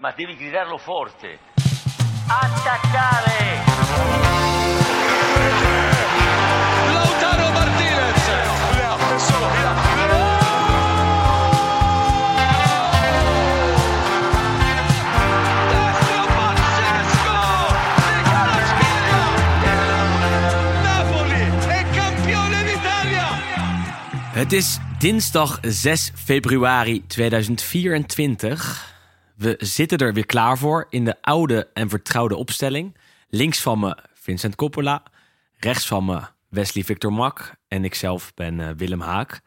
Ma devi gridarlo forte. Attaccare! Lautaro Martinez. Het is dinsdag 6 februari 2024. We zitten er weer klaar voor in de oude en vertrouwde opstelling. Links van me Vincent Coppola. Rechts van me Wesley Victor Mak. En ikzelf ben eh, Willem Haak.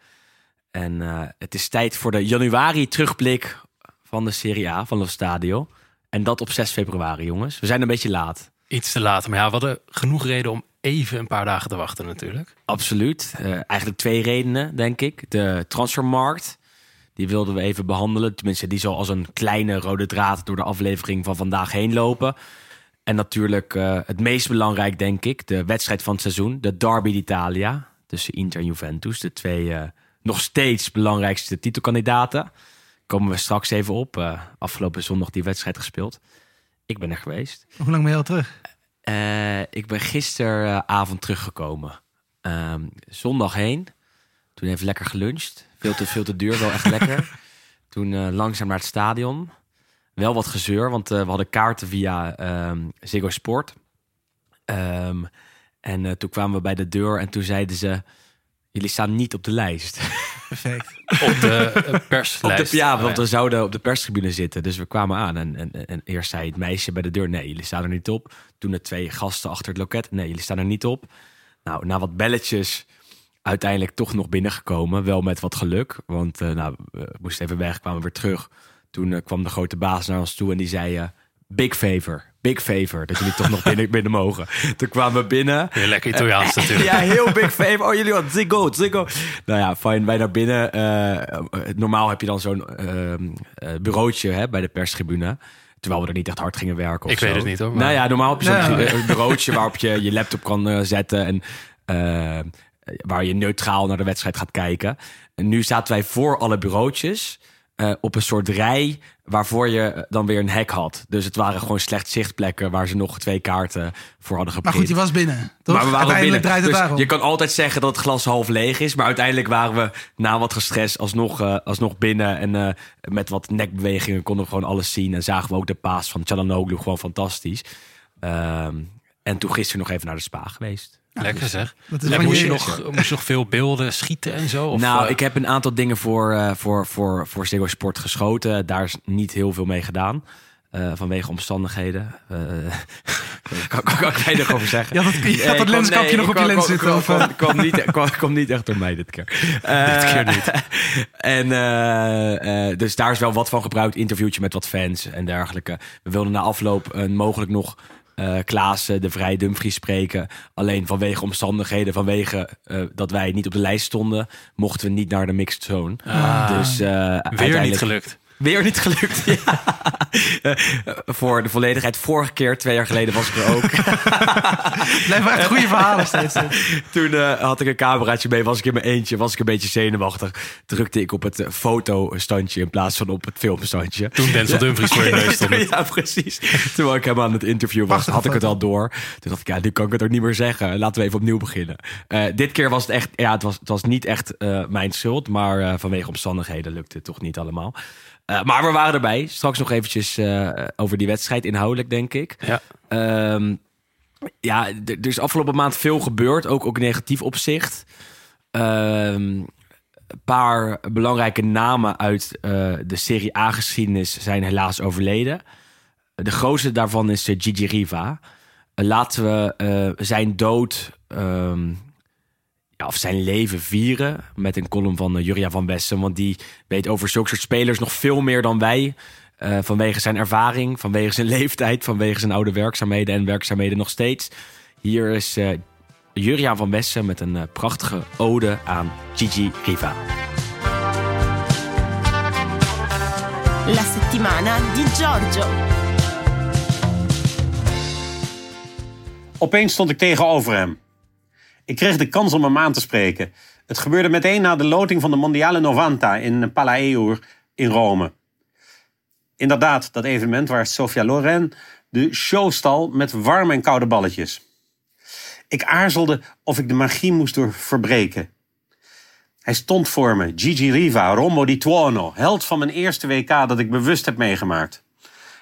En eh, het is tijd voor de januari terugblik van de Serie A van Lo Stadio. En dat op 6 februari, jongens. We zijn een beetje laat. Iets te laat. Maar ja, we hadden genoeg reden om even een paar dagen te wachten natuurlijk. Absoluut. Eh, eigenlijk twee redenen, denk ik. De transfermarkt, die wilden we even behandelen. Tenminste, die zal als een kleine rode draad door de aflevering van vandaag heen lopen. En natuurlijk eh, het meest belangrijk, denk ik, de wedstrijd van het seizoen. De Derby d'Italia tussen Inter en Juventus. De twee eh, nog steeds belangrijkste titelkandidaten. Komen we straks even op. Eh, afgelopen zondag die wedstrijd gespeeld. Ik ben er geweest. Hoe lang ben je al terug? Ik ben gisteravond teruggekomen. Ehm, zondag heen. Toen even lekker geluncht. Veel te, veel te duur, wel echt lekker. Toen eh, langzaam naar het stadion. Wel wat gezeur, want eh, we hadden kaarten via ehm Ziggo Sport. Ehm, en eh, toen kwamen we bij de deur en toen zeiden ze... Jullie staan niet op de lijst. Perfect. Op de eh, Op perslijst. de, ja, want Oh, we zouden op de perstribune zitten. Dus we kwamen aan. En, en, en eerst zei het meisje bij de deur: nee, jullie staan er niet op. Toen de twee gasten achter het loket: nee, jullie staan er niet op. Nou, na wat belletjes, uiteindelijk toch nog binnengekomen. Wel met wat geluk. Want eh, nou, we moesten even weg, kwamen weer terug. Toen eh, kwam de grote baas naar ons toe en die zei: eh, Big favor, big favor. Dat jullie toch nog binnen, binnen mogen. Toen kwamen we binnen. Weer lekker Italiaans natuurlijk. Ja, heel big favor. Oh, jullie wat Ziggo, Ziggo. Nou ja, fijn. Wij naar binnen. normaal heb je dan zo'n ehm, eh, bureautje hè, bij de perstribune. Terwijl we er niet echt hard gingen werken. of Ik weet het niet, hoor, maar- Nou ja, normaal heb je zo'n Ja. bureautje waarop je je laptop kan zetten. En waar je neutraal naar de wedstrijd gaat kijken. En nu zaten wij voor alle bureautjes. eh, op een soort rij waarvoor je dan weer een hek had. Dus het waren gewoon slecht zichtplekken waar ze nog twee kaarten voor hadden geprint. Maar goed, je was binnen. Toch? Maar we waren Uiteindelijk binnen. draait het Dus je kan altijd zeggen dat het glas half leeg is. Maar uiteindelijk waren we na wat gestrest alsnog, eh, alsnog binnen. En eh, met wat nekbewegingen konden we gewoon alles zien. En zagen we ook de paas van Çalhanoğlu gewoon fantastisch. Ehm, en toen gisteren nog even naar de spa geweest. Lekker zeg. Dat is En van moest, je nog, moest je nog veel beelden schieten en zo? Of, nou, eh, ik heb een aantal dingen voor, eh voor, voor, voor Ziggo Sport geschoten. Daar is niet heel veel mee gedaan. eh, vanwege omstandigheden. Eh kan, kan, kan ik weinig over zeggen. Je had het- je kwam- lenskapje nee, nog op je lens zitten, kwam- eh? kwam niet, kwam, niet echt door mij dit keer. Eh, Dit keer niet. En eh, eh, dus daar is wel wat van gebruikt. Interviewtje met wat fans en dergelijke. We wilden na afloop een mogelijk nog eh Klaassen, de Vrij Dumfries spreken. Alleen vanwege omstandigheden, vanwege eh, dat wij niet op de lijst stonden, mochten we niet naar de mixed zone. dus eh weer niet gelukt. Weer niet gelukt. Ja. Eh, voor de volledigheid, vorige keer, twee jaar geleden, was ik er ook. Blijven echt goede verhalen steeds. Toen eh, had ik een cameraatje mee, was ik in mijn eentje, was ik een beetje zenuwachtig. Drukte ik op het eh, fotostandje in plaats van op het filmstandje. Toen Denzel Dumfries voor je neus stond. ja, precies. Terwijl ik hem aan het interview was, had ik het al door. Toen dacht ik, ja, nu kan ik het ook niet meer zeggen. Laten we even opnieuw beginnen. Eh, dit keer was het echt, ja, het was, het was niet echt eh, mijn schuld, maar eh, vanwege omstandigheden lukte het toch niet allemaal. Eh, maar we waren erbij. Straks nog eventjes eh, over die wedstrijd, inhoudelijk denk ik. Ja. Ehm, ja, er is afgelopen maand veel gebeurd, ook, ook in negatief opzicht. Ehm, een paar belangrijke namen uit eh, de Serie A-geschiedenis zijn helaas overleden. De grootste daarvan is Gigi Riva. Laten we zijn dood, ehm, ja, of zijn leven vieren met een column van uh, Juria van Wessen. Want die weet over zulke soort spelers nog veel meer dan wij. Eh, vanwege zijn ervaring, vanwege zijn leeftijd, vanwege zijn oude werkzaamheden en werkzaamheden nog steeds. Hier is uh, Juriaan van Wessen met een uh, prachtige ode aan Gigi Riva. La settimana di Giorgio. Opeens stond ik tegenover hem. Ik kreeg de kans om hem aan te spreken. Het gebeurde meteen na de loting van de Mondiale Novanta in Palaeur in Rome. Inderdaad, dat evenement waar Sofia Loren de show stal met warme en koude balletjes. Ik aarzelde of ik de magie moest door verbreken. Hij stond voor me, Gigi Riva, Rombo di Tuono, held van mijn eerste WK dat ik bewust heb meegemaakt.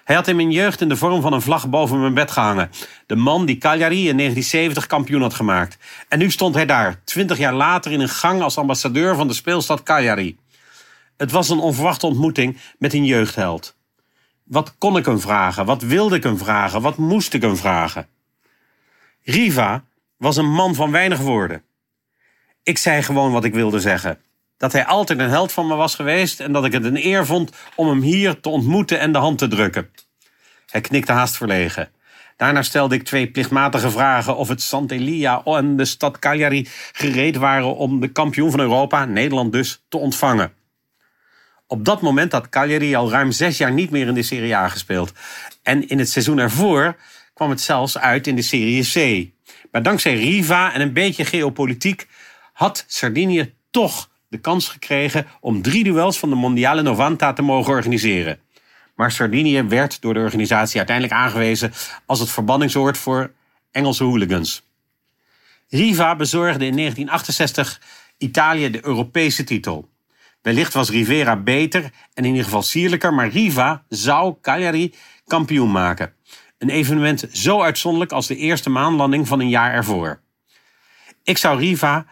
Hij had in mijn jeugd in de vorm van een vlag boven mijn bed gehangen. De man die Cagliari in 1970 kampioen had gemaakt. En nu stond hij daar, twintig jaar later in een gang als ambassadeur van de speelstad Cagliari. Het was een onverwachte ontmoeting met een jeugdheld. Wat kon ik hem vragen? Wat wilde ik hem vragen? Wat moest ik hem vragen? Riva was een man van weinig woorden. Ik zei gewoon wat ik wilde zeggen. Dat hij altijd een held van me was geweest en dat ik het een eer vond om hem hier te ontmoeten en de hand te drukken. Hij knikte haast verlegen. Daarna stelde ik twee plichtmatige vragen of het Sant'Elia en de stad Cagliari gereed waren om de kampioen van Europa, Nederland dus, te ontvangen. Op dat moment had Cagliari al ruim zes jaar niet meer in de Serie A gespeeld. En in het seizoen ervoor kwam het zelfs uit in de Serie C. Maar dankzij Riva en een beetje geopolitiek had Sardinië toch de kans gekregen om drie duels van de Mondiale Novanta te mogen organiseren. Maar Sardinië werd door de organisatie uiteindelijk aangewezen als het verbanningsoord voor Engelse hooligans. Riva bezorgde in 1968 Italië de Europese titel. Wellicht was Rivera beter en in ieder geval sierlijker, maar Riva zou Cagliari kampioen maken. Een evenement zo uitzonderlijk als de eerste maanlanding van een jaar ervoor. Ik zou Riva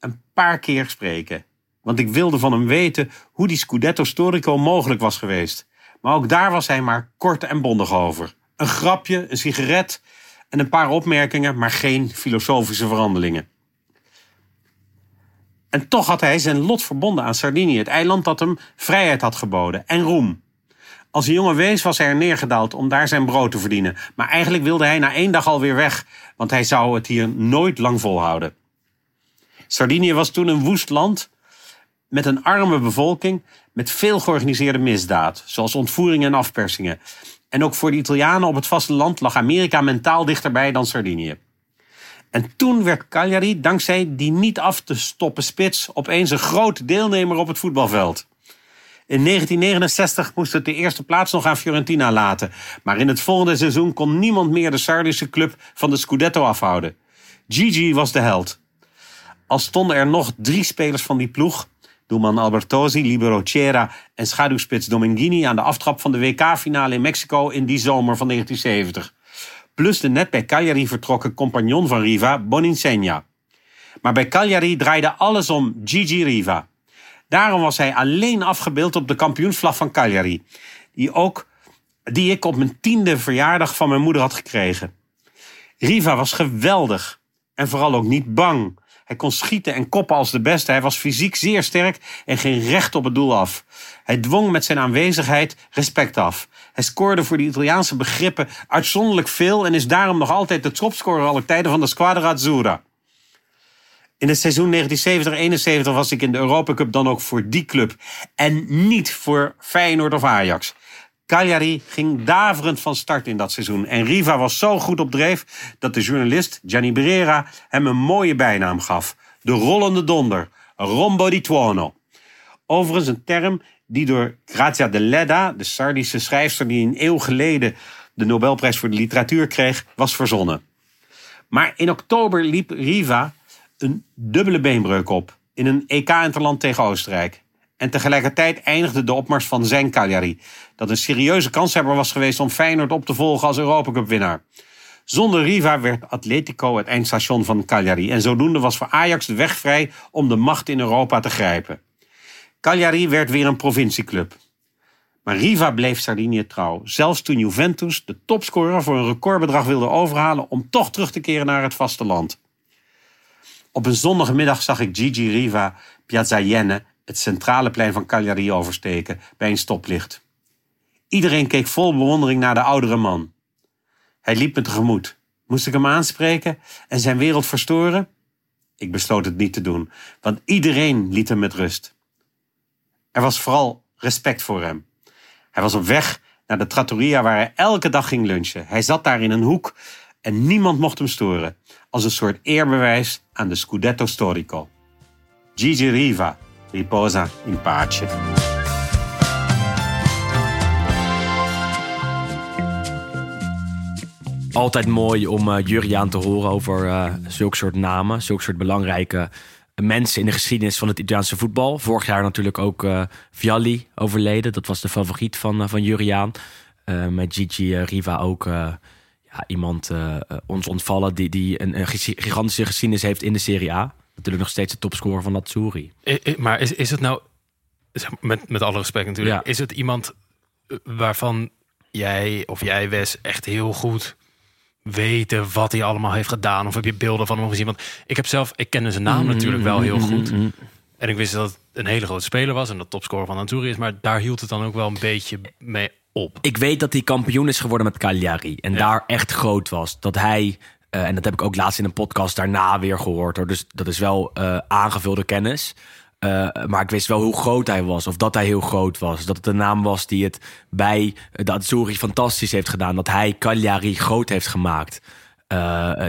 een paar keer spreken, want ik wilde van hem weten hoe die Scudetto Storico mogelijk was geweest. Maar ook daar was hij maar kort en bondig over. Een grapje, een sigaret en een paar opmerkingen, maar geen filosofische verhandelingen. En toch had hij zijn lot verbonden aan Sardinië, het eiland dat hem vrijheid had geboden en roem. Als een jonge wees was hij er neergedaald om daar zijn brood te verdienen. Maar eigenlijk wilde hij na één dag alweer weg, want hij zou het hier nooit lang volhouden. Sardinië was toen een woest land met een arme bevolking met veel georganiseerde misdaad, zoals ontvoeringen en afpersingen. En ook voor de Italianen op het vasteland lag Amerika mentaal dichterbij dan Sardinië. En toen werd Cagliari, dankzij die niet af te stoppen spits, opeens een groot deelnemer op het voetbalveld. In 1969 moest het de eerste plaats nog aan Fiorentina laten. Maar in het volgende seizoen kon niemand meer de Sardische club van de Scudetto afhouden. Gigi was de held. Al stonden er nog drie spelers van die ploeg, doelman Albertosi, Libero Cera en schaduwspits Dominghini aan de aftrap van de WK-finale in Mexico in die zomer van 1970. Plus de net bij Cagliari vertrokken compagnon van Riva, Boninsegna. Maar bij Cagliari draaide alles om Gigi Riva. Daarom was hij alleen afgebeeld op de kampioensvlag van Cagliari, die, ook, die ik op mijn tiende verjaardag van mijn moeder had gekregen. Riva was geweldig en vooral ook niet bang. Hij kon schieten en koppen als de beste. Hij was fysiek zeer sterk en ging recht op het doel af. Hij dwong met zijn aanwezigheid respect af. Hij scoorde voor de Italiaanse begrippen uitzonderlijk veel en is daarom nog altijd de topscorer aller tijden van de Squadra Azzurra. In het seizoen 1970-71 was ik in de Europa Cup dan ook voor die club en niet voor Feyenoord of Ajax. Cagliari ging daverend van start in dat seizoen. En Riva was zo goed op dreef dat de journalist Gianni Berera hem een mooie bijnaam gaf. De rollende donder, Rombo di Tuono. Overigens een term die door Grazia Deledda, de Sardische schrijfster die een eeuw geleden de Nobelprijs voor de literatuur kreeg, was verzonnen. Maar in oktober liep Riva een dubbele beenbreuk op in een EK-interland tegen Oostenrijk. En tegelijkertijd eindigde de opmars van zijn Cagliari, dat een serieuze kanshebber was geweest om Feyenoord op te volgen als Europacup-winnaar. Zonder Riva werd Atletico het eindstation van Cagliari en zodoende was voor Ajax de weg vrij om de macht in Europa te grijpen. Cagliari werd weer een provincieclub. Maar Riva bleef Sardinië trouw, zelfs toen Juventus de topscorer voor een recordbedrag wilde overhalen om toch terug te keren naar het vasteland. Op een zondagmiddag zag ik Gigi Riva Piazza Jenne, het centrale plein van Cagliari, oversteken bij een stoplicht. Iedereen keek vol bewondering naar de oudere man. Hij liep me tegemoet. Moest ik hem aanspreken en zijn wereld verstoren? Ik besloot het niet te doen, want iedereen liet hem met rust. Er was vooral respect voor hem. Hij was op weg naar de trattoria waar hij elke dag ging lunchen. Hij zat daar in een hoek en niemand mocht hem storen, als een soort eerbewijs aan de Scudetto Storico. Gigi Riva, riposa in pace. Altijd mooi om eh, uh, Juriaan te horen over uh, zulke soort namen, zulke soort belangrijke mensen in de geschiedenis van het Italiaanse voetbal. Vorig jaar natuurlijk ook uh, Vialli overleden. Dat was de favoriet van, van Juriaan. Met Gigi Riva ook ja, iemand ons ontvallen die, die een gigantische geschiedenis heeft in de Serie A. Natuurlijk nog steeds de topscorer van Azzurri. I- I- Maar is, is het nou, met, met alle respect natuurlijk, Ja. is het iemand eh, waarvan jij of jij Wes echt heel goed weten wat hij allemaal heeft gedaan? Of heb je beelden van hem gezien? Want ik heb zelf, ik kende zijn naam natuurlijk wel heel goed. En ik wist dat het een hele grote speler was en dat topscorer van Anturi is. Maar daar hield het dan ook wel een beetje mee op. Ik weet dat hij kampioen is geworden met Cagliari. En Ja. daar echt groot was. Dat hij, eh, en dat heb ik ook laatst in een podcast daarna weer gehoord. Hoor. Dus dat is wel eh, aangevulde kennis. Eh, maar ik wist wel hoe groot hij was. Of dat hij heel groot was. Dat het een naam was die het bij de Azzurri fantastisch heeft gedaan. Dat hij Cagliari groot heeft gemaakt.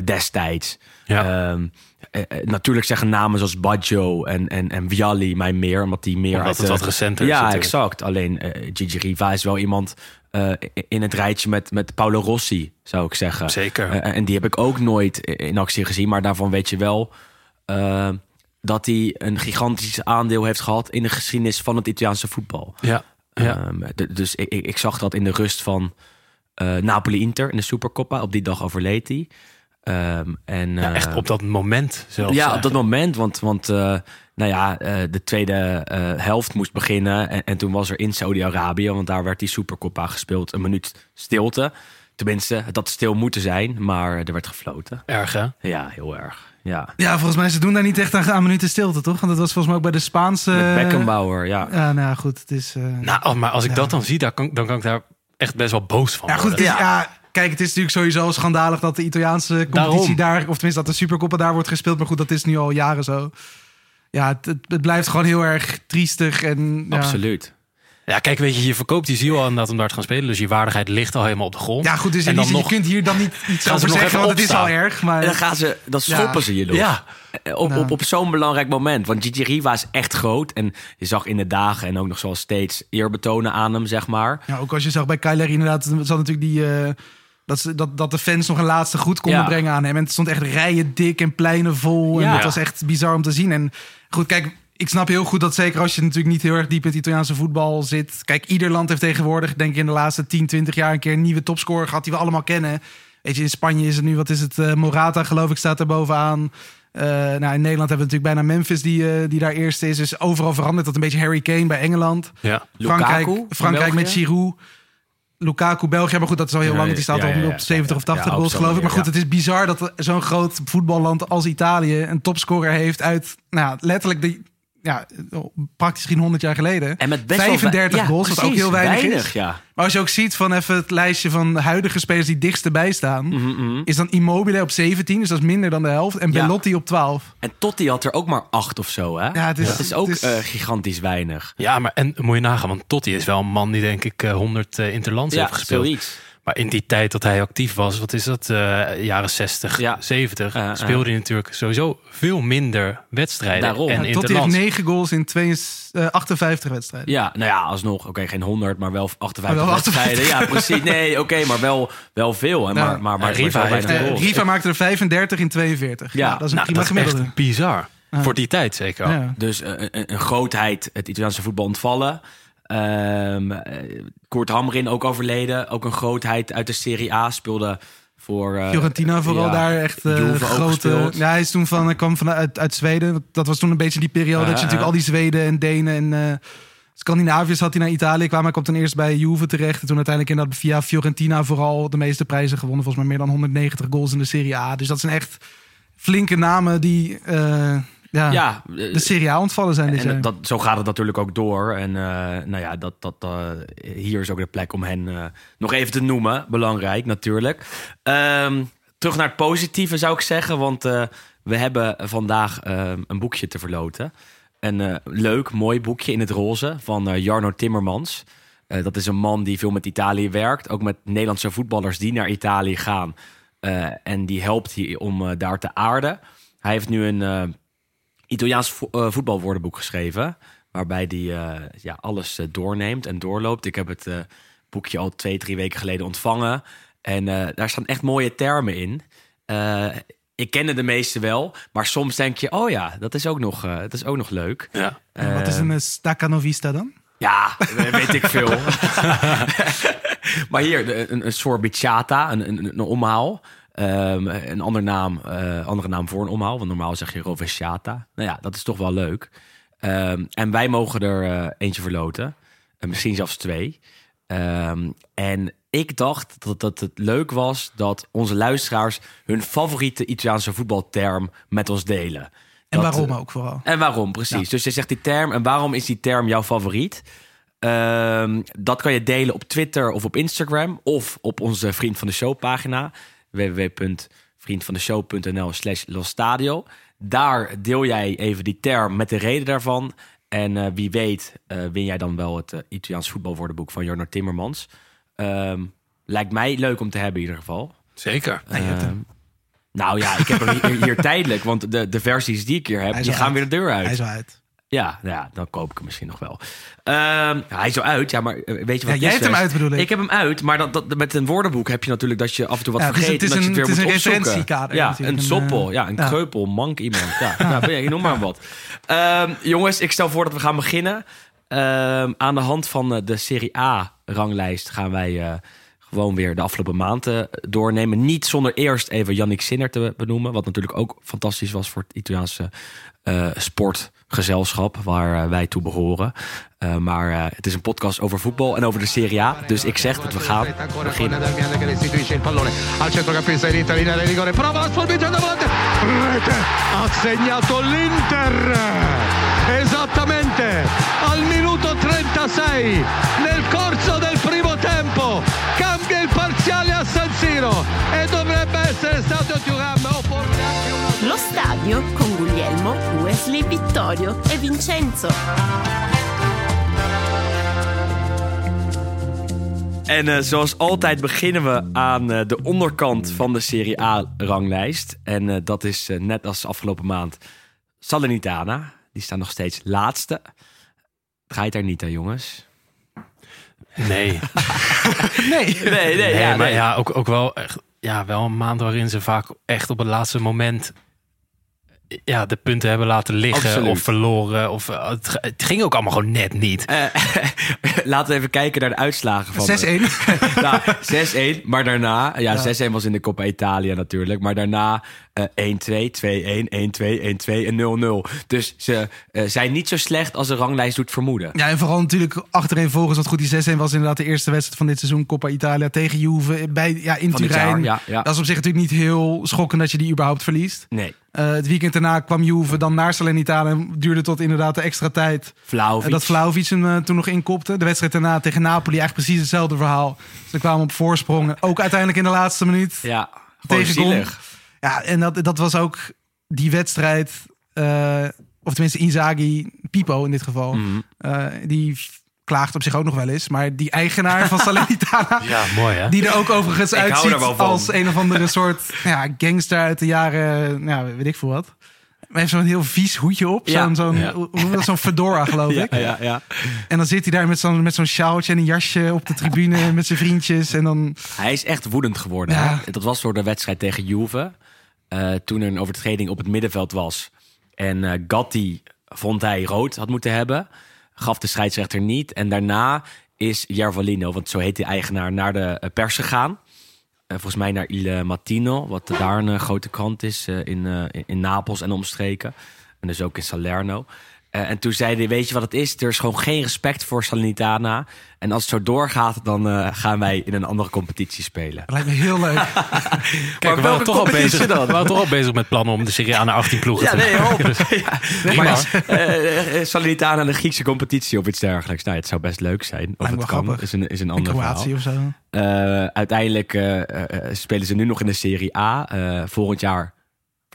destijds. Ja. Ehm, eh, eh, natuurlijk zeggen namen zoals Baggio en, en, en Vialli mij meer. Omdat die meer Omdat uit, het eh, wat recenter is Ja, natuurlijk. exact. Alleen Gigi Riva is wel iemand eh, in het rijtje met, met Paolo Rossi, zou ik zeggen. Zeker. Eh, en die heb ik ook nooit in actie gezien. Maar daarvan weet je wel eh, dat hij een gigantisch aandeel heeft gehad... in de geschiedenis van het Italiaanse voetbal. Ja, ja. Ehm, dus ik, ik, zag dat in de rust van Napoli-Inter in de Supercoppa. Op die dag overleed hij. Ehm, en, ja, echt op dat moment zelfs. ja, op dat moment. Want, want nou ja, eh, de tweede eh, helft moest beginnen. En, en toen was er in Saudi-Arabië, want daar werd die Supercoppa gespeeld, een minuut stilte. Tenminste, het had stil moeten zijn, maar er werd gefloten. Erg hè? Ja, heel erg. Ja. Ja, volgens mij, ze doen daar niet echt aan, aan minuten stilte, toch? Want dat was volgens mij ook bij de Spaanse... Met Beckenbauer, ja. Ja, nou ja, goed, het is... eh, Nou, als- maar als ik Ja. dat dan zie, dan kan, dan kan ik daar echt best wel boos van Ja, goed, is, ja. kijk, het is natuurlijk sowieso schandalig dat de Italiaanse competitie Daarom. daar, of tenminste dat de Supercoppa daar wordt gespeeld. Maar goed, dat is nu al jaren zo. Ja, het, blijft gewoon heel erg triestig en ja. Absoluut. Ja, kijk, weet je, je verkoopt die ziel al inderdaad om daar te gaan spelen. Dus je waardigheid ligt al helemaal op de grond. Ja, goed, dus En dan je nog- kunt hier dan niet iets over zeggen, want het is al erg. Maar En dan gaan ze, dan Ja. schoppen ze je nog. Ja. Eh, Op, Ja. op, op zo'n belangrijk moment. Want Gigi Riva is echt groot. En je zag in de dagen en ook nog zoals steeds eerbetonen aan hem, zeg maar. ja, ook als je zag bij Cagliari inderdaad, er zat natuurlijk die... eh, dat, ze, dat, dat de fans nog een laatste goed konden Ja. brengen aan hem. En het stond echt rijen dik en pleinen vol. En Ja. dat was echt bizar om te zien. En goed, kijk, ik snap heel goed dat zeker als je natuurlijk niet heel erg diep in het Italiaanse voetbal zit. Kijk, ieder land heeft tegenwoordig, denk ik, in de laatste 10, 20 jaar een keer een nieuwe topscorer gehad die we allemaal kennen. Weet je, in Spanje is het nu, wat is het, eh, Morata geloof ik staat er bovenaan. Eh, nou, in Nederland hebben we natuurlijk bijna Memphis die, eh, die daar eerste is. Dus overal verandert dat een beetje Harry Kane bij Engeland. Ja. Frankrijk, Lukaku Frankrijk met? Giroud. Lukaku, België, maar goed, dat is al heel Ja, lang. Die staat ja, al ja, op ja, 70 of ja, 80 ja, goals, geloof ik. Maar goed, het is bizar dat zo'n groot voetballand als Italië een topscorer heeft uit, nou, letterlijk de, ja, praktisch geen 100 jaar geleden. En met best wel 35 ja, goals, wat ook heel weinig, is. ja. Maar als je ook ziet van even het lijstje van huidige spelers die dichtst erbij staan, Mhm, is dan Immobile op 17, dus dat is minder dan de helft. En Ja. Belotti op 12. En Totti had er ook maar acht of zo, hè? Ja, het is- dat is ook het is- eh, gigantisch weinig. Ja, maar en moet je nagaan, want Totti is wel een man die denk ik eh, 100 eh, interlands heeft gespeeld. zoiets. Maar in die tijd dat hij actief was, wat is dat, eh, jaren 60, Ja. 70, Uh, uh. speelde hij natuurlijk sowieso veel minder wedstrijden Daarom. en Ja, Totti heeft interlands. 9 goals in 52, eh, 58 wedstrijden. Ja, nou ja, alsnog. Oké, geen 100, maar wel 58 Maar wel wedstrijden. 58. Ja, precies. Nee, oké, maar wel, wel veel. Hè? Ja. Maar, maar, maar, Riva heeft- Eh, goals. Riva maakte er 35 in 42. Ja, Ja, dat is een Nou, prima gemiddelde. echt bizar. Voor die tijd zeker. Ja. Dus eh, een, een grootheid, het Italiaanse voetbal ontvallen. Eh, Koert Hamrin ook overleden. Ook een grootheid uit de Serie A. Speelde voor... eh, Fiorentina vooral ja, daar echt ook grote. Ja, hij is toen van, hij kwam van uit, uit Zweden. Dat was toen een beetje die periode dat je natuurlijk al die Zweden en Denen en Scandinaviërs had hij naar Italië kwamen. Hij kwam toen eerst bij Juve terecht en toen uiteindelijk inderdaad via Fiorentina vooral de meeste prijzen gewonnen. Volgens mij meer dan 190 goals in de Serie A. Dus dat zijn echt flinke namen die ja, Ja, de Serie A ontvallen zijn dit jaar. En dat, zo gaat het natuurlijk ook door. En eh, nou ja, dat, dat, eh, hier is ook de plek om hen eh, nog even te noemen. Belangrijk natuurlijk. Ehm, terug naar het positieve zou ik zeggen. Want we hebben vandaag eh, een boekje te verloten. Een leuk, mooi boekje in het roze van Jarno Timmermans. Dat is een man die veel met Italië werkt. Ook met Nederlandse voetballers die naar Italië gaan. En die helpt hier om daar te aarden. Hij heeft nu een... Italiaans vo- eh, voetbalwoordenboek geschreven. Waarbij hij eh, ja, alles eh, doorneemt en doorloopt. Ik heb het eh, boekje al twee, drie weken geleden ontvangen. En eh, daar staan echt mooie termen in. Eh, ik kende de meeste wel, maar soms denk je, oh ja, dat is ook nog, eh, dat is ook nog leuk. Ja. En wat is een staccanovista dan? Ja, weet ik veel. maar hier, een, een sorbiciata, een, een, een omhaal. Ehm, een andere naam, eh, andere naam voor een omhaal. Want normaal zeg je rovesciata. Nou ja, dat is toch wel leuk. Ehm, en wij mogen er eh, eentje verloten. En misschien zelfs twee. Ehm, en ik dacht dat, dat het leuk was dat onze luisteraars hun favoriete Italiaanse voetbalterm met ons delen. En Dat, waarom eh, ook vooral? en waarom, precies. Dus je zegt die term. En waarom is die term jouw favoriet? Dat kan je delen op Twitter of op Instagram. Of op onze Vriend van de Show pagina. www.vriendvandeshow.nl slash Lostadio. Daar deel jij even die term met de reden daarvan. En eh, wie weet eh, win jij dan wel het eh, Italiaans voetbalwoordenboek van Jorno Timmermans. Ehm, lijkt mij leuk om te hebben in ieder geval. Zeker. Ehm, nou ja, ik heb er hier, hier tijdelijk, want de, de versies die ik hier heb, die gaan uit. weer de deur uit. Hij is uit. Ja, nou ja, dan koop ik hem misschien nog wel. Ehm, hij is zo uit, ja, maar eh, weet je wat Ja, jij hebt hem uit, bedoel ik. Ik heb hem uit, maar dat, dat, met een woordenboek heb je natuurlijk dat je af en toe wat Ja, het is- vergeet. het is en dat een- je het weer het is moet een referentiekader Ja, een Een, soppel, eh, ja, een ja. kreupel, mank iemand. Ja, nou, je noem maar wat. Ehm, jongens, ik stel voor dat we gaan beginnen. Ehm, aan de hand van eh, de Serie A-ranglijst gaan wij gewoon weer de afgelopen maanden doornemen. Niet zonder eerst even Yannick Sinner te benoemen. Wat natuurlijk ook fantastisch was voor het Italiaanse eh, sportgezelschap waar eh, wij toe behoren. Eh, maar eh, het is een podcast over voetbal en over de Serie A. Dus ik zeg dat we gaan beginnen. Ha segnato l'Inter esattamente al minuto 36 nel corso del primo tempo cambia il parziale a San Siro e dovrebbe essere stato Thuram o Lo stadio con Guglielmo, Wesley, Vittorio e Vincenzo. En eh, zoals altijd beginnen we aan eh, de onderkant van de Serie A-ranglijst. En eh, dat is net als afgelopen maand Salernitana. Die staan nog steeds laatste. Draait daar niet aan, jongens. Nee. Nee. Nee, nee, Nee, ja, maar nee. ja, ook, ook wel, echt, ja, wel een maand waarin ze vaak echt op het laatste moment ja, de punten hebben laten liggen Absoluut. of verloren. Of, eh, het, het ging ook allemaal gewoon net niet. Eh, laten we even kijken naar de uitslagen van... 6-1. nou, 6-1, maar daarna... Ja, Ja. 6-1 was in de Coppa Italia natuurlijk. Maar daarna 1-2, 2-1, 1-2, 1-2, 1-2 en 0-0. Dus ze eh, zijn niet zo slecht als de ranglijst doet vermoeden. Ja, en vooral natuurlijk achtereenvolgens wat goed. Die 6-1 was inderdaad de eerste wedstrijd van dit seizoen. Coppa Italia tegen Juve. Bij, ja, in Turijn. jaar, ja, ja. Dat is op zich natuurlijk niet heel schokkend dat je die überhaupt verliest. Nee, Eh, het weekend daarna kwam Juve dan naar Salernitana. En duurde tot inderdaad de extra tijd. Vlaovic. Eh, dat Vlaovic hem eh, toen nog inkopte. De wedstrijd daarna tegen Napoli. Eigenlijk precies hetzelfde verhaal. Ze kwamen op voorsprong. Ook uiteindelijk in de laatste minuut. Ja, Tegen zielig. Ja, en dat, dat was ook die wedstrijd. eh, of tenminste Inzaghi, Pipo in dit geval. Mhm. eh, die klaagt op zich ook nog wel eens. Maar die eigenaar van Salernitana... Ja, mooi hè? Die er ook overigens Ik uitziet als een of andere soort ja, gangster uit de jaren, nou, weet ik veel wat. Hij heeft zo'n heel vies hoedje op. Ja. Zo'n zo'n Ja. fedora, geloof ik. ja, ja. En dan zit hij daar met zo'n met zo'n sjaaltje en een jasje op de tribune met zijn vriendjes. En dan, Hij is echt woedend geworden. Ja. Hè? Dat was door de wedstrijd tegen Juve. Eh, toen er een overtreding op het middenveld was. En eh, Gatti vond hij rood had moeten hebben. Gaf de scheidsrechter niet. En daarna is Jarvalino, want zo heet die eigenaar, naar de eh, pers gegaan. Volgens mij naar Il Mattino, wat daar een grote krant is in- in Napels en omstreken. En dus ook in Salerno. Eh, en toen zei hij, weet je wat het is? Er is gewoon geen respect voor Salernitana. En als het zo doorgaat, dan eh, gaan wij in een andere competitie spelen. dat lijkt me heel leuk. Kijk, we waren, toch al bezig, dan? we waren toch al bezig met plannen om de Serie A naar 18 ploegen Ja, te nee, maken. Dus- ja. Maar eh, Salernitana de Griekse competitie of iets dergelijks. Nou, het zou best leuk zijn. Of Lijkt het kan, grappig. is een, is een In ander Kroatië verhaal. of zo. Eh, uiteindelijk eh, eh, eh, spelen ze nu nog in de Serie A. Eh, volgend jaar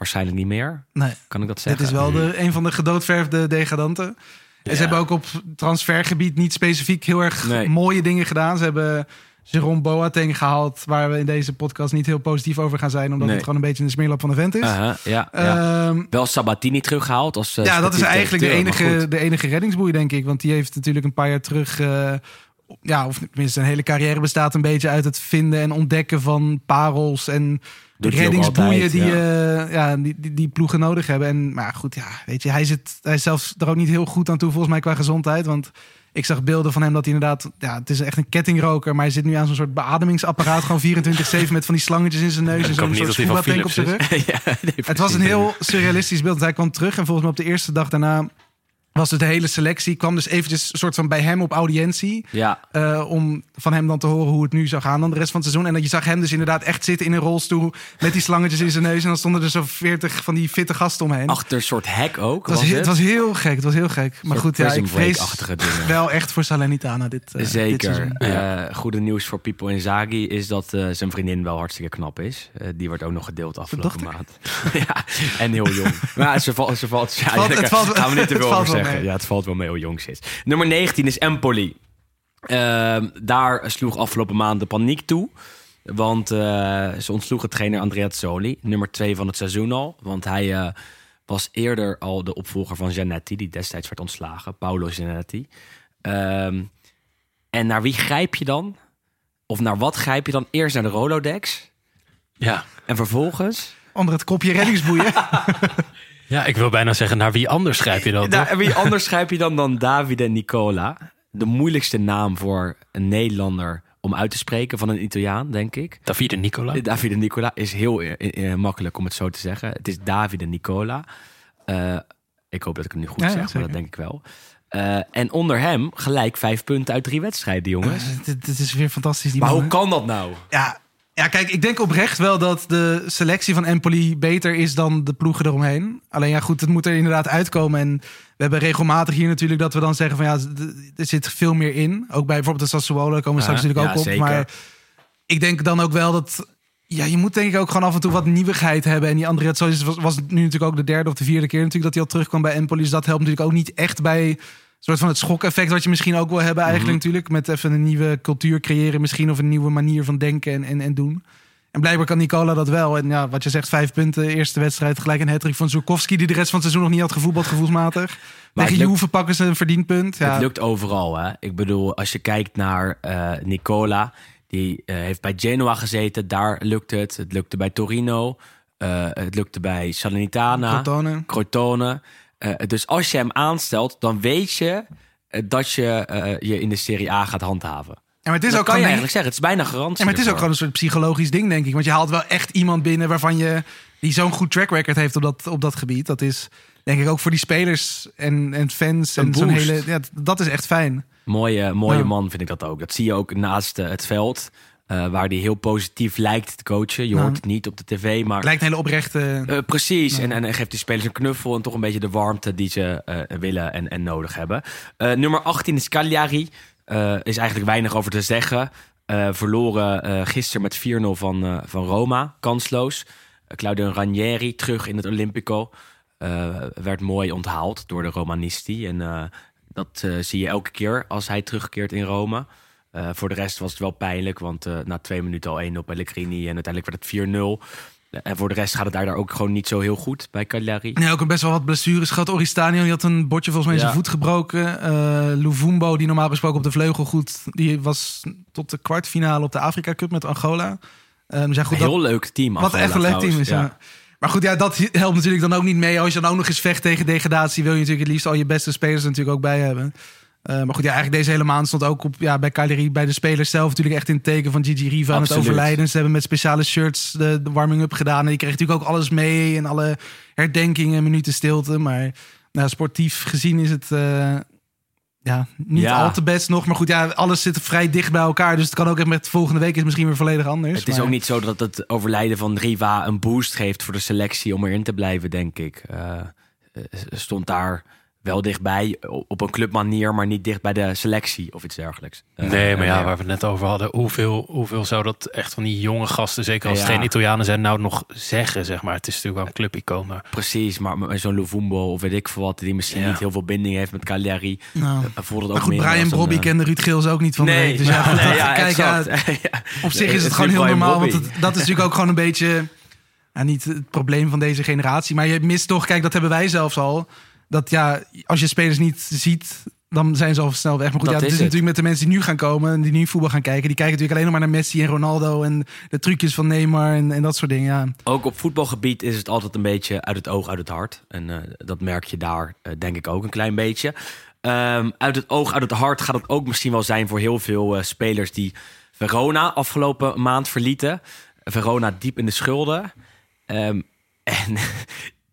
waarschijnlijk niet meer. Nee, Kan ik dat dit zeggen? is wel de, een van de gedoodverfde degradanten. En ze hebben ook op transfergebied niet specifiek heel erg Nee. mooie dingen gedaan. Ze hebben Jerome Boateng gehaald, waar we in deze podcast niet heel positief over gaan zijn, omdat Nee. het gewoon een beetje een smeerlap van de vent is. Ja, ja. Ehm, Wel Sabatini teruggehaald als eh, ja, dat is eigenlijk de enige, de enige reddingsboei, denk ik. Want die heeft natuurlijk een paar jaar terug eh, ja, of tenminste zijn hele carrière bestaat een beetje uit het vinden en ontdekken van parels en reddingsboeien altijd, die, ja. eh, ja, die, die, die ploegen nodig hebben. En, maar goed, ja, weet je, hij, zit, hij is zelfs er ook niet heel goed aan toe volgens mij qua gezondheid. Want ik zag beelden van hem dat hij inderdaad, ja, het is echt een kettingroker, maar hij zit nu aan zo'n soort beademingsapparaat, gewoon 24/7 met van die slangetjes in zijn neus en zo'n soort tank op zijn rug. ja, nee, Het was een heel surrealistisch beeld. Hij kwam terug en volgens mij op de eerste dag daarna was dus de hele selectie kwam dus eventjes een soort van bij hem op audiëntie. Ja, eh, om van hem dan te horen hoe het nu zou gaan dan de rest van het seizoen. En dat je zag hem dus inderdaad echt zitten in een rolstoel met die slangetjes in zijn neus. En dan stonden er zo veertig van die fitte gasten omheen. achter een soort hek ook. het, was, heel- het? het was heel gek. Het was heel gek. Maar goed, ja, ik vrees wel echt voor Salernitana dit, dit Zeker. Eh, goede nieuws voor Pipo Inzaghi is dat zijn vriendin wel hartstikke knap is. Die wordt ook nog gedeeld afgelopen maand. ja, en heel jong. maar ze valt, ze valt, ja, valt- daar het valt- gaan we niet te het veel valt over zeggen. mee. Ja, het valt wel mee hoe jong ze is. Nummer 19 is Empoli. Ehm, daar sloeg afgelopen maand de paniek toe. Want eh, ze ontsloegen trainer Andrea Zoli, nummer 2 van het seizoen al. Want hij eh, was eerder al de opvolger van Giannetti, die destijds werd ontslagen. Paolo Giannetti. Ehm, en naar wie grijp je dan? Of naar wat grijp je dan? Eerst naar de Rolodex. Ja. En vervolgens... Onder het kopje reddingsboeien. ja, ik wil bijna zeggen, naar wie anders schrijf je dat? Nou, toch? en wie anders grijp je dan dan Davide Nicola? De moeilijkste naam voor een Nederlander om uit te spreken van een Italiaan, denk ik. Davide Nicola. Davide Nicola is heel eh, eh, makkelijk om het zo te zeggen. Het is Davide Nicola. Eh, ik hoop dat ik het nu goed Ja, ja, zeg, maar dat denk ik wel. Eh, en onder hem gelijk vijf punten uit drie wedstrijden, jongens. Dit dit is weer fantastisch. Die maar man, hoe hè? kan dat nou? Ja, ja, kijk, ik denk oprecht wel dat de selectie van Empoli beter is dan de ploegen eromheen. Alleen ja, goed, het moet er inderdaad uitkomen. En we hebben regelmatig hier natuurlijk dat we dan zeggen van ja, er zit veel meer in. Ook bij bijvoorbeeld de Sassuolo, komen we straks natuurlijk ook ja, op. zeker. Maar ik denk dan ook wel dat... Ja, je moet denk ik ook gewoon af en toe wat nieuwigheid hebben. En die Andrea was, was nu natuurlijk ook de derde of de vierde keer natuurlijk dat hij al terugkwam bij Empoli. Dus dat helpt natuurlijk ook niet echt bij soort van het schokeffect wat je misschien ook wil hebben eigenlijk natuurlijk. Met even een nieuwe cultuur creëren misschien of een nieuwe manier van denken en, en, en doen. En blijkbaar kan Nicola dat wel. En ja, wat je zegt, vijf punten, eerste wedstrijd. Gelijk een hattrick van Zurkowski, die de rest van het seizoen nog niet had gevoetbald, gevoelsmatig. Maar Tegen Juve pakken ze een verdiend punt. Ja, Het lukt overal. Hè? Ik bedoel, als je kijkt naar eh, Nicola, die eh, heeft bij Genoa gezeten, daar lukt het. Het lukte bij Torino, eh, het lukte bij Salernitana, Crotone. Crotone. Eh, dus als je hem aanstelt, dan weet je eh, dat je eh, je in de Serie A gaat handhaven. Maar het is dat ook kan je eigenlijk zeggen. Het is bijna garantie. ja, maar het is ook gewoon een soort psychologisch ding, denk ik. Want je haalt wel echt iemand binnen waarvan je die zo'n goed track record heeft op dat, op dat gebied. Dat is denk ik ook voor die spelers en, en fans Een en zo'n hele. Ja, dat is echt fijn. Mooie, mooie Ja. man vind ik dat ook. Dat zie je ook naast het veld, eh, waar hij heel positief lijkt te coachen. Je Ja. hoort het niet op de tv, maar Lijkt een hele oprechte. Eh, precies, en, en geeft die spelers een knuffel en toch een beetje de warmte die ze eh, willen en, en nodig hebben. Nummer 18 is Cagliari. Is eigenlijk weinig over te zeggen. Verloren gisteren met 4-0 van, van Roma, kansloos. Claudio Ranieri terug in het Olympico. Werd mooi onthaald door de Romanisti. En dat zie je elke keer als hij terugkeert in Rome. Eh, voor de rest was het wel pijnlijk, want eh, na twee minuten al 1 op Pellegrini en uiteindelijk werd het 4-0. En voor de rest gaat het daar, daar ook gewoon niet zo heel goed bij Cagliari. Nee, ook een best wel wat blessures gehad. Oristanio die had een bordje volgens mij in zijn voet gebroken. Eh Luvumbo, die normaal gesproken op de vleugel goed... die was tot de kwartfinale op de Afrika Cup met Angola. Eh, dus ja, goed, Een dat, heel leuk team. wat Angola echt een leuk team is, ja. Maar goed, ja, dat helpt natuurlijk dan ook niet mee. Als je dan ook nog eens vecht tegen degradatie... wil je natuurlijk het liefst al je beste spelers er natuurlijk ook bij hebben. Eh, maar goed, ja, eigenlijk deze hele maand stond ook op, ja, bij Cagliari... bij de spelers zelf natuurlijk echt in het teken van Gigi Riva... aan het overlijden. Ze hebben met speciale shirts de, de warming-up gedaan. En die kreeg natuurlijk ook alles mee... en alle herdenkingen, minuten stilte. Maar nou, sportief gezien is het... eh, ja, niet Ja. al te best nog. Maar goed, ja, alles zit vrij dicht bij elkaar. Dus het kan ook echt met volgende week is misschien weer volledig anders. Het is maar- ook niet zo dat het overlijden van Riva een boost geeft voor de selectie om erin te blijven, denk ik. Eh, stond daar wel dichtbij op een clubmanier, maar niet dicht bij de selectie of iets dergelijks. Eh, Nee, maar ja, eh, waar we het net over hadden. Hoeveel, hoeveel zou dat echt van die jonge gasten, zeker als het Ja. geen Italianen zijn, nou nog zeggen, zeg maar. Het is natuurlijk wel een clubicoon, maar... Precies, maar met zo'n Luvumbo of weet ik veel wat, die misschien Ja. niet heel veel binding heeft met Cagliari, Nou. eh, voelt het ook goed, meer Brian een, Brobby kende Ruud Geels ook niet van de week. Dus ja, goed, nee, ja, kijk, ja. Ja. op zich Nee, is het het gewoon heel Brian normaal. Want het- dat is natuurlijk ook gewoon een beetje... Ja, niet het probleem van deze generatie. Maar je mist toch, kijk, dat hebben wij zelfs al. Dat ja, als je spelers niet ziet dan zijn ze al snel weg. Maar goed, Dat ja, het is natuurlijk met de mensen die nu gaan komen en die nu voetbal gaan kijken. Die kijken natuurlijk alleen nog maar naar Messi en Ronaldo en de trucjes van Neymar en, en dat soort dingen. Ja. Ook op voetbalgebied is het altijd een beetje uit het oog, uit het hart. En eh, dat merk je daar, eh, denk ik, ook een klein beetje. Ehm, uit het oog, uit het hart gaat het ook misschien wel zijn voor heel veel eh, spelers die Verona afgelopen maand verlieten. Verona diep in de schulden. Ehm, en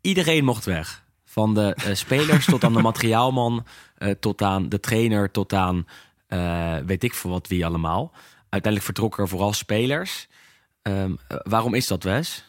iedereen mocht weg. Van de eh, spelers tot aan de materiaalman, eh, tot aan de trainer, tot aan eh, weet ik voor wat wie allemaal. Uiteindelijk vertrokken er vooral spelers. Ehm, eh, waarom is dat, Wes?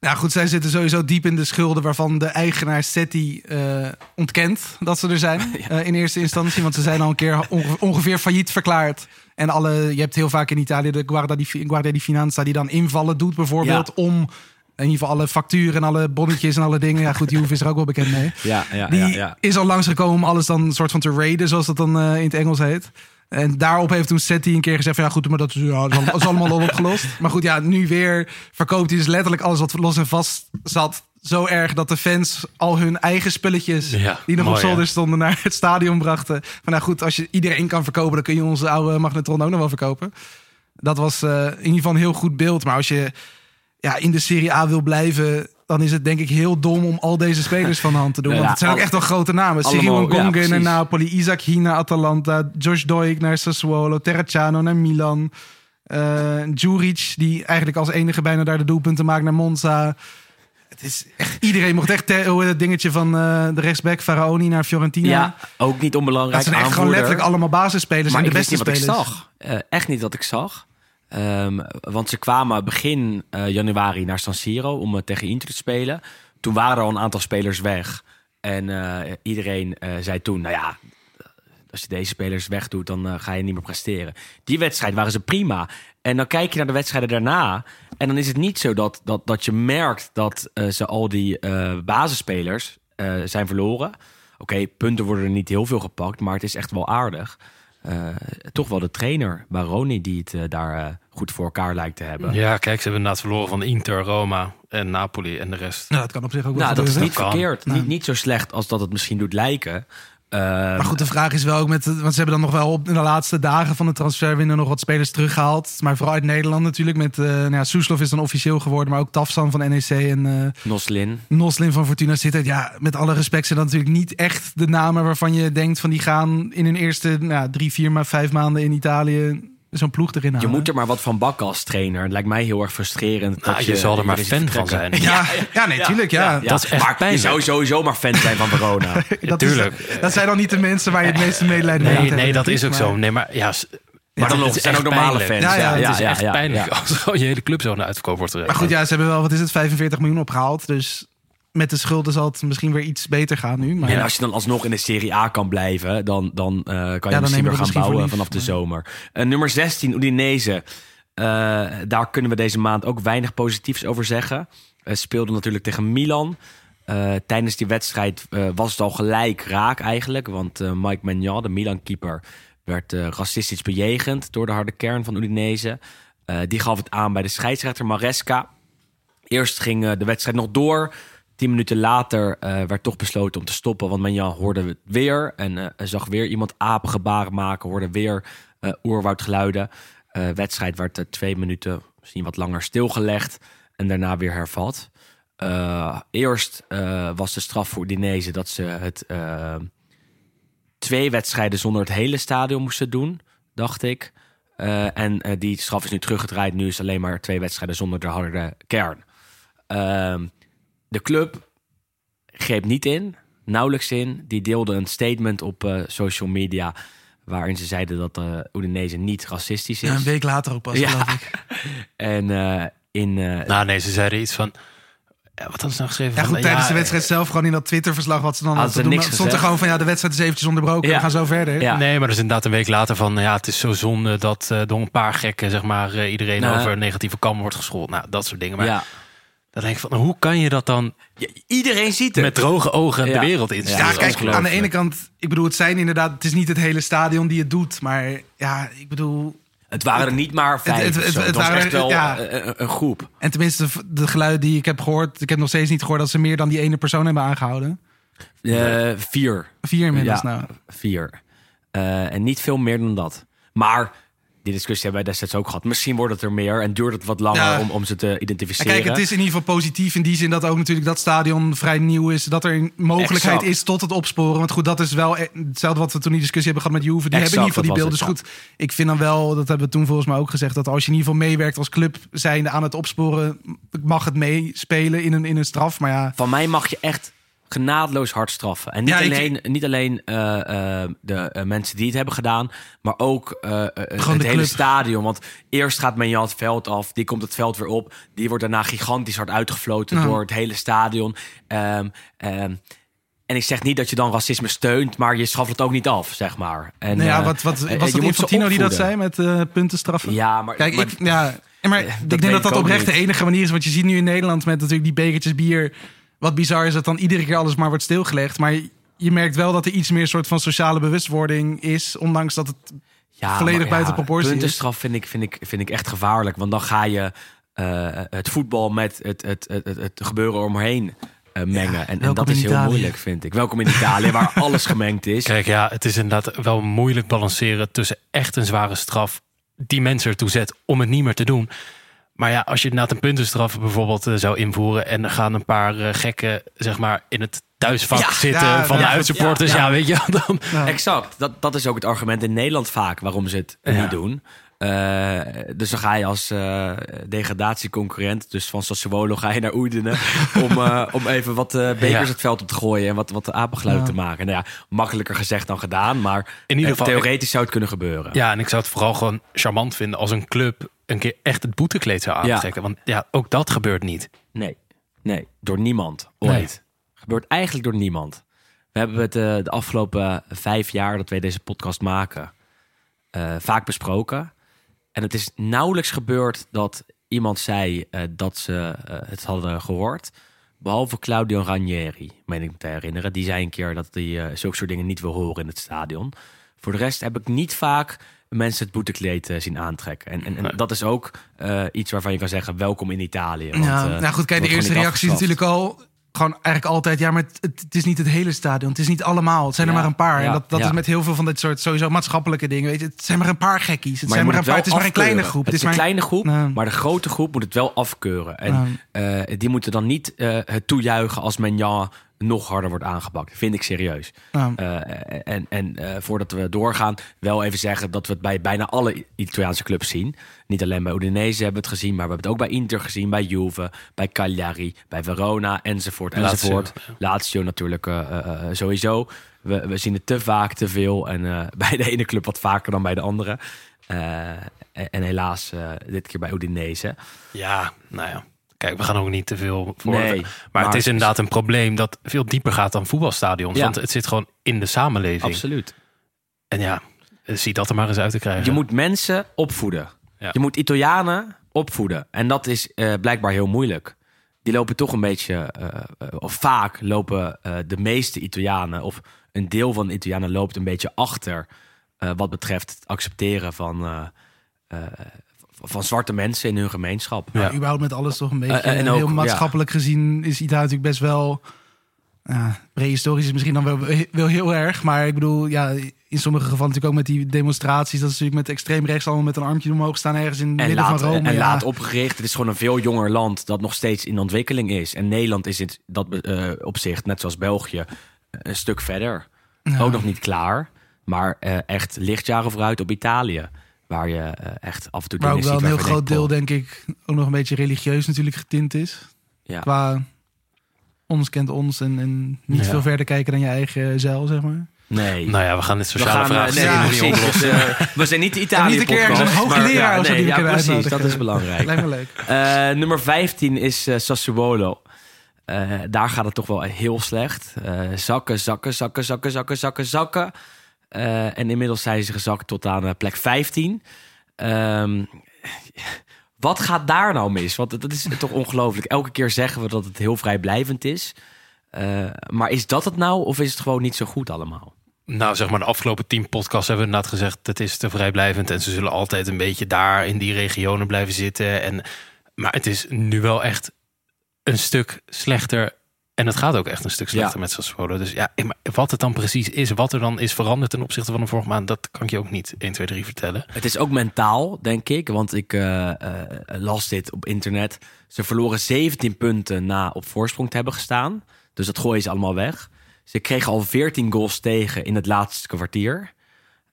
Nou goed, zij zitten sowieso diep in de schulden waarvan de eigenaar Setti eh, ontkent dat ze er zijn in eerste instantie. Want ze zijn al een keer onge- ongeveer failliet verklaard. En alle, je hebt heel vaak in Italië de Guardia di, Guardia di Finanza die dan invallen doet bijvoorbeeld Ja. om in ieder geval alle facturen en alle bonnetjes en alle dingen. Ja goed, die hoeven is er ook wel bekend mee. Ja, ja, Die ja, ja. is al langsgekomen om alles dan een soort van te raiden, zoals dat dan eh, in het Engels heet. En daarop heeft toen Setti een keer gezegd van ja goed, maar dat is, ja, dat is allemaal al opgelost. Maar goed, ja, nu weer verkoopt hij dus letterlijk alles wat los en vast zat. Zo erg dat de fans al hun eigen spulletjes Ja, die nog mooi, op zolder stonden naar het stadion brachten. Van nou goed, als je iedereen kan verkopen, dan kun je onze oude magnetron ook nog wel verkopen. Dat was eh, in ieder geval een heel goed beeld. Maar als je ja, in de Serie A wil blijven, dan is het denk ik heel dom om al deze spelers van de hand te doen. Ja, Want het zijn ook echt wel grote namen. Cyril ja, Gongen naar precies. Napoli, Isaac Hien naar Atalanta, Josh Doik naar Sassuolo, Terracciano naar Milan. eh Djuric, die eigenlijk als enige bijna daar de doelpunten maakt naar Monza. Het is echt, iedereen mocht echt hoe het dingetje van eh, de rechtsback Faraoni naar Fiorentina. Ja, ook niet onbelangrijk. dat zijn echt gewoon letterlijk allemaal basisspelers maar en ik de wist beste niet wat spelers. ik zag. Eh, echt niet wat ik zag. Ehm, want ze kwamen begin eh, januari naar San Siro om eh, tegen Inter te spelen. Toen waren al een aantal spelers weg. En eh, iedereen zei toen, nou ja, als je deze spelers wegdoet, dan ga je niet meer presteren. Die wedstrijd waren ze prima. En dan kijk je naar de wedstrijden daarna. En dan is het niet zo dat, dat, dat je merkt dat ze al die basisspelers zijn verloren. Oké, punten worden er niet heel veel gepakt, maar het is echt wel aardig. Toch wel de trainer, Baroni, die het daar goed voor elkaar lijkt te hebben. Ja, kijk, ze hebben inderdaad verloren van Inter, Roma en Napoli en de rest. Nou, dat kan op zich ook wel Nou, dat is niet Kan. verkeerd. Nou. Niet, niet zo slecht als dat het misschien doet lijken. Eh, Maar goed, de vraag is wel ook met. Want ze hebben dan nog wel op in de laatste dagen van de transferwindow nog wat spelers teruggehaald. Maar vooral uit Nederland natuurlijk. Met. eh nou ja, Soeslof is dan officieel geworden. Maar ook Tafsan van NEC en eh Noslin. Noslin van Fortuna zitten. Ja, met alle respect zijn dat natuurlijk niet echt de namen waarvan je denkt van die gaan in hun eerste nou, drie, vier, maar vijf maanden in Italië zo'n ploeg erin Je halen. moet er maar wat van bakken als trainer. Het lijkt mij heel erg frustrerend. Nou, dat je zal er maar fan van zijn. Ja, ja, nee, tuurlijk. Ja. Dat is echt maar pijnlijk. je zou sowieso maar fan zijn van Verona. Dat, is- tuurlijk. dat zijn dan niet de mensen waar je het meeste medelijden mee Nee, hebt. nee, dat is ook Maar- zo. Nee, maar ja, maar dan het zijn ook normale pijnlijk. fans. Ja, ja, het is echt ja, pijnlijk ja. als gewoon je hele club zo naar uitverkoop wordt gereden. Maar goed, ja, ze hebben wel, wat is het, 45 miljoen opgehaald. Dus met de schulden zal het misschien weer iets beter gaan nu. Maar En als je dan alsnog in de Serie A kan blijven, dan, dan eh, kan je dan nemen misschien we weer gaan misschien bouwen lief. vanaf de zomer. Eh, nummer 16, Udinese. Eh, daar kunnen we deze maand ook weinig positiefs over zeggen. Speelde natuurlijk tegen Milan. Tijdens die wedstrijd was het al gelijk raak eigenlijk. Want Mike Magnan, de Milan-keeper, werd racistisch bejegend door de harde kern van Udinese. Die gaf het aan bij de scheidsrechter Maresca. Eerst ging de wedstrijd nog door. Tien minuten later eh, werd toch besloten om te stoppen. Want Menjan hoorde het weer. En eh, zag weer iemand apengebaren maken. Hoorde weer eh oerwoudgeluiden. Wedstrijd werd twee minuten, misschien wat langer stilgelegd. En daarna weer hervat. Eerst was de straf voor Udinese dat ze het twee wedstrijden zonder het hele stadion moesten doen, dacht ik. En die straf is nu teruggedraaid. Nu is alleen maar twee wedstrijden zonder de harde kern. Ehm, de club greep niet in, nauwelijks in. Die deelde een statement op eh, social media... waarin ze zeiden dat uh, Udinese niet racistisch is. Ja, een week later ook pas, Ja. geloof ik. En eh, in... eh, Nou nee, ze zeiden iets van... Ja, wat hadden ze nou geschreven? Ja, Van, goed, tijdens ja, de wedstrijd zelf, gewoon in dat Twitterverslag wat ze dan Hadden hadden ze doen, niks stond er gewoon van ja, de wedstrijd is eventjes onderbroken, Ja. we gaan zo verder. Ja. Nee, maar er is inderdaad een week later van... Ja, het is zo zonde dat eh, door een paar gekken... zeg maar, eh, iedereen Nou, over negatieve kam wordt geschoold. Nou, dat soort dingen. Maar ja. Dan denk ik van... Hoe kan je dat dan Ja, Iedereen ziet het. met droge ogen Ja. de wereld in Ja, kijk, aan de ene kant, ik bedoel, het zijn inderdaad, het is niet het hele stadion die het doet, maar ja, ik bedoel, Het waren er niet maar vijf. het- Het, het- het was waren echt wel ja. een, een groep. en tenminste de, de geluiden die ik heb gehoord, ik heb nog steeds niet gehoord dat ze meer dan die ene persoon hebben aangehouden. Eh, vier. Vier inmiddels Ja, nou. Vier. Eh, en niet veel meer dan dat. Maar die discussie hebben wij destijds ook gehad. Misschien wordt het er meer en duurt het wat langer Ja. om, om ze te identificeren. kijk, het is in ieder geval positief in die zin dat ook natuurlijk dat stadion vrij nieuw is. Dat er een mogelijkheid Exact. is tot het opsporen. Want goed, dat is wel e- hetzelfde wat we toen die discussie hebben gehad met Juve. Die hebben in ieder geval die beelden. was Dus goed, ik vind dan wel, dat hebben we toen volgens mij ook gezegd, dat als je in ieder geval meewerkt als club zijnde aan het opsporen, mag het meespelen in een, in een straf. Maar ja, Van mij mag je echt genadeloos hard straffen. En niet Ja, ik- alleen, niet alleen eh, eh, de eh, mensen die het hebben gedaan, maar ook het hele club. stadion. Want eerst gaat Menjan het veld af, die komt het veld weer op. Die wordt daarna gigantisch hard uitgefloten door het hele stadion. Ehm, ehm, en ik zeg niet dat je dan racisme steunt, maar je schaft het ook niet af, zeg maar. En, nou ja wat, wat, was dat Infantino die dat zei met puntenstraffen? Ja, maar, Kijk, maar- ik, ja, maar ik denk dat dat oprecht de enige manier is. Want je ziet nu in Nederland met natuurlijk die bekertjes bier. Wat bizar is dat dan iedere keer alles maar wordt stilgelegd. Maar je, merkt wel dat er iets meer soort van sociale bewustwording is. Ondanks dat het... Ja, volledig maar buiten proportie is. Puntenstraf vind ik, vind, ik, vind ik echt gevaarlijk. Want dan ga je eh, het voetbal met het, het, het, het, het gebeuren omheen eh, mengen. en, dat is heel Italië. moeilijk, vind ik. Welkom in Italië, waar alles gemengd is. Kijk, ja, het is inderdaad wel moeilijk balanceren tussen echt een zware straf die mensen ertoe zet om het niet meer te doen. Maar ja, als je inderdaad een puntenstraf bijvoorbeeld eh, zou invoeren en er gaan een paar eh, gekken zeg maar in het thuisvak Ja, zitten ja, van ja, de uitsupporters, ja, ja, ja. weet je, dan Exact. Dat, dat is ook het argument in Nederland vaak waarom ze het Ja. niet doen. Eh, dus dan ga je als eh, degradatieconcurrent, dus van Sassuolo, ga je naar Oedenen om, eh, om even wat bekers Ja. het veld op te gooien en wat, wat apengeluiden Ja. te maken. Nou ja, makkelijker gezegd dan gedaan, maar In ieder geval- theoretisch zou het kunnen gebeuren. Ja, en ik zou het vooral gewoon charmant vinden als een club een keer echt het boetekleed zou Ja. aantrekken. Want ja, ook dat gebeurt niet. Nee, nee, door niemand ooit. Nee. Gebeurt eigenlijk door niemand. We hebben het de afgelopen vijf jaar dat wij deze podcast maken vaak besproken. En het is nauwelijks gebeurd dat iemand zei eh, dat ze eh, het hadden gehoord. Behalve Claudio Ranieri, meen ik me te herinneren. Die zei een keer dat hij eh, zulke soort dingen niet wil horen in het stadion. Voor de rest heb ik niet vaak mensen het boetekleed zien aantrekken. En, en, en dat is ook iets waarvan je kan zeggen, welkom in Italië. Want, ja, nou goed, kijk, de eerste reactie is natuurlijk al... Gewoon eigenlijk altijd, ja, maar het, het, is niet het hele stadion. Het is niet allemaal. Het zijn er Ja, maar een paar. ja, en dat, dat ja. is met heel veel van dit soort sowieso maatschappelijke dingen. Weet je, het zijn maar een paar gekkies. Het Maar zijn maar een paar. Het is maar een kleine groep. Het is een maar, kleine groep, Ja. maar de grote groep moet het wel afkeuren. En eh, die moeten dan niet eh, het toejuichen als Menjan nog harder wordt aangepakt. Vind ik serieus. Ja. Eh, en en eh, voordat we doorgaan, wel even zeggen dat we het bij bijna alle Italiaanse clubs zien. Niet alleen bij Udinese hebben we het gezien, maar we hebben het ook bij Inter gezien, bij Juve, bij Cagliari, bij Verona, enzovoort, Lazio, enzovoort. Lazio natuurlijk eh, sowieso. We, we zien het te vaak, te veel. En eh, bij de ene club wat vaker dan bij de andere. Eh, en, en helaas dit keer bij Udinese. Ja, nou ja. Kijk, we gaan ook niet te veel voor. Nee, maar, maar- het is inderdaad een probleem dat veel dieper gaat dan voetbalstadions. Ja. Want het zit gewoon in de samenleving. Absoluut. En ja, zie dat er maar eens uit te krijgen. Je moet mensen opvoeden. Ja. Je moet Italianen opvoeden. En dat is eh, blijkbaar heel moeilijk. Die lopen toch een beetje, eh, of vaak lopen eh, de meeste Italianen, of een deel van de Italianen loopt een beetje achter wat betreft het accepteren van, van zwarte mensen in hun gemeenschap. Ja, überhaupt met alles toch een beetje. Eh, en heel ook, maatschappelijk gezien is Italië natuurlijk best wel. Ja, prehistorisch is misschien dan wel, wel heel erg. Maar ik bedoel, ja, in sommige gevallen natuurlijk ook met die demonstraties. Dat is natuurlijk met extreem rechts allemaal met een armpje omhoog staan ergens in het En midden laat, van Rome. en ja. laat opgericht. Het is gewoon een veel jonger land dat nog steeds in ontwikkeling is. En Nederland is in dat eh, opzicht, net zoals België, een stuk verder. Ook nog niet klaar, maar eh, echt lichtjaren vooruit op Italië. Waar je eh, echt af en toe Maar ook wel een heel groot deel, denk ik, ook nog een beetje religieus natuurlijk getint is. Ja. Qua ons kent ons en, en niet Ja. veel verder kijken dan je eigen zeil, zeg maar. Nee. Nou ja, we gaan dit we sociale gaan, eh, vraag nee, niet oplossen. Dus, eh, we zijn niet de Italië niet een keer een hoogleraar ja, of zo nee, we ja, precies, dat is belangrijk. Lijkt me leuk. Eh, nummer 15 is Sassuolo. Eh, daar gaat het toch wel heel slecht. Eh, zakken, zakken, zakken, zakken, zakken, zakken, zakken. Eh, en inmiddels zijn ze gezakt tot aan eh, plek 15. Ehm, wat gaat daar nou mis? Want dat is toch ongelooflijk. Elke keer zeggen we dat het heel vrijblijvend is. Eh, maar is dat het nou? Of is het gewoon niet zo goed allemaal? Nou, zeg maar, de afgelopen tien podcasts hebben we inderdaad gezegd... het is te vrijblijvend en ze zullen altijd een beetje daar in die regionen blijven zitten. En, maar het is nu wel echt een stuk slechter En het gaat ook echt een stuk slechter Ja. met Sassuolo. Dus ja, maar wat het dan precies is, wat er dan is veranderd ten opzichte van de vorige maand, dat kan ik je ook niet 1, 2, 3 vertellen. Het is ook mentaal, denk ik. Want ik eh, eh, las dit op internet. Ze verloren 17 punten na op voorsprong te hebben gestaan. Dus dat gooien ze allemaal weg. Ze kregen al 14 goals tegen in het laatste kwartier.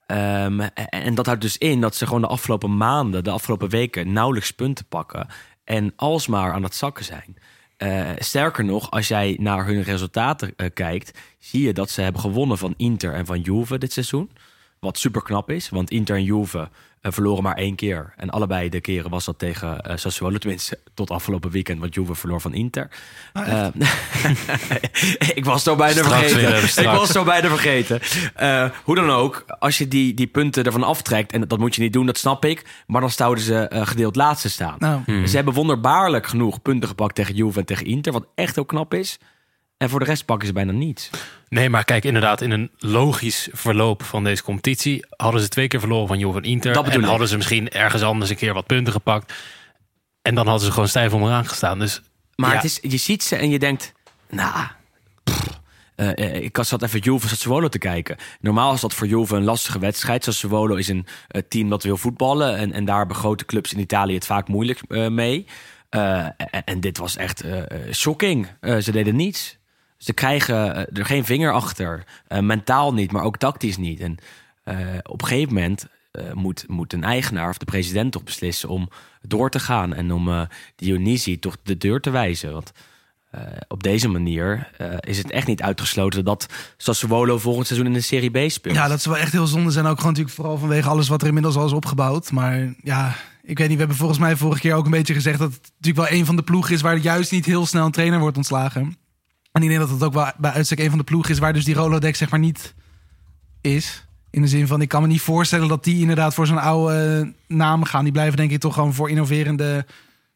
Ehm, en, en dat houdt dus in dat ze gewoon de afgelopen maanden, de afgelopen weken, nauwelijks punten pakken. En alsmaar aan het zakken zijn. Eh, sterker nog, als jij naar hun resultaten eh, kijkt, zie je dat ze hebben gewonnen van Inter en van Juve dit seizoen. Wat super knap is, want Inter en Juve eh, verloren maar één keer. En allebei de keren was dat tegen eh, Sassuolo. Tenminste, tot afgelopen weekend, want Juve verloor van Inter. Eh, ik was zo bijna Straks vergeten. Ik was zo bijna vergeten. Eh, hoe dan ook, als je die, die punten ervan aftrekt... en dat moet je niet doen, dat snap ik... maar dan zouden ze gedeeld laatste staan. Nou, Ze hebben wonderbaarlijk genoeg punten gepakt tegen Juve en tegen Inter... wat echt heel knap is. En voor de rest pakken ze bijna niets. Nee, maar kijk, inderdaad, in een logisch verloop van deze competitie hadden ze twee keer verloren van en Inter. Dat en ik. hadden ze misschien ergens anders een keer wat punten gepakt. En dan hadden ze gewoon stijf onderaan gestaan. Dus Maar ja, het is, je ziet ze en je denkt, nou, eh, eh, ik zat even Juve Sassuolo te kijken. Normaal is dat voor Juve een lastige wedstrijd. Sassuolo is een eh, team dat wil voetballen en, en daar hebben grote clubs in Italië het vaak moeilijk mee. En, en dit was echt shocking. Ze deden niets. Ze krijgen eh, er geen vinger achter. Eh, mentaal niet, maar ook tactisch niet. En eh, op een gegeven moment moet, moet een eigenaar of de president toch beslissen om door te gaan. En om Dionisi toch de deur te wijzen. Want op deze manier is het echt niet uitgesloten dat Sassuolo volgend seizoen in de Serie B speelt. Ja, dat zou wel echt heel zonde zijn. Ook gewoon natuurlijk vooral vanwege alles wat er inmiddels al is opgebouwd. Maar ja, ik weet niet. We hebben volgens mij vorige keer ook een beetje gezegd... dat het natuurlijk wel een van de ploegen is... waar juist niet heel snel een trainer wordt ontslagen. En ik denk dat het ook wel bij uitstek een van de ploegen is... waar dus die Rolodex zeg maar niet is. In de zin van, ik kan me niet voorstellen dat die inderdaad voor zo'n oude eh, naam gaan. Die blijven denk ik toch gewoon voor innoverende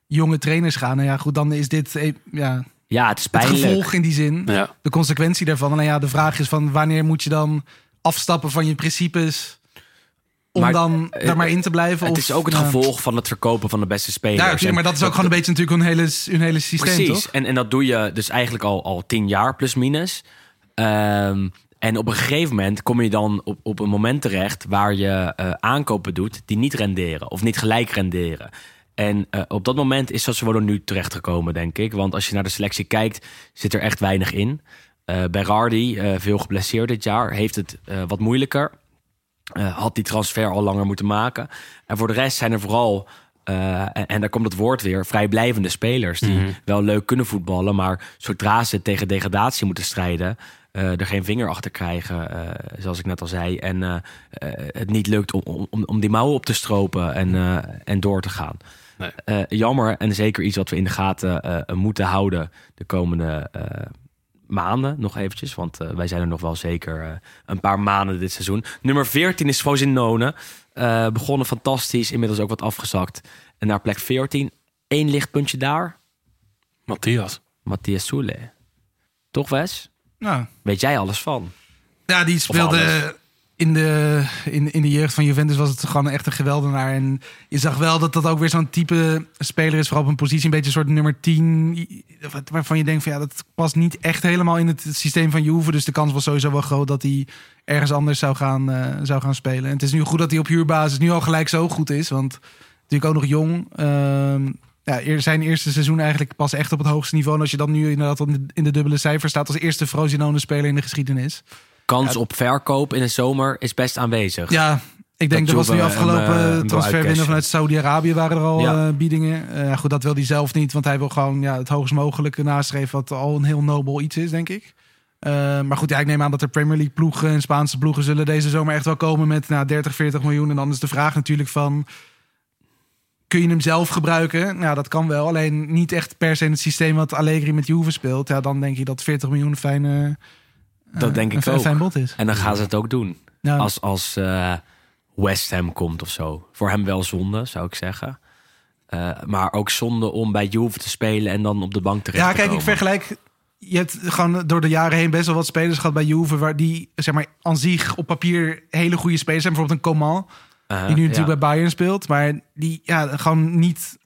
jonge trainers gaan. Nou ja, goed, dan is dit eh, ja, Ja, het is het pijnlijk. gevolg in die zin ja. de consequentie daarvan. En ja, de vraag is van wanneer moet je dan afstappen van je principes om Maar, dan eh, daar maar in te blijven? Het of, is ook het gevolg van het verkopen van de beste spelers. Ja, maar dat is ook gewoon een beetje natuurlijk hun hele, hun hele systeem, Precies. toch? En, en dat doe je dus eigenlijk al, al tien jaar plus minus. Ehm, en op een gegeven moment kom je dan op, op een moment terecht waar je eh, aankopen doet die niet renderen of niet gelijk renderen. En eh, op dat moment is Sassuolo nu terechtgekomen, denk ik. Want als je naar de selectie kijkt, zit er echt weinig in. Berardi, veel geblesseerd dit jaar, heeft het wat moeilijker. Eh, had die transfer al langer moeten maken. En voor de rest zijn er vooral, eh, en, en daar komt het woord weer, vrijblijvende spelers. Die wel leuk kunnen voetballen, maar zodra ze tegen degradatie moeten strijden, eh, er geen vinger achter krijgen, zoals ik net al zei. En het niet lukt om, om, om die mouwen op te stropen en, en door te gaan. Nee. Jammer en zeker iets wat we in de gaten moeten houden de komende maanden nog eventjes. Want eh, wij zijn er nog wel zeker eh, een paar maanden dit seizoen. Nummer 14 is Frosinone. Eh begonnen fantastisch, inmiddels ook wat afgezakt. En naar plek 14, één lichtpuntje daar. Matthias. Matthias Soule. Toch Wes? Ja. Weet jij alles van? Ja, die alles. speelde in de, in, in de jeugd van Juventus was het gewoon echt een geweldenaar. En je zag wel dat dat ook weer zo'n type speler is, vooral op een positie, een beetje een soort nummer 10. wat- Waarvan je denkt van ja, dat past niet echt helemaal in het systeem van Juve. Dus de kans was sowieso wel groot dat hij ergens anders zou gaan, eh, zou gaan spelen. En het is nu goed dat hij op huurbasis nu al gelijk zo goed is. Want natuurlijk ook nog jong. Ehm, ja, zijn eerste seizoen eigenlijk pas echt op het hoogste niveau. En als je dan nu inderdaad in de, in de dubbele cijfer staat als eerste Frosinone-speler in de geschiedenis. Kans op verkoop in de zomer is best aanwezig. Ja, ik denk Dat dat was nu hem, afgelopen eh, wil transferwindow uitcashen. vanuit Saudi-Arabië waren er al Ja. eh, biedingen. Eh, goed, dat wil hij zelf niet, want hij wil gewoon ja, het hoogst mogelijke nastreven, wat al een heel nobel iets is, denk ik. Eh, maar goed, ja, ik neem aan dat er Premier League ploegen en Spaanse ploegen zullen deze zomer echt wel komen met nou, 30, 40 miljoen. En dan is de vraag natuurlijk van, kun je hem zelf gebruiken? Nou, dat kan wel, alleen niet echt per se in het systeem wat Allegri met Juve speelt. Ja, dan denk je dat 40 miljoen fijne, eh, Dat denk een, ik ook. fijn bod is. En dan gaan ze het ook doen. Ja. Als, als eh, West Ham komt of zo. Voor hem wel zonde, zou ik zeggen. Eh, maar ook zonde om bij Juve te spelen en dan op de bank terecht Ja, te kijk, ik komen. vergelijk. Je hebt gewoon door de jaren heen best wel wat spelers gehad bij Juve. waar die, zeg maar, aan zich op papier hele goede spelers zijn. Bijvoorbeeld een Coman, Uh, die nu ja. natuurlijk bij Bayern speelt. Maar die ja, gewoon niet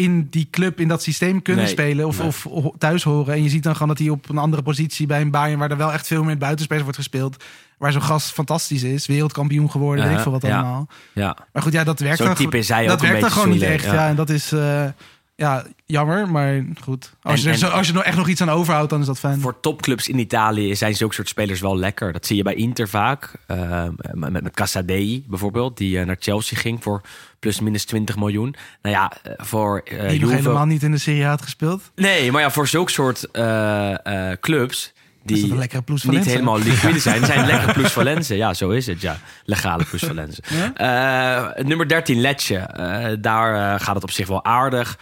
in die club, in dat systeem kunnen Nee, spelen of, nee. of thuis horen. En je ziet dan gewoon dat hij op een andere positie bij een Bayern, waar er wel echt veel meer buitenspelers wordt gespeeld, waar zo'n gast fantastisch is, wereldkampioen geworden, weet ik veel wat allemaal. Ja. Maar goed, ja, dat werkt Zo'n dan type is hij dat ook een werkt dan gewoon niet echt. Ja. ja. en dat is eh, ja, jammer, maar goed. Als, En- je, er als je er echt nog iets aan overhoudt, dan is dat fijn. Voor topclubs in Italië zijn zulke soort spelers wel lekker. Dat zie je bij Inter vaak. Eh, met, met Casadei bijvoorbeeld, die eh, naar Chelsea ging voor plus minus 20 miljoen. Nou ja, eh, voor die nog Juve- helemaal niet in de Serie A had gespeeld. Nee, maar ja, voor zulke soort clubs die niet helemaal liquide zijn, zijn lekker plus Valenze. Ja, zo is het. Ja, legale plus Valenze. Eh, nummer 13, Letje. Daar gaat het op zich wel aardig.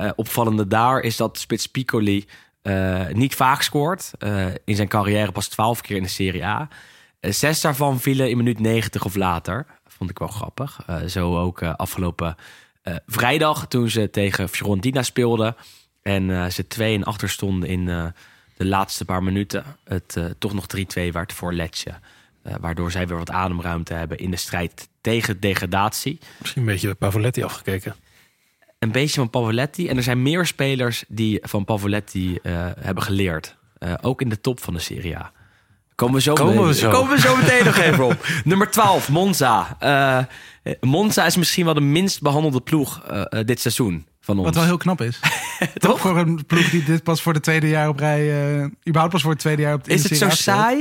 Eh, opvallende daar is dat Spits Piccoli eh, niet vaak scoort. Eh, in zijn carrière pas 12 keer in de Serie A. Zes daarvan vielen in minuut 90 of later. Vond ik wel grappig. Zo ook afgelopen vrijdag toen ze tegen Fiorentina speelden. En ze 2 en achter stonden in de laatste paar minuten. Het toch nog 3-2 werd voor Letje. Waardoor zij weer wat ademruimte hebben in de strijd tegen degradatie. Misschien een beetje bij Pavoletti afgekeken. Een beetje van Pavoletti. En er zijn meer spelers die van Pavoletti eh, hebben geleerd. Eh, ook in de top van de Serie A. Komen we zo, Komen we meteen- zo. Komen we zo meteen nog even op. Nummer 12, Monza. Eh, Monza is misschien wel de minst behandelde ploeg dit seizoen van ons. Wat wel heel knap is. Toch? Voor een ploeg die dit pas voor de tweede jaar op rij... eh überhaupt pas voor het tweede jaar op in is de het zo A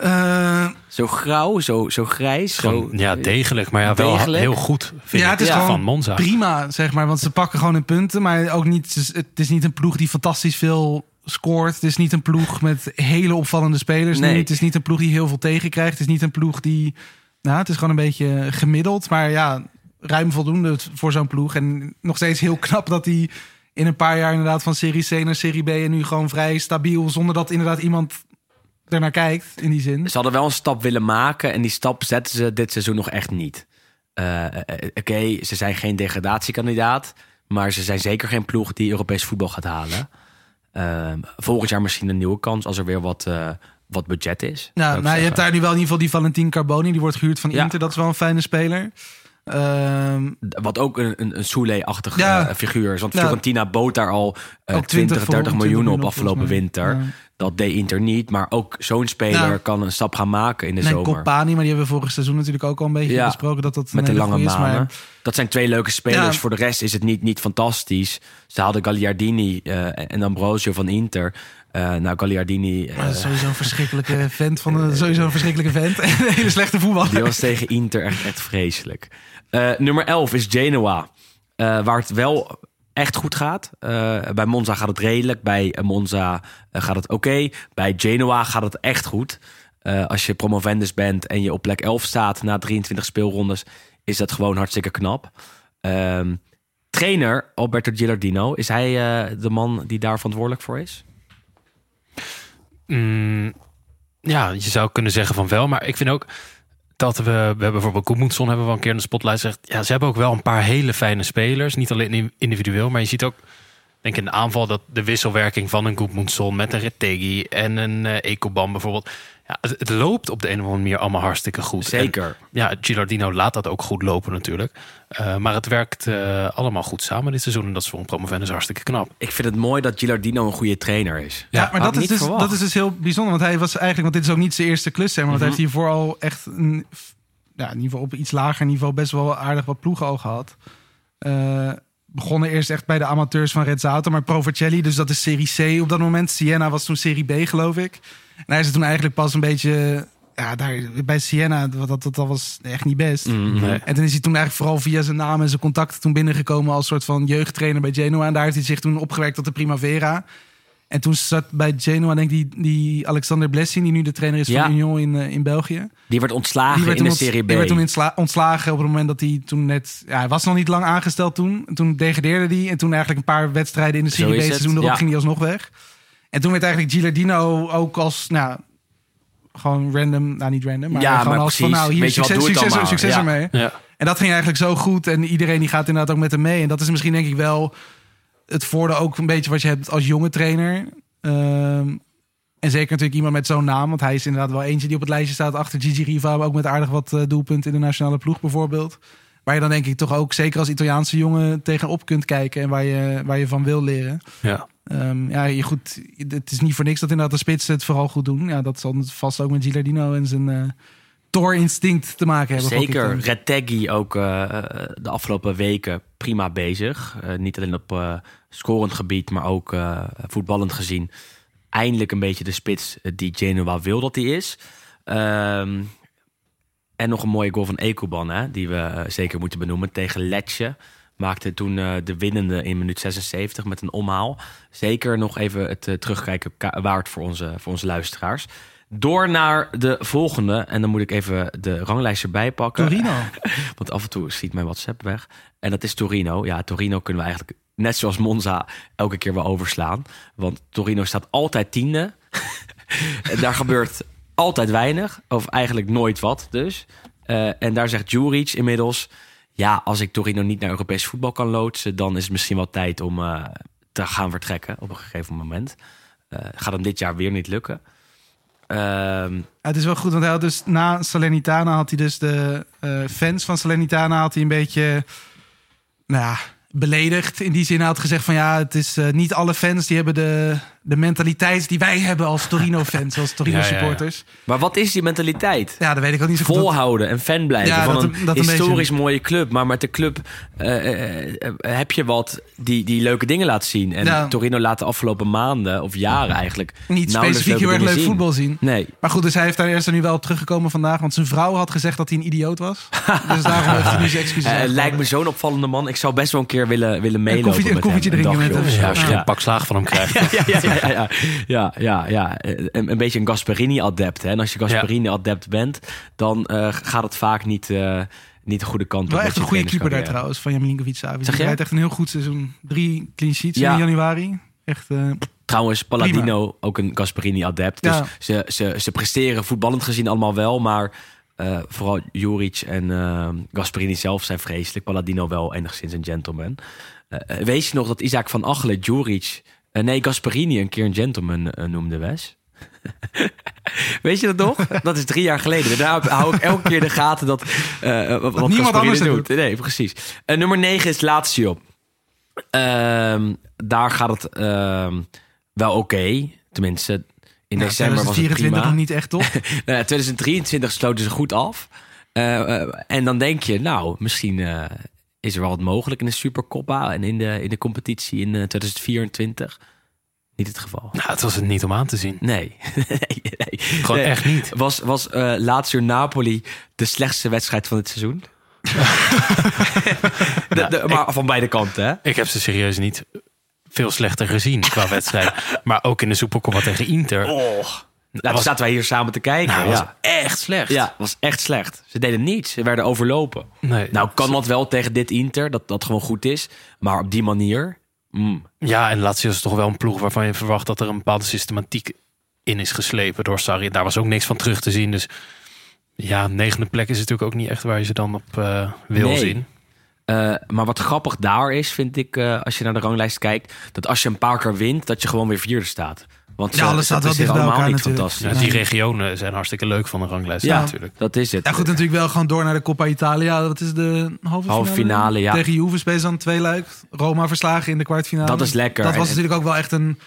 Eh, Zo grauw, zo, zo grijs? Gewoon, zo, ja, degelijk, maar ja, wel Degelijk. heel goed. Vind ja, ik, het is Ja. gewoon van Monza. prima, zeg maar. Want ze pakken gewoon hun punten. Maar ook niet, het is niet een ploeg die fantastisch veel scoort. Het is niet een ploeg met hele opvallende spelers. Nee. nu. Het is niet een ploeg die heel veel tegenkrijgt. Het is niet een ploeg die... Nou, het is gewoon een beetje gemiddeld. Maar ja, ruim voldoende voor zo'n ploeg. En nog steeds heel knap dat hij in een paar jaar inderdaad van Serie C naar Serie B... en nu gewoon vrij stabiel, zonder dat inderdaad iemand ernaar kijkt in die zin. Ze hadden wel een stap willen maken en die stap zetten ze dit seizoen nog echt niet. Eh, eh, Oké, ze zijn geen degradatiekandidaat, maar ze zijn zeker geen ploeg die Europees voetbal gaat halen. Eh, volgend jaar misschien een nieuwe kans als er weer wat, eh, wat budget is. Nou, nou, je hebt daar nu wel in ieder geval die Valentin Carboni. Die wordt gehuurd van Ja. Inter. Dat is wel een fijne speler. Ehm, Wat ook een, een, een Soule-achtige Ja. eh, figuur is. Want Ja. Fiorentina bood daar al eh, Ook 20, 20 30 voor- miljoen 20 op afgelopen winter. Ja. Dat deed Inter niet. Maar ook zo'n speler Ja. kan een stap gaan maken in de nee, zomer. Compani, maar die hebben we vorig seizoen natuurlijk ook al een beetje Ja, besproken. Dat dat een Met de lange manen. Maar Dat zijn twee leuke spelers. Ja. Voor de rest is het niet, niet fantastisch. Ze hadden Gagliardini eh, en Ambrosio van Inter. Eh nou, Gagliardini... is sowieso een verschrikkelijke vent. Van een, sowieso een verschrikkelijke vent. En een hele slechte voetballer. die was tegen Inter echt, echt vreselijk. Nummer 11 is Genoa. waar het wel echt goed gaat. Eh, bij Monza gaat het redelijk. Bij eh, Monza eh, gaat het oké. Bij Genoa gaat het echt goed. Als je promovendus bent en je op plek 11 staat na 23 speelrondes... is dat gewoon hartstikke knap. Ehm, trainer Alberto Gilardino. Is hij de man die daar verantwoordelijk voor is? Mm, ja, je zou kunnen zeggen van wel. Maar ik vind ook dat we... We hebben bijvoorbeeld Koemoetson hebben we een keer in de spotlight gezegd. Ja, ze hebben ook wel een paar hele fijne spelers. Niet alleen individueel, maar je ziet ook... Denk in de aanval dat de wisselwerking van een Goedmoedson met een Rettegi en een eh Ecoban bijvoorbeeld. Ja, het, het loopt op de een of andere manier allemaal hartstikke goed. Zeker. En, ja, Gilardino laat dat ook goed lopen natuurlijk. Eh, maar het werkt eh, allemaal goed samen dit seizoen. En dat is voor een promovendus hartstikke knap. Ik vind het mooi dat Gilardino een goede trainer is. Ja, maar dat is, dus, verwacht. dat is dus heel bijzonder. Want hij was eigenlijk, want dit is ook niet zijn eerste klus, zeg maar. Want hij heeft hiervoor al echt een, ja, in ieder geval op iets lager niveau best wel aardig wat ploegen al gehad. Eh, begonnen eerst echt bij de amateurs van Red Zauto, maar Provercelli, dus dat is serie C op dat moment. Siena was toen serie B, geloof ik. En hij is toen eigenlijk pas een beetje, ja, daar bij Siena, dat, dat, dat was echt niet best. Nee. En toen is hij toen eigenlijk vooral via zijn naam en zijn contacten toen binnengekomen als soort van jeugdtrainer bij Genoa. En daar heeft hij zich toen opgewerkt tot de Primavera. En toen zat bij Genoa, denk ik, die, die Alexander Blessing, die nu de trainer is Ja. van Union in, eh, in België. Die werd ontslagen Die werd in de Serie B. die werd toen ontslagen op het moment dat hij toen net... Ja, hij was nog niet lang aangesteld toen. En Toen degradeerde hij. En toen eigenlijk een paar wedstrijden in de Serie B is het, seizoen erop ja. ging hij alsnog weg. En toen werd eigenlijk Gilardino ook als... Nou, gewoon random, nou niet random, maar Ja, gewoon maar als van precies. nou hier Weet je wat, succes, succes, succes Ja. ermee. Ja. En dat ging eigenlijk zo goed. En iedereen die gaat inderdaad ook met hem mee. En dat is misschien denk ik wel het voordeel ook een beetje wat je hebt als jonge trainer. Ehm, en zeker natuurlijk iemand met zo'n naam. Want hij is inderdaad wel eentje die op het lijstje staat achter Gigi Riva. Maar ook met aardig wat eh, doelpunten in de nationale ploeg bijvoorbeeld. Waar je dan denk ik toch ook, zeker als Italiaanse jongen, tegenop kunt kijken. En waar je, waar je van wil leren. Ja. Ehm, ja, je goed, het is niet voor niks dat inderdaad de spitsen het vooral goed doen. Ja, dat zal vast ook met Gilardino en zijn eh Thor-instinct te maken hebben. Zeker. Retegui ook eh, de afgelopen weken prima bezig. Eh, niet alleen op scorend gebied, maar ook voetballend gezien. Eindelijk een beetje de spits die Genoa wil dat hij is. Ehm, en nog een mooie goal van Ekuban, hè, die we zeker moeten benoemen. Tegen Letje maakte toen eh, de winnende in minuut 76 met een omhaal. Zeker nog even het eh, terugkijken waard voor onze, voor onze luisteraars. Door naar de volgende. En dan moet ik even de ranglijst erbij pakken. Torino. Want af en toe schiet mijn WhatsApp weg. En dat is Torino. Ja, Torino kunnen we eigenlijk net zoals Monza elke keer wel overslaan. Want Torino staat altijd tiende. en daar gebeurt altijd weinig. Of eigenlijk nooit wat dus. Eh, en daar zegt Juric inmiddels... Ja, als ik Torino niet naar Europees voetbal kan loodsen... dan is het misschien wel tijd om eh, te gaan vertrekken op een gegeven moment. Eh, gaat hem dit jaar weer niet lukken. Ehm, het is wel goed, want hij had dus na Salernitana had hij dus de eh, fans van Salernitana had hij een beetje, nou ja, beledigd. In die zin hij had gezegd van ja, het is niet alle fans die hebben de, de mentaliteit die wij hebben als Torino-fans, als Ja, ja, ja. Torino-supporters. maar wat is die mentaliteit? Ja, dat weet ik ook niet zo goed. volhouden en fan blijven Ja, van dat een een- een historisch mooie club. Maar met de club eh, eh, eh, heb je wat die, die leuke dingen laat zien. En Ja. Torino laat de afgelopen maanden of jaren eigenlijk Niet specifiek heel erg leuk zien. voetbal zien. Nee. Maar goed, dus hij heeft daar eerst er nu wel op teruggekomen vandaag. Want zijn vrouw had gezegd dat hij een idioot was. dus daarom heeft hij nu zijn excuses aangeboden. lijkt me zo'n opvallende man. Ik zou best wel een keer willen, willen meelopen een met koffietje hem. drinken met of hem. Ja, als je geen pak slaag van hem krijgt. Ja, ja, ja, ja, ja. Een, beetje een Gasperini-adept. En als je Gasperini-adept bent, dan eh, gaat het vaak niet, eh, niet de goede kant op. Wel echt je een goede keeper daar trouwens, van Jan Milinkovic-Savic. Zeg je? echt een heel goed seizoen. Drie clean sheets Ja. in januari. Echt, eh, Trouwens, Palladino, ook een Gasperini-adept. Dus Ja. ze, ze, ze presteren voetballend gezien allemaal wel. Maar vooral Juric en Gasperini zelf zijn vreselijk. Palladino wel enigszins een gentleman. Weet je nog dat Isaac van Achelen Juric... eh, nee, Gasperini een keer een gentleman eh, noemde, Wes? Weet je dat nog? Dat is drie jaar geleden. Daar hou ik elke keer de gaten dat... eh, wat niemand anders doet. Nee, precies. Nummer 9 is Lazio. Ehm, daar gaat het ehm, wel oké. Tenminste, in ja, december was het 2024 prima. nog niet echt. Nou ja, 2023 sloten ze goed af. En dan denk je, nou, misschien is er wel wat mogelijk in de Supercoppa en in de, in de competitie in eh, 2024. Niet het geval. Nou, het was het niet om aan te zien. Nee. nee, nee. Gewoon Nee. echt niet. Was, was eh Lazio Napoli de slechtste wedstrijd van het seizoen? De- de- maar van beide kanten, hè? Ik heb ze serieus niet veel slechter gezien qua wedstrijd. Maar ook in de Supercoppa tegen Inter. Oh. Nou, was- zaten wij hier samen te kijken. Nou, was ja. echt slecht. ja, was echt slecht. Ze deden niets. Ze werden overlopen. Nee. Nou, kan dat wel tegen dit Inter, dat dat gewoon goed is. Maar op die manier... mm. Ja, en Lazio is toch wel een ploeg waarvan je verwacht dat er een bepaalde systematiek in is geslepen door Sarri. Daar was ook niks van terug te zien. Dus ja, negende plek is natuurlijk ook niet echt waar je ze dan op eh, wil Nee. zien. Eh, maar wat grappig daar is, vind ik, eh, als je naar de ranglijst kijkt... dat als je een paar keer wint, dat je gewoon weer vierde staat. Want Ja, alles staat wel presteren dicht bij allemaal elkaar niet natuurlijk. fantastisch. Ja, die regionen zijn hartstikke leuk van de ranglijst Ja, natuurlijk. dat is het. Ja, goed, natuurlijk wel gewoon door naar de Coppa Italia. Dat is de halve, Halve finale, ja. Tegen Juve spelen ze dan twee luik. Roma verslagen in de kwartfinale. Dat is lekker. Dat was natuurlijk ook wel echt een,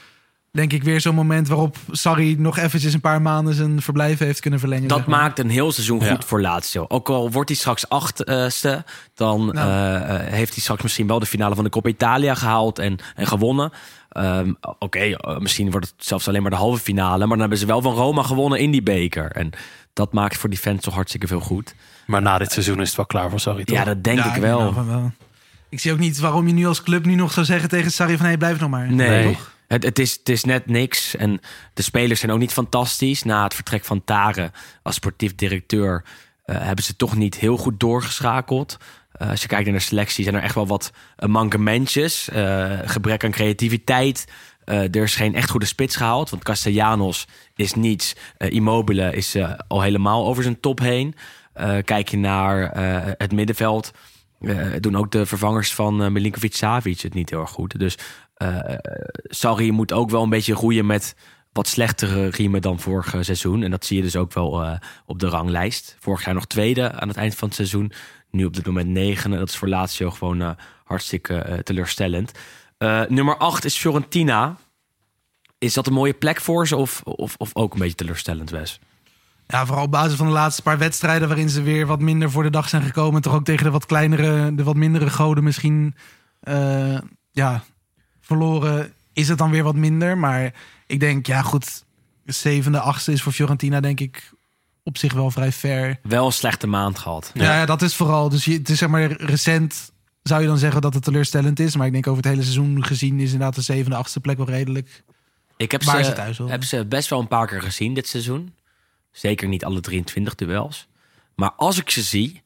denk ik, weer zo'n moment waarop Sarri nog eventjes een paar maanden zijn verblijf heeft kunnen verlengen. Dat zeg maar. maakt een heel seizoen Ja. goed voor Lazio. Ook al wordt hij straks achtste, dan Nou. eh, eh, heeft hij straks misschien wel de finale van de Coppa Italia gehaald en, en gewonnen. Ehm, Oké, eh, misschien wordt het zelfs alleen maar de halve finale, maar dan hebben ze wel van Roma gewonnen in die beker. En dat maakt voor die fans toch hartstikke veel goed. Maar na dit seizoen is het wel klaar voor Sarri, toch? Ja, dat denk Ja, ik wel. Ik zie ook niet waarom je nu als club nu nog zou zeggen tegen Sarri van... hé, blijf nog maar. Nee, Nee. toch? Het, het, is, het is net niks. En de spelers zijn ook niet fantastisch. Na het vertrek van Tare als sportief directeur eh, hebben ze toch niet heel goed doorgeschakeld. Eh, als je kijkt naar de selectie, zijn er echt wel wat uh, mankementjes. Eh, gebrek aan creativiteit. Eh, er is geen echt goede spits gehaald. Want Castellanos is niets. Eh, Immobile is eh, al helemaal over zijn top heen. Eh, kijk je naar eh, het middenveld. eh, doen ook de vervangers van eh, Milinkovic Savic het niet heel erg goed. Dus eh Sarri moet ook wel een beetje roeien met wat slechtere riemen dan vorig seizoen. En dat zie je dus ook wel eh, op de ranglijst. Vorig jaar nog tweede aan het eind van het seizoen. Nu op dit moment negende. Dat is voor Lazio gewoon eh, hartstikke eh, teleurstellend. Eh, nummer 8 is Fiorentina. Is dat een mooie plek voor ze of, of, of ook een beetje teleurstellend, Wes? Ja, vooral op basis van de laatste paar wedstrijden waarin ze weer wat minder voor de dag zijn gekomen. Toch ook tegen de wat kleinere, de wat mindere goden misschien ja, verloren. Is het dan weer wat minder? Maar ik denk, ja goed, zevende, achtste is voor Fiorentina denk ik op zich wel vrij fair. Wel een slechte maand gehad. Ja, ja, dat is vooral. Dus je, het is zeg maar recent zou je dan zeggen dat het teleurstellend is. Maar ik denk over het hele seizoen gezien is inderdaad de zevende, achtste plek wel redelijk. Ik heb Waar ze, thuis heb ze best wel een paar keer gezien dit seizoen. Zeker niet alle 23 duels. Maar als ik ze zie,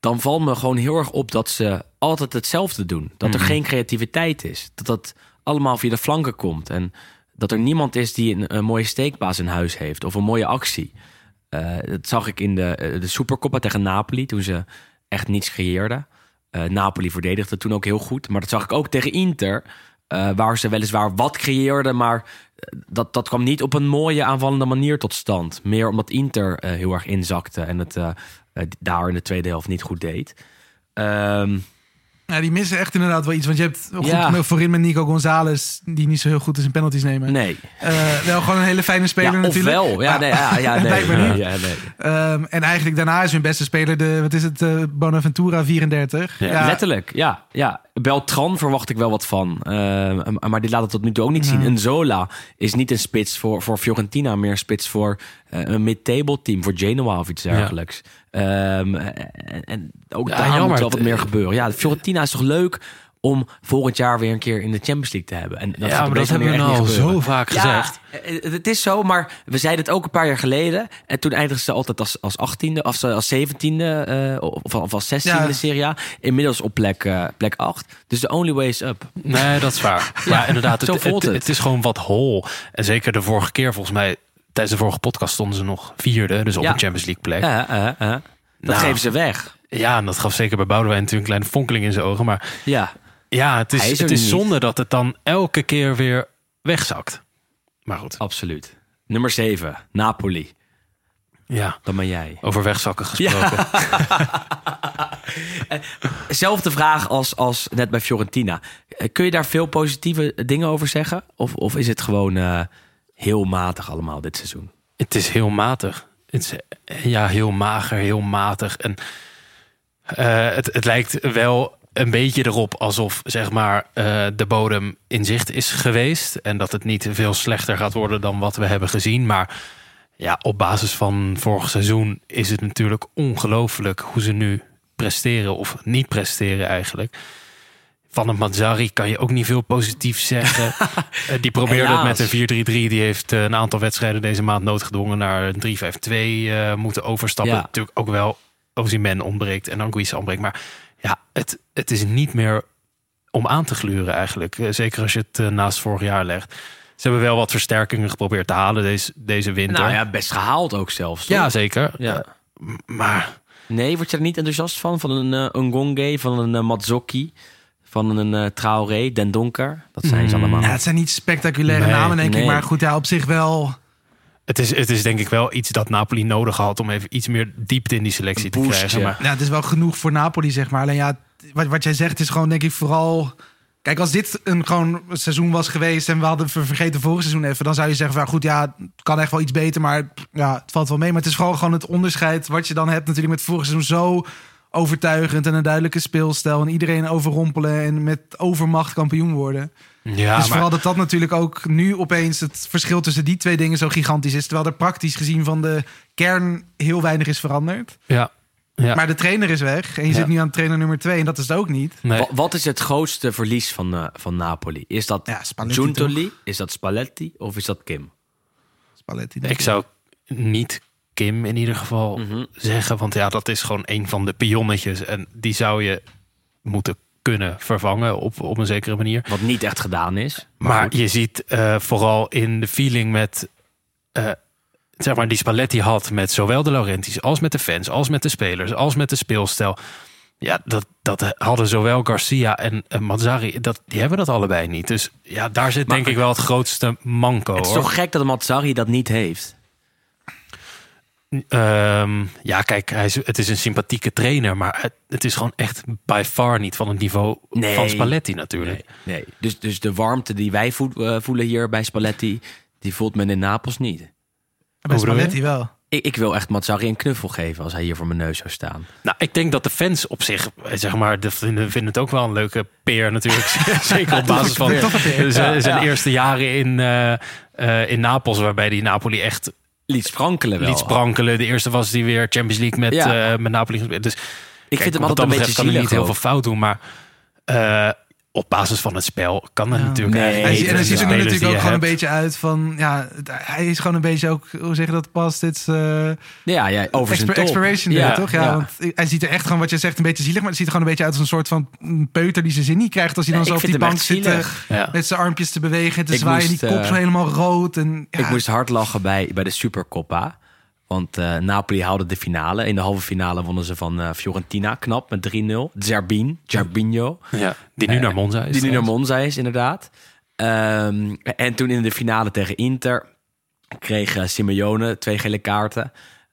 dan valt me gewoon heel erg op dat ze altijd hetzelfde doen. Dat er geen creativiteit is. Dat dat allemaal via de flanken komt. En dat er niemand is die een, een mooie steekbaas in huis heeft. Of een mooie actie. Eh, dat zag ik in de, eh, de Supercoppa tegen Napoli. Toen ze echt niets creëerden. Eh, Napoli verdedigde toen ook heel goed. Maar dat zag ik ook tegen Inter. waar ze weliswaar wat creëerden. Maar dat, dat kwam niet op een mooie aanvallende manier tot stand. Meer omdat Inter heel erg inzakte. En het daar in de tweede helft niet goed deed. Ehm, Ja, die missen echt inderdaad wel iets. Want je hebt goed Ja. voorin met Nico Gonzalez, die niet zo heel goed is in penalties nemen. nee. Eh, wel gewoon een hele fijne speler Ja, natuurlijk. ofwel. Ja, nee, ja, ja, nee. Ja, nee. Ehm, en eigenlijk daarna is hun beste speler de, wat is het, eh, Bonaventura 34. Ja, Letterlijk, ja, ja. Beltran verwacht ik wel wat van. Eh, maar die laat het tot nu toe ook niet zien. En Zola is niet een spits voor, voor Fiorentina, meer een spits voor eh, een mid-table team, voor Genoa of iets dergelijks. Ehm, en, en ook daar moet wel wat meer gebeuren. Ja, Fiorentina is toch leuk om volgend jaar weer een keer in de Champions League te hebben. En dat ja, maar dat hebben we nou al zo vaak gezegd. Ja, eh, het is zo, maar we zeiden het ook een paar jaar geleden. En toen eindigden ze altijd als, als 18e of als 17e eh, of, of als 16e Ja. in de Serie A. Inmiddels op plek, eh, plek 8. Dus the only way is up. Nee, dat is waar. Ja, inderdaad. zo Het, het, het. het is gewoon wat hol. En zeker de vorige keer, volgens mij, tijdens de vorige podcast stonden ze nog vierde. Dus op een Champions League plek. Ja, eh, eh. Dat Nou. geven ze weg. Ja, en dat gaf zeker bij Boudewijn natuurlijk een kleine fonkeling in zijn ogen. Maar Ja, ja, het is, is het is niet. zonde dat het dan elke keer weer wegzakt. Maar goed, absoluut. Nummer 7, Napoli. ja. Dan ben jij. Over wegzakken gesproken. Zelfde vraag als, als net bij Fiorentina. Kun je daar veel positieve dingen over zeggen? Of, of is het gewoon eh, heel matig allemaal dit seizoen? Het is heel matig. Het is eh, ja, heel mager, heel matig. En eh, het, het lijkt wel een beetje erop alsof zeg maar, eh, de bodem in zicht is geweest. En dat het niet veel slechter gaat worden dan wat we hebben gezien. Maar ja, op basis van vorig seizoen is het natuurlijk ongelooflijk hoe ze nu presteren of niet presteren eigenlijk. Van het Mazzari kan je ook niet veel positief zeggen. Eh, die probeerde het met een 4-3-3. Die heeft eh, een aantal wedstrijden deze maand noodgedwongen naar een 3-5-2 eh, moeten overstappen. Ja. Natuurlijk ook wel Ozyman ontbreekt en Anguissa ontbreekt. Maar ja, het, het is niet meer om aan te gluren eigenlijk. Eh, Zeker als je het eh, naast vorig jaar legt. Ze hebben wel wat versterkingen geprobeerd te halen deze, deze winter. Nou ja, best gehaald ook zelfs. toch? ja, zeker. Ja. Eh, maar Nee, word je er niet enthousiast van? Van een uh, Ngonge, van een uh, Mazzocchi, van een uh, Traoré, Den Donker? Dat zijn ze Mm. allemaal. Ja, het zijn niet spectaculaire Nee, namen, denk nee. ik. Maar goed, ja, op zich wel. Het is, het is denk ik wel iets dat Napoli nodig had... om even iets meer diepte in die selectie te krijgen. Maar Ja, het is wel genoeg voor Napoli, zeg maar. Alleen ja, wat, wat jij zegt is gewoon, denk ik, vooral. Kijk, als dit een gewoon seizoen was geweest en we hadden ver- vergeten vorig seizoen even, dan zou je zeggen van ja, goed, ja, het kan echt wel iets beter, maar ja, het valt wel mee. Maar het is gewoon gewoon het onderscheid wat je dan hebt natuurlijk met vorig seizoen zo overtuigend en een duidelijke speelstijl en iedereen overrompelen en met overmacht kampioen worden. Ja, dus maar- vooral dat dat natuurlijk ook nu opeens het verschil tussen die twee dingen zo gigantisch is, terwijl er praktisch gezien van de kern heel weinig is veranderd. ja, ja. Maar de trainer is weg en je Ja. zit nu aan trainer nummer twee en dat is het ook niet. nee. Wat is het grootste verlies van, uh, van Napoli? Is dat Ja, Giuntoli? Is dat Spalletti? Of is dat Kim? Spalletti. Ik zou niet Kim in ieder geval Mhm. zeggen. Want ja, dat is gewoon een van de pionnetjes. En die zou je moeten kunnen vervangen op, op een zekere manier. Wat niet echt gedaan is. Maar je ziet eh, vooral in de feeling met... eh, zeg maar, die Spalletti had met zowel de Laurentiis... als met de fans, als met de spelers, als met de speelstijl... Ja, dat, dat hadden zowel Garcia en, en Mazzari, dat, die hebben dat allebei niet. Dus ja, daar zit denk ik wel het grootste manco. Het is hoor. toch gek dat Matsari dat niet heeft? Ehm, ja, kijk, hij is, het is een sympathieke trainer, maar het, het is gewoon echt by far niet van het niveau Nee. van Spalletti natuurlijk. Nee, nee. Dus, dus de warmte die wij eh, voelen hier bij Spalletti, die voelt men in Napels niet. Bij? Spalletti wel. Ik, ik wil echt Matsari een knuffel geven als hij hier voor mijn neus zou staan. Nou, ik denk dat de fans op zich, eh, zeg maar, de vinden, vinden het ook wel een leuke peer natuurlijk. Zeker op basis van zijn, eerste jaren in, eh, in Napels, waarbij die Napoli echt Liet sprankelen wel. liet sprankelen. De eerste was die weer Champions League met, Ja. eh, met Napoli. Dus Ik kijk, vind hem altijd een beetje kan zielig niet heel veel fout doen, maar eh, op basis van het spel kan dat natuurlijk Nee, Hij, en hij ziet er nu natuurlijk ook gewoon een beetje uit van... Ja, hij is gewoon een beetje ook... Hoe zeg je dat pas? Dit is... eh, Ja, ja, over top. expiration ja, toch? Ja, ja. want hij ziet er echt gewoon, wat je zegt, een beetje zielig. Maar het ziet er gewoon een beetje uit als een soort van peuter die zijn zin niet krijgt. Als hij dan Nee, zo op die bank zit eh, met zijn armpjes te bewegen, te Ik zwaaien. moest, die kop eh, zo helemaal rood. En, ja, Ik moest hard lachen bij, bij de Supercoppa. Want eh, Napoli haalde de finale. In de halve finale wonnen ze van eh, Fiorentina knap met 3-0. Zerbin, Zerbinho. Ja, die nu naar Monza is. Die nu naar. Monza is, inderdaad. Ehm, en toen in de finale tegen Inter kreeg eh, Simeone twee gele kaarten.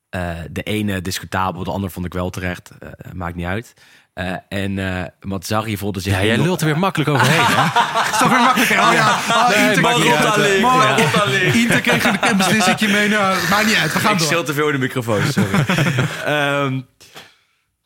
Eh, de ene discutabel, de andere vond ik wel terecht. Eh, maakt niet uit. Eh, en eh Mazzarri voelde zich... Ja, jij lult er weer makkelijk overheen. hè? is toch weer makkelijker. Oh ja, oh, Inter, maakt. Maar Ja. Inter kreeg een, beslissingje mee. Nou, maakt niet uit, we gaan ik door. schil te veel in de microfoon, sorry. Ehm,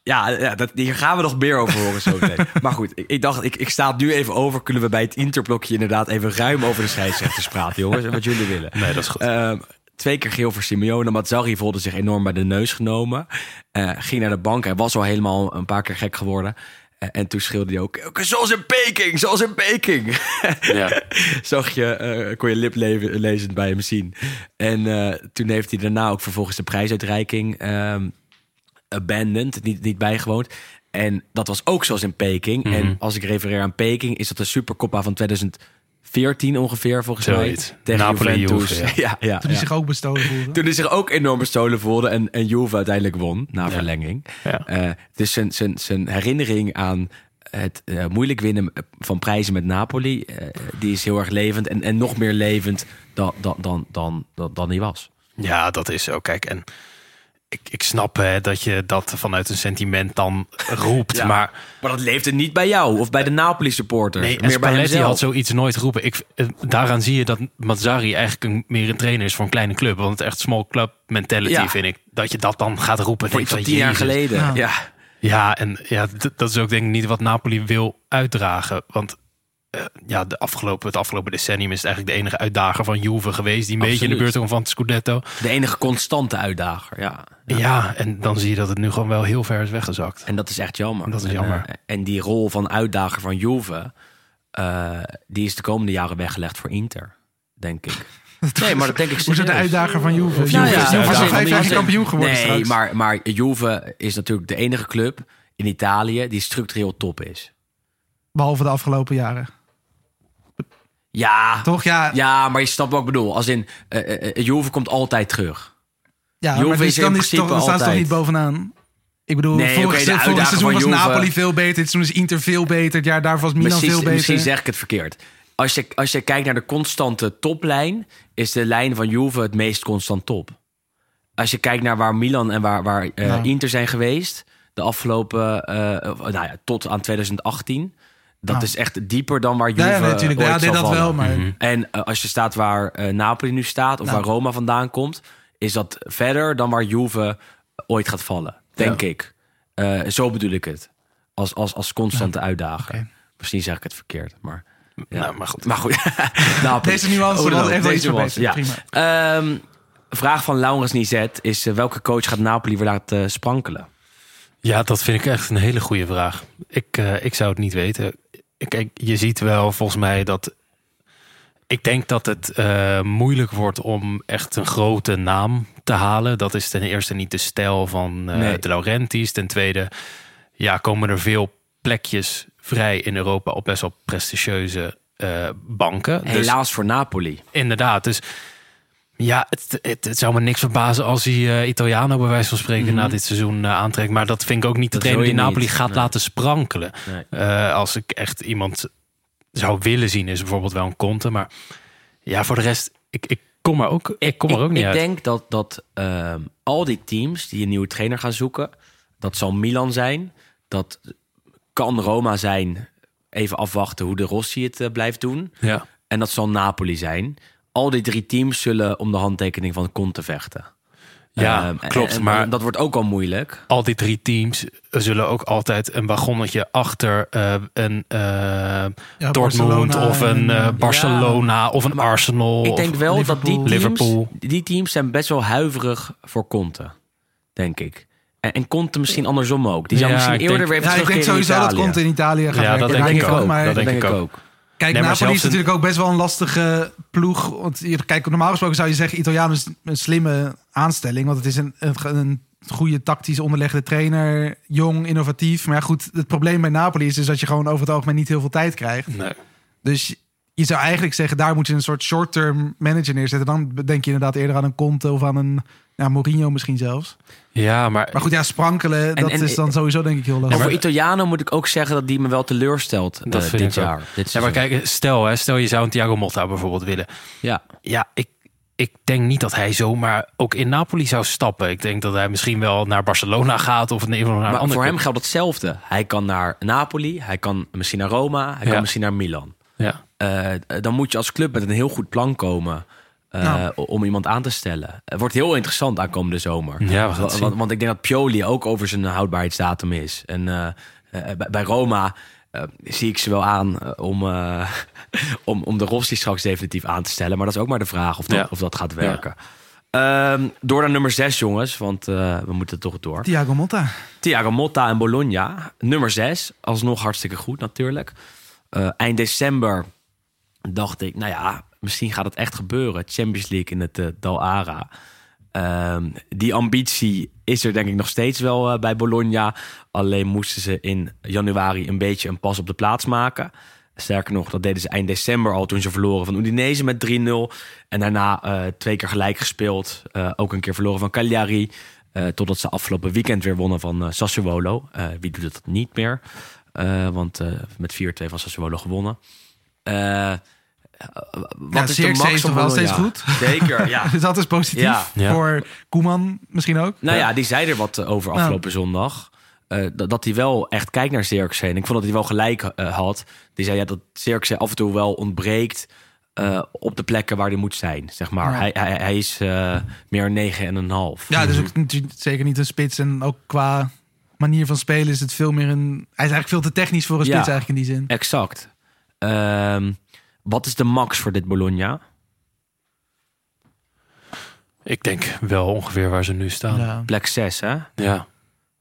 ja, ja dat, hier gaan we nog meer over horen zo meteen. Maar goed, ik, ik dacht, ik, ik sta het nu even over. Kunnen we bij het interblokje inderdaad even ruim over de scheidsrechters praten, jongens? Wat jullie willen. Nee, dat is goed. Ehm, twee keer geel voor Simeone. Mazzarri voelde zich enorm bij de neus genomen. Eh, ging naar de bank. Hij was al helemaal een paar keer gek geworden. Eh, en toen schreeuwde hij ook, zoals in Peking, zoals in Peking. Ja. Zag je, eh, kon je liplezend bij hem zien. En toen heeft hij daarna ook vervolgens de prijsuitreiking ehm abandoned, niet, niet bijgewoond. En dat was ook zoals in Peking. Mhm. En als ik refereer aan Peking, is dat de Supercoppa van 2014 ongeveer, volgens Zoiets. mij. Tegen Napoli, Juventus. Juve, ja. Ja, Toen ja. hij zich ook bestolen voelde. Toen hij zich ook enorm bestolen voelde en, en Juve uiteindelijk won na verlenging. Ja. Eh, dus zijn, zijn, zijn herinnering aan het eh, moeilijk winnen van prijzen met Napoli, eh, die is heel erg levend en, en nog meer levend dan, dan, dan, dan, dan, dan hij was. Ja, dat is zo. Kijk, en ik, ik snap hè, dat je dat vanuit een sentiment dan roept. Ja. Maar Maar dat leefde niet bij jou of bij de Napoli supporters. nee, en meer bij Spalletti hemzelf. had zoiets nooit geroepen. Ik, eh, daaraan zie je dat Mazzari eigenlijk een, meer een trainer is voor een kleine club. Want het echt small club mentality Ja. vind ik. Dat je dat dan gaat roepen. voor tien jaar Jezus. geleden. Ja. Ja. Ja, en ja, dat is ook denk ik niet wat Napoli wil uitdragen. Want eh, ja, de afgelopen, het afgelopen decennium is het eigenlijk de enige uitdager van Juve geweest. Die een beetje in de buurt kwam van het Scudetto. De enige constante uitdager. Ja. Ja. en dan zie je dat het nu gewoon wel heel ver is weggezakt. En dat is echt jammer. Dat is En, jammer. eh, En, die rol van uitdager van Juve, eh, die is de komende jaren weggelegd voor Inter, denk ik. Nee, maar dat denk ik Hoe is het de uitdager van Juve? Of Juve is Juve al vijf van jaar kampioen geworden Nee, straks. maar, maar Juve is natuurlijk de enige club in Italië die structureel top is. Behalve de afgelopen jaren. Ja, Toch? Ja, ja maar je snapt wat ik bedoel. Als in, eh, eh, eh, Juve komt altijd terug. ja Juve maar dus is in dan, is principe toch, dan staan ze toch niet bovenaan? Ik bedoel, Nee, vorig, seizoen was Juve- Napoli veel beter. Dit seizoen is Inter veel beter. Het jaar daarvoor was Milan Precies, veel beter. misschien zeg ik het verkeerd. Als je, als je kijkt naar de constante toplijn, is de lijn van Juve het meest constant top. Als je kijkt naar waar Milan en waar, waar. Inter zijn geweest, de afgelopen, nou ja, tot aan 2018, dat Nou. is echt dieper dan waar Juve Ja, ja, natuurlijk. ooit Ja, dit zal dat wel, vallen. maar... En eh, als je staat waar eh, Napoli nu staat, of Nou. waar Roma vandaan komt, is dat verder dan waar Juve ooit gaat vallen, denk ik. Eh, zo bedoel ik het. Als, als, als constante uitdager. oké. Misschien zeg ik het verkeerd, maar... Ja. Nou, maar goed. Maar goed. Napoli. Deze nuance was ook, even iets deze nuance, verbeterd. ja. Ehm, vraag van Laurens Nizet is... welke coach gaat Napoli weer laten sprankelen? Ja, dat vind ik echt een hele goede vraag. Ik, eh, ik zou het niet weten. Kijk, je ziet wel volgens mij dat. Ik denk dat het eh, moeilijk wordt om echt een grote naam te halen. Dat is ten eerste niet de stijl van eh, Nee. de Laurentiis. Ten tweede, ja, komen er veel plekjes vrij in Europa op best wel prestigieuze eh, banken. Dus Helaas voor Napoli. Inderdaad, dus Ja, het, het, het zou me niks verbazen als hij eh, Italiano bij wijze van spreken Mhm. na dit seizoen eh, aantrekt. Maar dat vind ik ook niet de Dat trainer wil die Napoli niet. gaat Nee. laten sprankelen. Nee. Eh, als ik echt iemand zou willen zien, is bijvoorbeeld wel een Conte. Maar ja, voor de rest, ik, ik kom er ook, ik kom er ook niet ik uit. denk dat, dat ehm, al die teams die een nieuwe trainer gaan zoeken, dat zal Milan zijn, dat kan Roma zijn, even afwachten hoe de Rossi het blijft doen. ja. En dat zal Napoli zijn. Al die drie teams zullen om de handtekening van Conte vechten. Ja, Ehm, klopt. en maar dat wordt ook al moeilijk. al die drie teams zullen ook altijd een wagonnetje achter eh, een eh, Ja, Dortmund Barcelona of een en, eh, Barcelona of een Arsenal. Ik denk wel dat die teams, Liverpool. die teams zijn best wel huiverig voor Conte. Denk ik. En, en Conte misschien andersom ook. Die zou Ja, misschien eerder denk- weer even Ja, ik denk sowieso dat Italië. komt in Italië gaat Ja, dat denk ik ook. Maar Dat denk ik ook. Kijk, Nee, Napoli is natuurlijk ook best wel een lastige ploeg. Want hier, kijk, normaal gesproken zou je zeggen... Italiaan is een slimme aanstelling. Want het is een, een, een goede tactisch onderlegde trainer. Jong, innovatief. Maar ja, goed, het probleem bij Napoli is dus dat je gewoon over het algemeen niet heel veel tijd krijgt. Nee. Dus je zou eigenlijk zeggen, daar moet je een soort short-term manager neerzetten. Dan denk je inderdaad eerder aan een Conte of aan een ja, Mourinho misschien zelfs. Ja, maar, Maar goed, ja, sprankelen, dat en- is dan sowieso denk ik heel lastig. Over Italiano moet ik ook zeggen dat die me wel teleurstelt Dat eh, vind dit jaar. Dit ja, maar kijk, stel, hè, stel je zou een Thiago Motta bijvoorbeeld willen. Ja. Ja, ik, ik denk niet dat hij zomaar ook in Napoli zou stappen. Ik denk dat hij misschien wel naar Barcelona gaat of naar een Maar andere voor hem geldt hetzelfde. Hij kan naar Napoli, hij kan misschien naar Roma, hij Ja. kan misschien naar Milan. Ja. Eh, dan moet je als club met een heel goed plan komen eh, Nou. om iemand aan te stellen. Het wordt heel interessant aankomende zomer. Ja, we gaan het want, zien. want, want ik denk dat Pioli ook over zijn houdbaarheidsdatum is. En eh, eh, bij, Roma eh, zie ik ze wel aan eh, om, eh, om, om de Rossi straks definitief aan te stellen. Maar dat is ook maar de vraag of dat, Ja. of dat gaat werken. Ehm, door naar nummer 6, jongens, want eh, we moeten toch door. Thiago Motta. Thiago Motta en Bologna. Nummer 6. Alsnog hartstikke goed natuurlijk. Eh, eind december dacht ik, nou ja, misschien gaat het echt gebeuren. Champions League in het eh, Dal Ara. Ehm, die ambitie is er denk ik nog steeds wel eh, bij Bologna. Alleen moesten ze in januari een beetje een pas op de plaats maken. Sterker nog, dat deden ze eind december al toen ze verloren van Udinese met 3-0. En daarna eh, twee keer gelijk gespeeld. Eh, ook een keer verloren van Cagliari. Eh, totdat ze afgelopen weekend weer wonnen van eh, Sassuolo. Eh, wie doet dat niet meer? Eh, want eh, met 4-2 van Sassuolo gewonnen. Eh, wat Ja, is de max toch wel steeds goed? Zeker, ja. Dus dat is positief. Ja. Ja. Voor Koeman misschien ook. Nou ja, die zei er wat eh, over Nou. afgelopen zondag. Eh, dat, dat hij wel echt kijkt naar Zirkzee. En ik vond dat hij wel gelijk eh, had. Die zei ja, dat Zirkzee af en toe wel ontbreekt eh, op de plekken waar hij moet zijn. Zeg maar. Ja. Hij, hij, hij is eh, meer een negen en een half. Ja, dus ook natuurlijk zeker niet een spits. En ook qua manier van spelen is het veel meer een... Hij is eigenlijk veel te technisch voor een Ja. spits eigenlijk in die zin. Exact. Ehm, wat is de max voor dit Bologna? Ik denk wel ongeveer waar ze nu staan. Ja. Ja. Plek 6, hè? ja.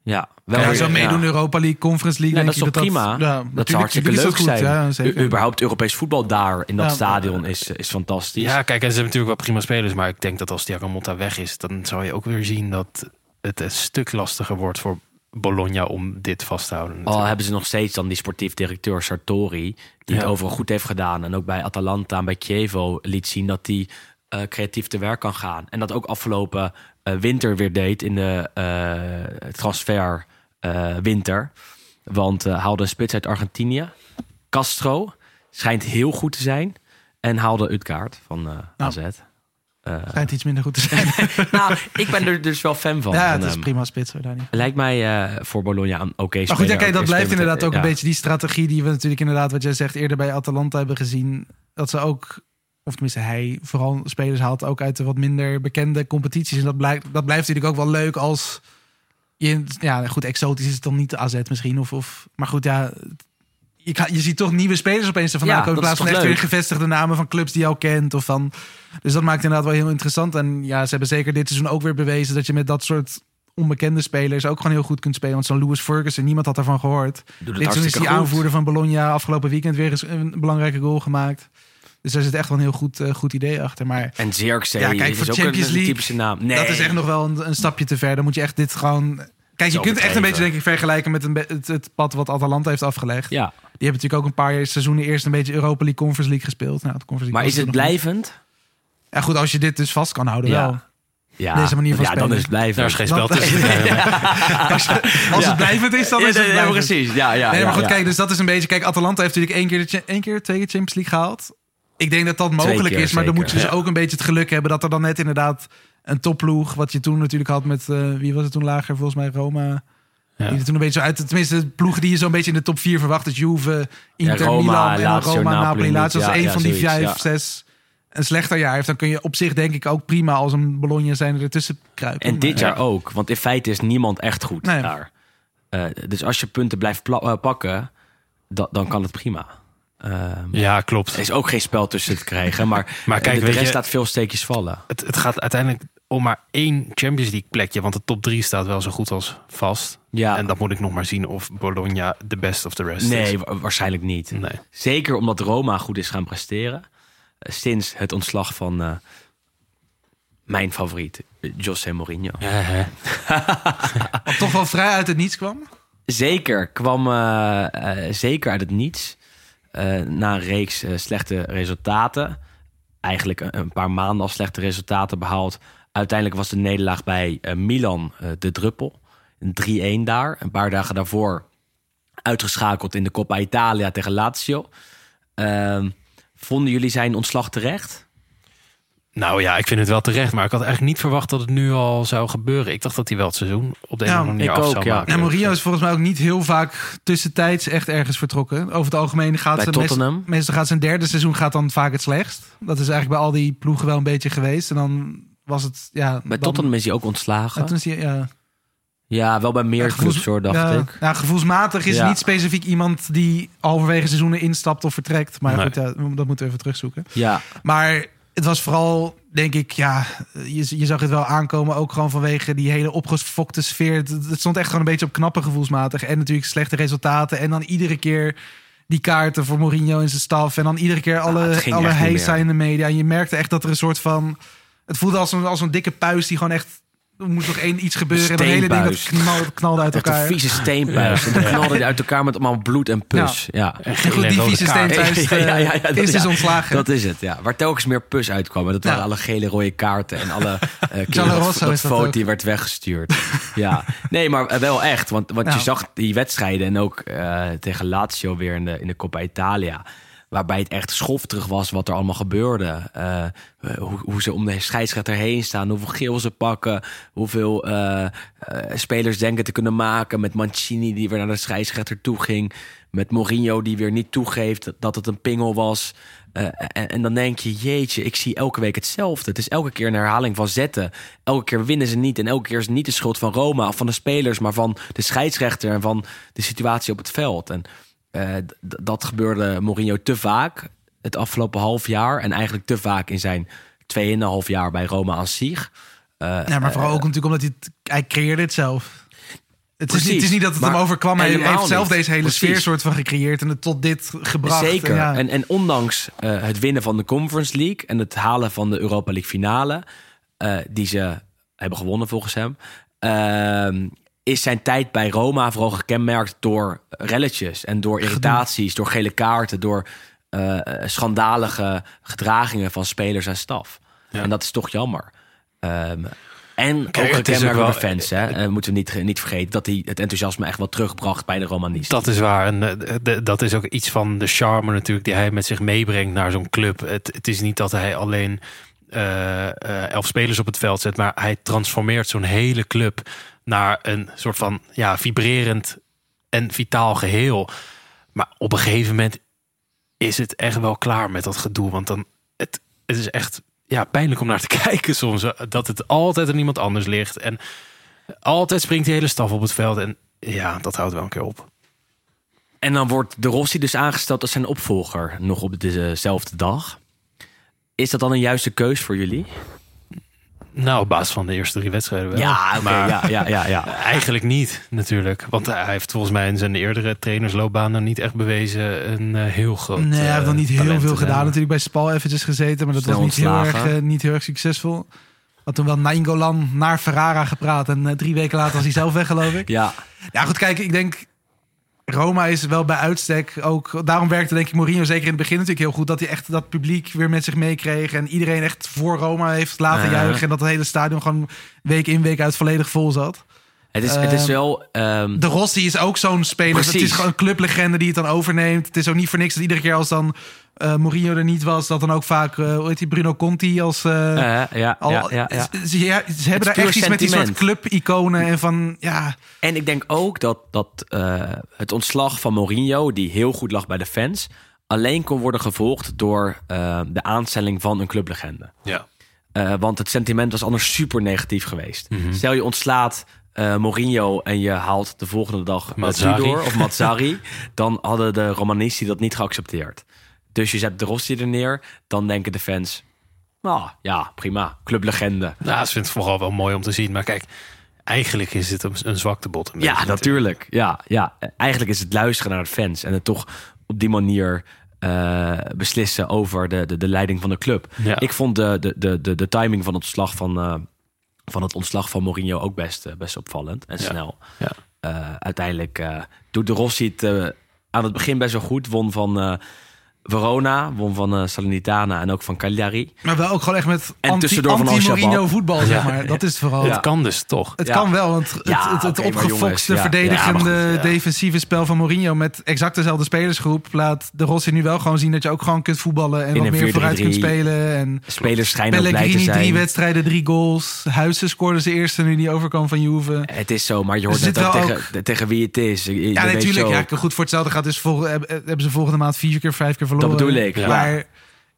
Ja, wel Ja, zo meedoen ja. Europa League, Conference League. Ja, denk dat is ik toch prima? ja, dat zou natuurlijk- hartstikke leuk zijn. Ja. U- überhaupt Europees voetbal daar in dat Ja. stadion is, is fantastisch. kijk, en ze hebben natuurlijk wel prima spelers. Maar ik denk dat als Thiago Motta weg is, dan zou je ook weer zien dat het een stuk lastiger wordt voor Bologna om dit vast te houden. Al hebben ze nog steeds dan die sportief directeur Sartori, die het overal goed heeft gedaan. En ook bij Atalanta en bij Chievo liet zien dat hij eh, creatief te werk kan gaan. En dat ook afgelopen eh, winter weer deed in de eh, transfer eh, winter. Want eh, haalde een spits uit Argentinië. Castro schijnt heel goed te zijn. En haalde Utkaart van eh AZ. Schijnt iets minder goed te zijn. nou, ik ben er dus wel fan van. ja, het is hem. prima spits hoor, daar niet. Lijkt mij eh, voor Bologna een oké Maar goed, ja, kijk, dat blijft inderdaad ook ja. een beetje die strategie die we natuurlijk inderdaad, wat jij zegt, eerder bij Atalanta hebben gezien. Dat ze ook, of tenminste hij, vooral spelers haalt ook uit de wat minder bekende competities. En dat, blijkt, dat blijft natuurlijk ook wel leuk als je, ja goed, exotisch is het dan niet de AZ misschien. Of, of, maar goed, ja, je, kan- je ziet toch nieuwe spelers opeens ervan Ja, aankomen. In plaats van echt weer gevestigde namen van clubs die je al kent. Of van, dus dat maakt inderdaad wel heel interessant. En ja, ze hebben zeker dit seizoen ook weer bewezen dat je met dat soort onbekende spelers ook gewoon heel goed kunt spelen. Want zo'n Louis Ferguson, niemand had daarvan gehoord. Dit is die aanvoerder van Bologna afgelopen weekend weer eens een belangrijke goal gemaakt. Dus daar zit echt wel een heel goed, eh, goed idee achter. Maar En Zirkzee Ja, kijk, is voor ook Champions een, een League, typische naam. Nee, dat is echt nog wel een, een stapje te ver. Dan moet je echt dit gewoon... Kijk, je kunt echt een beetje denk ik vergelijken met een het, het pad wat Atalanta heeft afgelegd. Ja, Die hebben natuurlijk ook een paar seizoenen eerst een beetje Europa League, Conference League gespeeld. Nou, de Conference maar is het blijvend? Ja, goed, als je dit dus vast kan houden, Ja. wel. Ja, Deze manier van ja dan spelen. is het blijven. Daar is geen spel tussen. Als het blijvend is, dan Ja, is het blijvend. precies. Ja, ja, nee, maar ja, goed, ja. kijk, dus dat is een beetje... Kijk, Atalanta heeft natuurlijk één keer, de, één keer, twee keer Champions League gehaald. Ik denk dat dat mogelijk keer is, maar dan moet je dus ja. ook een beetje het geluk hebben... dat er dan net inderdaad een topploeg... wat je toen natuurlijk had met... eh, wie was het toen lager? Volgens mij Roma... Ja. Die er toen een beetje zo uit... Tenminste, ploegen die je zo'n beetje in de top 4 verwacht. Dus Juve, Inter, Roma, Milan en Lazio, Roma, Napoli, Lazio. Als één ja, van die vijf, ja. zes een slechter jaar heeft... dan kun je op zich denk ik ook prima als een Bologna zijn ertussen kruipen. En dit jaar ook, want in feite is niemand echt goed Nee. daar. Eh, dus als je punten blijft eh, pakken, da- dan kan het prima. Ehm, Ja, klopt. Er is ook geen spel tussen te krijgen, maar, Maar kijk, de, de rest je- laat veel steekjes vallen. Het, het gaat uiteindelijk om maar één Champions League plekje. Want de top drie staat wel zo goed als vast. Ja. En dan moet ik nog maar zien of Bologna de best of the rest is. Nee, wa- waarschijnlijk niet. Nee. Zeker omdat Roma goed is gaan presteren. Eh, sinds het ontslag van eh, mijn favoriet, José Mourinho. Toch wel vrij uit het niets kwam. Zeker, kwam eh, zeker uit het niets. Eh, na een reeks eh, slechte resultaten. Eigenlijk een, een paar maanden al slechte resultaten behaald. Uiteindelijk was de nederlaag bij eh, Milan eh, de druppel. Een 3-1 daar. Een paar dagen daarvoor uitgeschakeld in de Coppa Italia tegen Lazio. Ehm, vonden jullie zijn ontslag terecht? Nou ja, ik vind het wel terecht. Maar ik had eigenlijk niet verwacht dat het nu al zou gebeuren. Ik dacht dat hij wel het seizoen op de een Ja, of andere manier ik af ook, zou ja. maken. En Mourinho is volgens mij ook niet heel vaak tussentijds echt ergens vertrokken. Over het algemeen gaat Bij zijn? Meest, meestal gaat zijn derde seizoen gaat dan vaak het slechtst. Dat is eigenlijk bij al die ploegen wel een beetje geweest. En dan was het ja. Bij dan, Tottenham is hij ook ontslagen. Ja, toen is hij, ja, Ja, wel bij meer ja, gevoels- clubs hoor, dacht ja, ik. ja, gevoelsmatig is Ja. niet specifiek iemand die halverwege seizoenen instapt of vertrekt. Maar Nee. goed, ja, dat moeten we even terugzoeken. Ja, Maar het was vooral, denk ik, ja, je, je zag het wel aankomen. Ook gewoon vanwege die hele opgefokte sfeer. Het, het stond echt gewoon een beetje op knappen gevoelsmatig. En natuurlijk slechte resultaten. En dan iedere keer die kaarten voor Mourinho en zijn staf. En dan iedere keer alle, ging alle echt niet heisa in de media. En je merkte echt dat er een soort van... Het voelde als een, als een dikke puis die gewoon echt... Er moest nog één iets gebeuren. En het hele ding dat knalde, knalde uit echt een elkaar. vieze steenpuis. En dan knalde hij uit elkaar met allemaal bloed en pus. Ja. En goed, die vieze steenpuis Ja, ja, ja, ja, dat- is dus ja. ontslagen. Dat is het, ja. Waar telkens meer pus uitkwam. En dat waren Ja. alle gele rode kaarten en alle uh, is foto ook. die werd weggestuurd. ja, nee, maar wel echt. Want, want je zag die wedstrijden en ook eh, tegen Lazio weer in de, in de Coppa Italia. Waarbij het echt schofterig was wat er allemaal gebeurde. Eh, hoe, hoe ze om de scheidsrechter heen staan. Hoeveel geel ze pakken. Hoeveel eh, eh, spelers denken te kunnen maken. Met Mancini die weer naar de scheidsrechter toe ging. Met Mourinho die weer niet toegeeft dat het een pingel was. Eh, en, en dan denk je, jeetje, ik zie elke week hetzelfde. Het is elke keer een herhaling van zetten. Elke keer winnen ze niet. En elke keer is het niet de schuld van Roma of van de spelers... maar van de scheidsrechter en van de situatie op het veld. En eh, dat gebeurde Mourinho te vaak het afgelopen half jaar. En eigenlijk te vaak in zijn 2,5 jaar bij Roma aan zich. Eh, Ja, maar vooral ook natuurlijk omdat hij het, hij creëerde het zelf. Het is, niet, het is niet dat het hem overkwam. Hij heeft zelf niet. deze hele Precies. sfeer soort van gecreëerd en het tot dit gebracht. Zeker. En ja, En, en ondanks eh, het winnen van de Conference League en het halen van de Europa League finale, eh, die ze hebben gewonnen volgens hem, ehm, is zijn tijd bij Roma vooral gekenmerkt door relletjes en door irritaties, door gele kaarten, door eh, schandalige gedragingen van spelers en staf. En dat is toch jammer. Ehm, en Kijk, ook het is gekenmerkt ook door de wel- fans. Hè? Eh, moeten we niet, niet vergeten dat hij het enthousiasme echt wel terugbracht bij de Romanisten. Dat is waar. En eh, de- dat is ook iets van de charme natuurlijk die hij met zich meebrengt naar zo'n club. Het, het is niet dat hij alleen eh, eh, elf spelers op het veld zet, maar hij transformeert zo'n hele club naar een soort van ja, vibrerend en vitaal geheel. Maar op een gegeven moment is het echt wel klaar met dat gedoe. Want dan, het, is echt ja, pijnlijk om naar te kijken soms. eh, Dat het altijd aan iemand anders ligt. En altijd springt die hele staf op het veld. En ja, dat houdt wel een keer op. En dan wordt de Rossi dus aangesteld als zijn opvolger nog op dezelfde dag. Is dat dan een juiste keus voor jullie? Nou, op basis van de eerste drie wedstrijden wel. Ja, oké, maar ja, ja, ja, ja. eigenlijk niet natuurlijk. Want hij heeft volgens mij in zijn eerdere trainersloopbaan nog niet echt bewezen een eh, heel groot nee, hij heeft nog niet eh, heel talent veel gedaan. Natuurlijk bij Spal eventjes gezeten, maar dat Snel was niet heel, erg, eh, niet heel erg succesvol. Had toen wel Nainggolan naar Ferrara gepraat en drie weken later was hij zelf weg, geloof ik. Ja, Ja, goed, kijk, ik denk Roma is wel bij uitstek ook. Daarom werkte denk ik Mourinho zeker in het begin natuurlijk heel goed. Dat hij echt dat publiek weer met zich meekreeg. En iedereen echt voor Roma heeft laten juichen. En dat het hele stadion gewoon week in week uit volledig vol zat. Het is, het is Ehm, wel... ehm, De Rossi is ook zo'n speler. Het is gewoon een clublegende die het dan overneemt. Het is ook niet voor niks dat iedere keer als dan eh, Mourinho er niet was, dat dan ook vaak, eh, hoe heet die, Bruno Conti als... eh, eh, ja, al, ja, ja, ja. Ze, ze- ja, ze hebben daar echt iets met die soort club-iconen en van, ja... En ik denk ook dat, dat eh, het ontslag van Mourinho, die heel goed lag bij de fans, alleen kon worden gevolgd door de aanstelling van een clublegende. Ja. Eh, want het sentiment was anders super negatief geweest. Mhm. Stel je ontslaat eh, Mourinho en je haalt de volgende dag. Tudor of Mazzari, dan hadden de Romanisti dat niet geaccepteerd. Dus je zet de Rossi er neer, dan denken de fans, nou ja, prima, clublegende. Nou, ik vind het vooral wel mooi om te zien. Maar kijk, eigenlijk is het een, een zwaktebot. een Ja, beetje natuurlijk. Ja, ja, eigenlijk is het luisteren naar de fans en het toch op die manier eh, beslissen over de, de, de leiding van de club. Ja. Ik vond de, de, de, de, de timing van het ontslag van, eh, van het ontslag van Mourinho ook best, eh, best opvallend en snel. Ja. Eh, uiteindelijk eh, doet de Rossi het aan het begin best wel goed. Won van Verona, won van eh, Salernitana en ook van Cagliari. Maar wel ook gewoon echt met En anti, tussendoor voetbal, zeg maar. Dat is het vooral. Het kan dus toch. Het Ja. kan wel, want het, Ja, het, opgefokste, verdedigende, Ja, maar goed, ja. defensieve spel van Mourinho met exact dezelfde spelersgroep laat de Rossi nu wel gewoon zien dat je ook gewoon kunt voetballen en In wat meer vooruit kunt 4-3-3. spelen. En Spelers schijnen ook blij te Pellegrini drie zijn. wedstrijden, drie goals. Huizen scoorde zijn eerste nu die overkwam van Juve. Het is zo, maar je hoort zit net ook tegen, tegen wie het is. Je- Ja, natuurlijk. Ja, goed voor hetzelfde gaat. Dus vol, heb- hebben ze volgende maand vier keer, vijf keer verloren. bedoel ik, ja. Maar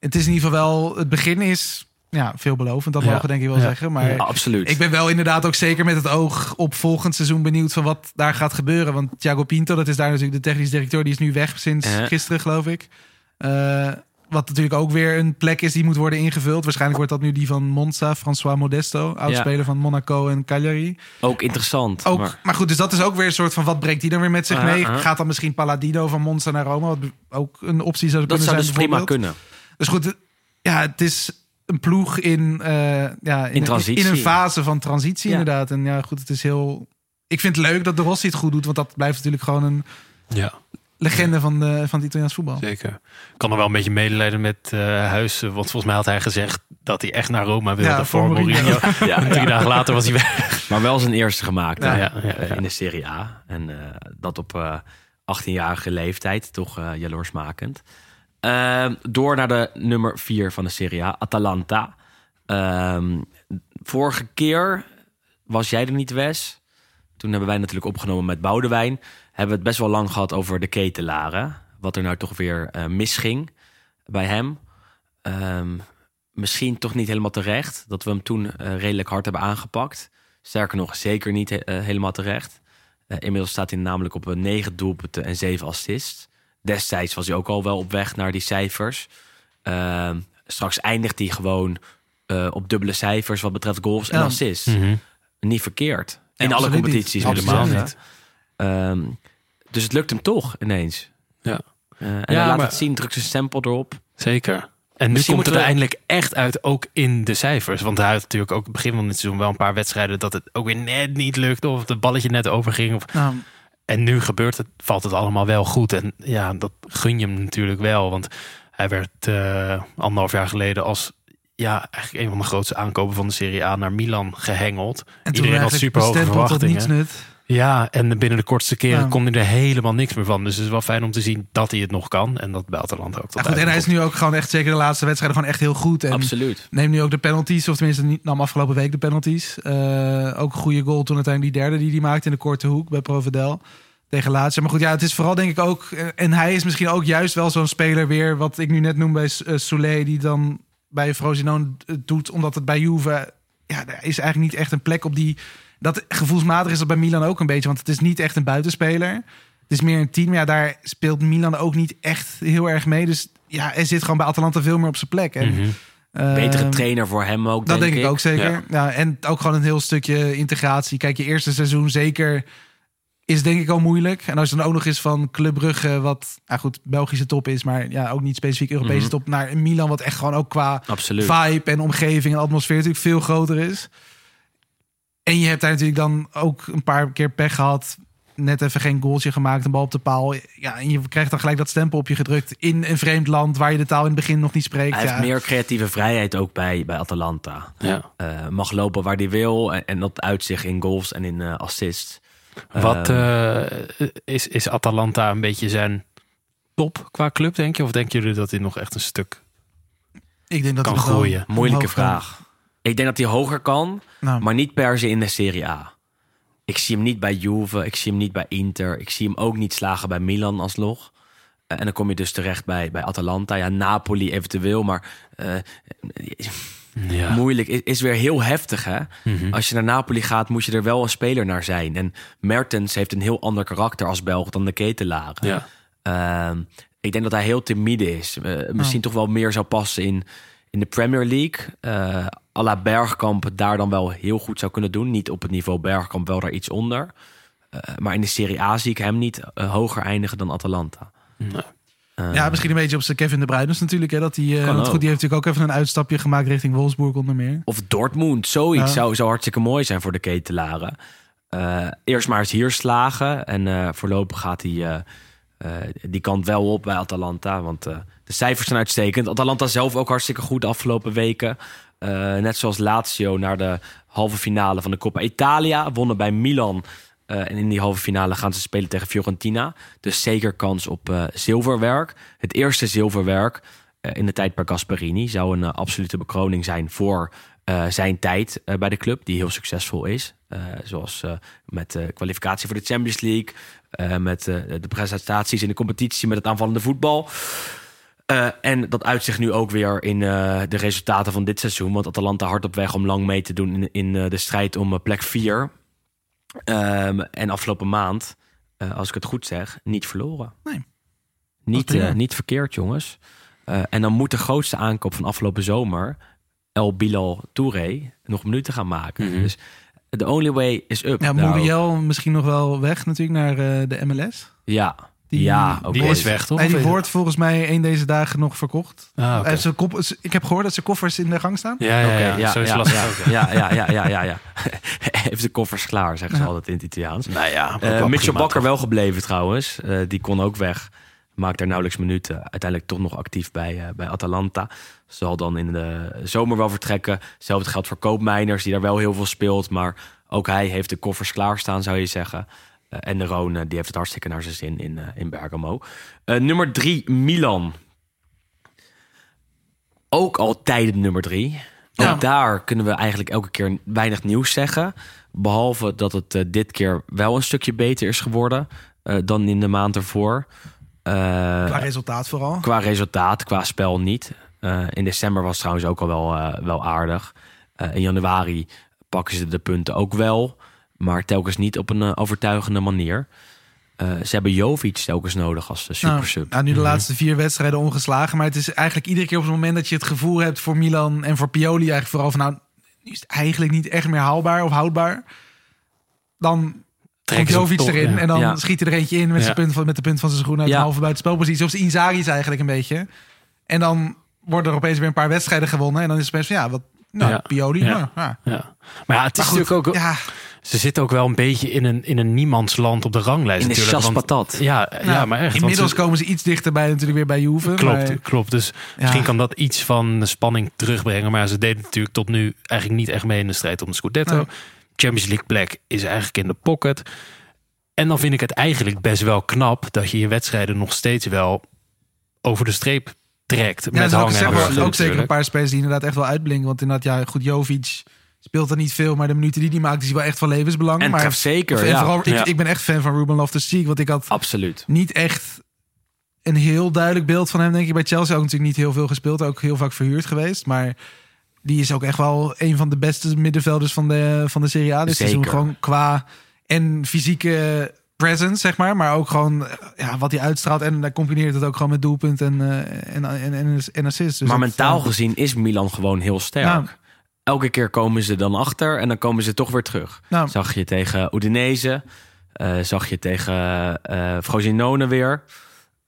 het is in ieder geval wel... Het begin is ja, veelbelovend. Dat Ja. mogen we denk ik wel Ja. zeggen. Maar Ja, absoluut. ik ben wel inderdaad ook zeker met het oog op volgend seizoen benieuwd van wat daar gaat gebeuren. Want Thiago Pinto, dat is daar natuurlijk de technisch directeur, die is nu weg sinds Ja. gisteren, geloof ik. Eh, wat natuurlijk ook weer een plek is die moet worden ingevuld. Waarschijnlijk wordt dat nu die van Monza, François Modesto, oudspeler van Monaco en Cagliari. Ook interessant. Ook, maar- maar, goed, dus dat is ook weer een soort van wat brengt die dan weer met zich Ah, mee? ah. Gaat dan misschien Palladino van Monza naar Rome? Wat ook een optie zou dat kunnen zou zijn. dus prima kunnen. Dus goed, het- ja, het is een ploeg in, eh, ja, in, transitie. in een fase van transitie Ja. inderdaad. En ja, goed, het is heel... Ik vind het leuk dat de Rossi het goed doet, want dat blijft natuurlijk gewoon een Ja, legende van, de, van het Italiaans voetbal. zeker. Ik kan er wel een beetje medelijden met eh Huis. Want volgens mij had hij gezegd dat hij echt naar Roma wilde Ja, voor Mourinho. Ja, drie dagen later was hij weg. Maar wel zijn eerste gemaakt Ja. hè, Ja, ja, eh, ja. in de Serie A. En eh, dat op eh 18-jarige leeftijd. Toch eh jaloersmakend. Ehm, door naar de nummer 4 van de Serie A. Atalanta. Ehm, vorige keer was jij er niet, Wes. Toen hebben wij natuurlijk opgenomen met Boudewijn. Hebben we het best wel lang gehad over de ketelaren. Wat er nou toch weer eh, misging bij hem. Ehm, misschien toch niet helemaal terecht. Dat we hem toen eh, redelijk hard hebben aangepakt. Sterker nog, zeker niet he- eh, helemaal terecht. Inmiddels staat hij namelijk op een 9 doelpunten en 7 assists. Destijds was hij ook al wel op weg naar die cijfers. Ehm, straks eindigt hij gewoon op dubbele cijfers wat betreft goals en assists. Mhm. Niet verkeerd. In alle niet. competities helemaal niet. Ehm, dus het lukt hem toch ineens. Ja. Eh, en Ja, hij laat maar- het zien, drukt zijn stempel erop. Zeker. En nu komt het moeten er we- eindelijk echt uit, ook in de cijfers. Want hij had natuurlijk ook het begin van dit seizoen wel een paar wedstrijden dat het ook weer net niet lukte. Of het balletje net overging. Of... Nou, En nu gebeurt het, valt het allemaal wel goed. En ja, dat gun je hem natuurlijk wel. Want hij werd eh, anderhalf jaar geleden als ja, eigenlijk een van de grootste aankopen van de Serie A naar Milan gehengeld. en toen Iedereen had super hoge verwachtingen. niets nut. Ja, en binnen de kortste keren Ja. kon hij er helemaal niks meer van. Dus het is wel fijn om te zien dat hij het nog kan. En dat Atalanta ook tot Ja, goed, en hij is nu ook gewoon echt zeker de laatste wedstrijden gewoon echt heel goed. En Absoluut. neemt nu ook de penalties, of tenminste niet, nam afgelopen week de penalties. Eh, ook een goede goal toen uiteindelijk die derde die hij maakte in de korte hoek bij Provedel tegen Lazio. Maar goed, ja, het is vooral denk ik ook, eh, en hij is misschien ook juist wel zo'n speler weer, wat ik nu net noem bij uh, Soulé, die dan bij Frosinone het doet, omdat het bij Juve, ja, er is eigenlijk niet echt een plek op die, dat gevoelsmatig is dat bij Milan ook een beetje, want het is niet echt een buitenspeler. Het is meer een team. Ja, daar speelt Milan ook niet echt heel erg mee. Dus ja, hij zit gewoon bij Atalanta veel meer op zijn plek. En, Mhm. Betere ehm, trainer voor hem ook, dat denk, denk, ik ook zeker. Ja. Ja. en ook gewoon een heel stukje integratie. Kijk, je eerste seizoen zeker is denk ik al moeilijk. En als je dan ook nog eens van Club Brugge, wat nou goed, Belgische top is, maar ja, ook niet specifiek Europese Mhm. top, naar een Milan, wat echt gewoon ook qua Absoluut. vibe en omgeving en atmosfeer natuurlijk veel groter is. En je hebt daar natuurlijk dan ook een paar keer pech gehad. net even geen goaltje gemaakt, een bal op de paal. Ja, en je krijgt dan gelijk dat stempel op je gedrukt in een vreemd land waar je de taal in het begin nog niet spreekt. Hij ja. heeft meer creatieve vrijheid ook bij, bij Atalanta. Ja. Eh, mag lopen waar hij wil en, en dat uitzicht in goals en in eh, assists. Wat Ehm, eh, is, is Atalanta een beetje zijn top qua club, denk je? Of denken jullie dat hij nog echt een stuk... Ik denk dat kan groeien. Moeilijke kan. vraag. Ik denk dat hij hoger kan, Nou, maar niet per se in de Serie A. Ik zie hem niet bij Juve, ik zie hem niet bij Inter. Ik zie hem ook niet slagen bij Milan alsnog. Eh, en dan kom je dus terecht bij, bij Atalanta. Ja, Napoli eventueel, maar eh, Ja. moeilijk. Is, is weer heel heftig, hè? Mhm. Als je naar Napoli gaat, moet je er wel een speler naar zijn. En Mertens heeft een heel ander karakter als Belg dan de ketelaren. Ja. Ehm, ik denk dat hij heel timide is. Eh, misschien toch wel meer zou passen in, in de Premier League. Eh à la Bergkamp daar dan wel heel goed zou kunnen doen. Niet op het niveau Bergkamp, wel daar iets onder. Eh, maar in de Serie A zie ik hem niet hoger eindigen dan Atalanta. Eh, ja, misschien een beetje op zijn Kevin de Bruyne natuurlijk. Hè, dat die, eh, goed, die heeft natuurlijk ook even een uitstapje gemaakt richting Wolfsburg onder meer. Of Dortmund, zoiets Ja. zou, zou hartstikke mooi zijn voor de ketelaren. Eh, eerst maar eens hier slagen. En eh, voorlopig gaat hij eh, eh, die kant wel op bij Atalanta. Want eh, de cijfers zijn uitstekend. Atalanta zelf ook hartstikke goed de afgelopen weken. Eh, net zoals Lazio naar de halve finale van de Coppa Italia. Wonnen bij Milan. Eh, en in die halve finale gaan ze spelen tegen Fiorentina. Dus zeker kans op eh, zilverwerk. Het eerste zilverwerk eh, in de tijd bij Gasperini zou een absolute bekroning zijn voor zijn tijd bij de club, die heel succesvol is. Zoals met de kwalificatie voor de Champions League, met de prestaties in de competitie, met het aanvallende voetbal. En dat uitzicht nu ook weer in de resultaten van dit seizoen. Want Atalanta hard op weg om lang mee te doen in, in de strijd om plek 4. Ehm, en afgelopen maand, eh, als ik het goed zeg, niet verloren. Nee. Niet, eh, niet verkeerd, jongens. Eh, en dan moet de grootste aankoop van afgelopen zomer, El Bilal Touré, nog minuten gaan maken. Mhm. Dus the only way is up. Ja. Muriel misschien nog wel weg natuurlijk naar eh, de MLS. Ja, Die- ja ook Die wel. is weg, toch? Nee, die wordt volgens mij één deze dagen nog verkocht. Ah, oké. Eh, zijn kop- ik heb gehoord dat zijn koffers in de gang staan. Ja, ja, ja. ja, Zo is ja, lastig ja, ook, ja. ja, ja, ja, ja, ja, ja. Heeft de koffers klaar, zeggen ze altijd in het Italiaans. Nou ja, Eh, Mitchell prima, Bakker toch? wel gebleven trouwens. Eh, die kon ook weg. Maakt daar nauwelijks minuten. Uiteindelijk toch nog actief bij, eh, bij Atalanta. Zal dan in de zomer wel vertrekken. Hetzelfde geldt voor Koopmeiners, die daar wel heel veel speelt. Maar ook hij heeft de koffers klaarstaan, zou je zeggen. Eh, en de Roon, eh, die heeft het hartstikke naar zijn zin in, eh, in Bergamo. Nummer drie, Milan. Ook al tijden nummer drie. Ook Ja. daar kunnen we eigenlijk elke keer weinig nieuws zeggen. Behalve dat het dit keer wel een stukje beter is geworden dan in de maand ervoor. Qua resultaat vooral. qua resultaat, qua spel niet. In december was het trouwens ook al wel, wel aardig. In januari pakken ze de punten ook wel. Maar telkens niet op een eh, overtuigende manier. Eh, ze hebben Jovic telkens nodig als de super Nou, sub. nou, nu de laatste vier wedstrijden ongeslagen. Maar het is eigenlijk iedere keer op het moment dat je het gevoel hebt voor Milan en voor Pioli eigenlijk vooral van nou, nu is het eigenlijk niet echt meer haalbaar of houdbaar. Dan hem Jovic toch, erin ja. en dan Ja. schiet hij er eentje in met, Ja. zijn punt van, met de punt van zijn schoen uit Ja. de halve buitenspelpositie. Of de Inzaghi's eigenlijk een beetje. En dan worden er opeens weer een paar wedstrijden gewonnen. En dan is het best van ja, wat, nou, Ja. Pioli. Ja. nou, ja. Ja. Maar ja, het is Maar goed, natuurlijk ook... ja, Ze zitten ook wel een beetje in een, in een niemandsland op de ranglijst In de natuurlijk. want- chaspatat. Ja, ja, nou, maar echt. want Inmiddels ze- komen ze iets dichterbij natuurlijk weer bij Juve. Klopt, maar- klopt. Dus misschien kan dat iets van de spanning terugbrengen. Maar ze deden natuurlijk tot nu eigenlijk niet echt mee in de strijd om de Scudetto. Nee. Champions League plek is eigenlijk in de pocket. En dan vind ik het eigenlijk best wel knap dat je je wedstrijden nog steeds wel over de streep trekt. Ja, met hangen en zeg maar, wurgen ook zeker een paar spelers die inderdaad echt wel uitblinken. Want inderdaad, ja, goed, Jovic speelt er niet veel. Maar de minuten die hij maakt, is wel echt van levensbelang. En maar, zeker, en ja. vooral, ik, Ja. ik ben echt fan van Ruben Loftus-Cheek. Want ik had Absoluut. niet echt een heel duidelijk beeld van hem, denk ik. Bij Chelsea ook natuurlijk niet heel veel gespeeld. Ook heel vaak verhuurd geweest. Maar die is ook echt wel een van de beste middenvelders van de, van de Serie A. Dus Zeker. seizoen gewoon qua en fysieke presence, zeg maar. Maar ook gewoon eh, ja, wat hij uitstraalt. En dan combineert het ook gewoon met doelpunt en, eh, en, en, en, en assists. Dus maar mentaal ja. gezien is Milan gewoon heel sterk. Nou. Elke keer komen ze dan achter en dan komen ze toch weer terug. Nou. Zag je tegen Udinese, eh, zag je tegen eh Frosinone weer.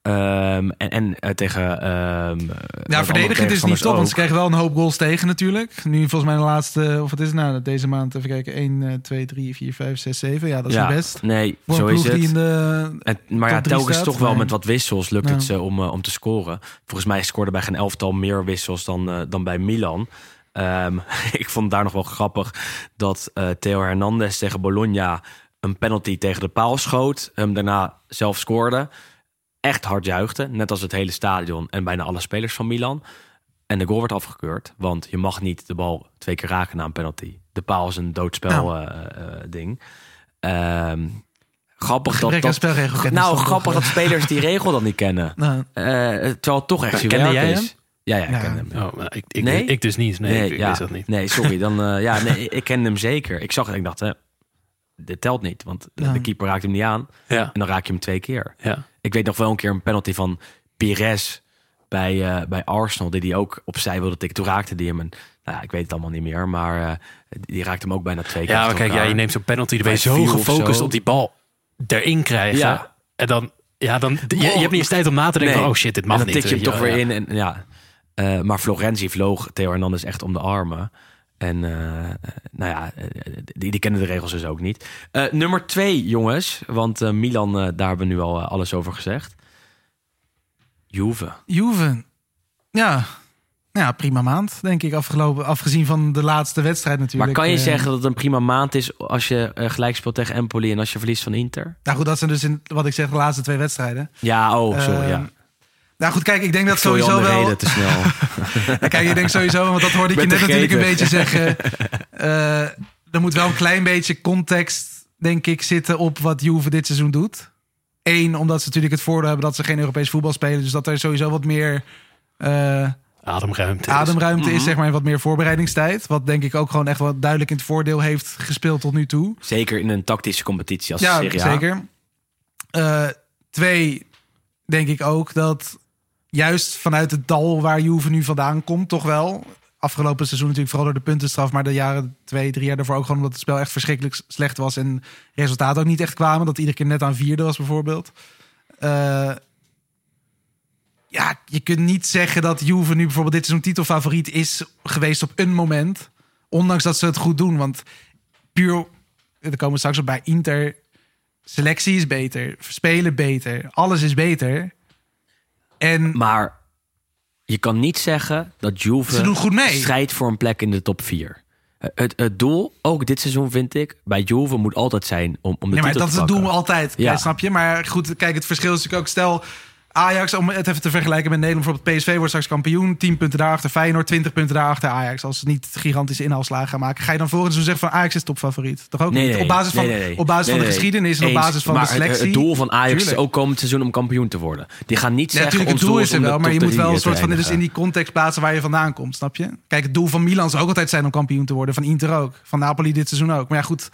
Ehm, en en eh, tegen. ehm Ja, verdedigend is niet top, want ze krijgen wel een hoop goals tegen natuurlijk. Nu volgens mij de laatste, of wat is het nou, deze maand, even kijken, 1, 2, 3, 4, 5, 6, 7. Ja, dat is ja, best. Nee, Voor zo is het. die in de... En, maar ja, telkens staat, toch wel met wat wissels lukt Ja. het ze om, om te scoren. Volgens mij scoorde bij geen elftal meer wissels dan, dan bij Milan. Ehm, ik vond het daar nog wel grappig dat eh, Theo Hernandez tegen Bologna een penalty tegen de paal schoot. Hem daarna zelf scoorde. Echt hard juichte, net als het hele stadion en bijna alle spelers van Milan. En de goal werd afgekeurd, want je mag niet de bal twee keer raken na een penalty. De paal is een doodspel eh, eh, ding. Ehm, grappig dat, dat nou, grappig dat spelers die regel dan niet kennen. Nou, Eh, terwijl het toch echt werk jij is. hem? Ja, ja, ik Ja. ken hem. Oh, maar ik, ik, Nee? ik dus niet. Nee, ik, ja, wist dat niet. Nee, sorry. Dan, eh, ja, nee, ik ken hem zeker. Ik zag het en ik dacht, hè, dit telt niet. Want de, Ja. de keeper raakt hem niet aan. Ja, En dan raak je hem twee keer. ja. Ik weet nog wel een keer een penalty van Pires bij, eh, bij Arsenal. Die hij ook opzij wilde tikken. Toen raakte die hem. En, nou ja, ik weet het allemaal niet meer. Maar eh, die raakte hem ook bijna twee keer. ja maar kijk, ja, je neemt zo'n penalty. Dan ben je zo gefocust zo. op die bal erin krijgen. Ja. En dan, ja, dan je, je hebt niet eens tijd om na te denken Nee. van, oh shit, dit mag en dan niet. tik je hem toch weer in. En, ja. Eh, maar Florenzi vloog Theo Hernandez echt om de armen. En eh, eh, nou ja, die, die kennen de regels dus ook niet. Nummer twee, jongens. Want Milan, daar hebben we nu al alles over gezegd. Juve. Juve. Ja. ja, prima maand, denk ik, afgelopen. Afgezien van de laatste wedstrijd Maar natuurlijk. kan je zeggen dat het een prima maand is als je gelijk speelt tegen Empoli en als je verliest van Inter? Nou goed, dat zijn dus in, wat ik zeg, de laatste twee wedstrijden. Ja, oh, sorry. Eh, ja. Nou goed, kijk, ik denk dat Ik sowieso wel... reden te snel. Ja, kijk, je denkt sowieso, want dat hoorde ik je net natuurlijk een beetje zeggen. eh, er moet wel een klein beetje context, denk ik, zitten op wat Juve dit seizoen doet. Eén, omdat ze natuurlijk het voordeel hebben dat ze geen Europees voetbal spelen. Dus dat er sowieso wat meer eh, Ademruimte. is. ademruimte is, zeg maar, en wat meer voorbereidingstijd. Wat denk ik ook gewoon echt wel duidelijk in het voordeel heeft gespeeld tot nu toe. Zeker in een tactische competitie als Ja, Serie A. zeker. Eh, twee, denk ik ook dat juist vanuit het dal waar Juve nu vandaan komt, toch wel. Afgelopen seizoen natuurlijk vooral door de puntenstraf, maar de jaren twee, drie jaar daarvoor ook gewoon omdat het spel echt verschrikkelijk slecht was en resultaten ook niet echt kwamen. Dat iedere keer net aan vierde was bijvoorbeeld. Eh, ja, je kunt niet zeggen dat Juve nu bijvoorbeeld dit seizoen titelfavoriet is geweest op een moment. Ondanks dat ze het goed doen. Want puur, er komen we straks op bij Inter. Selectie is beter, spelen beter, alles is beter. En Maar je kan niet zeggen dat Juve Ze doen goed mee. strijdt voor een plek in de top 4. Het, het doel, ook dit seizoen vind ik, bij Juve moet altijd zijn om, om de ja, maar titel dat te is het pakken. doen we altijd, Ja. ja. snap je? Maar goed, kijk, het verschil is natuurlijk ook... Stel, Ajax, om het even te vergelijken met Nederland... bijvoorbeeld PSV wordt straks kampioen, 10 punten daarachter. Feyenoord, 20 punten daarachter. Ajax, als ze niet gigantische inhaalslagen gaan maken... ga je dan volgens seizoen zeggen van Ajax is topfavoriet? Toch ook Nee, op basis van, nee. Op basis van de geschiedenis en op basis van maar de selectie. Het, het doel van Ajax is ook komend seizoen om kampioen te worden. Die gaan niet zeggen, het doel is er wel, maar je moet wel een soort van... Dit is in die context plaatsen waar je vandaan komt, snap je? Kijk, het doel van Milan zou ook altijd zijn om kampioen te worden. Van Inter ook. Van Napoli dit seizoen ook. Maar ja, goed,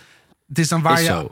het is dan waar Is je zo.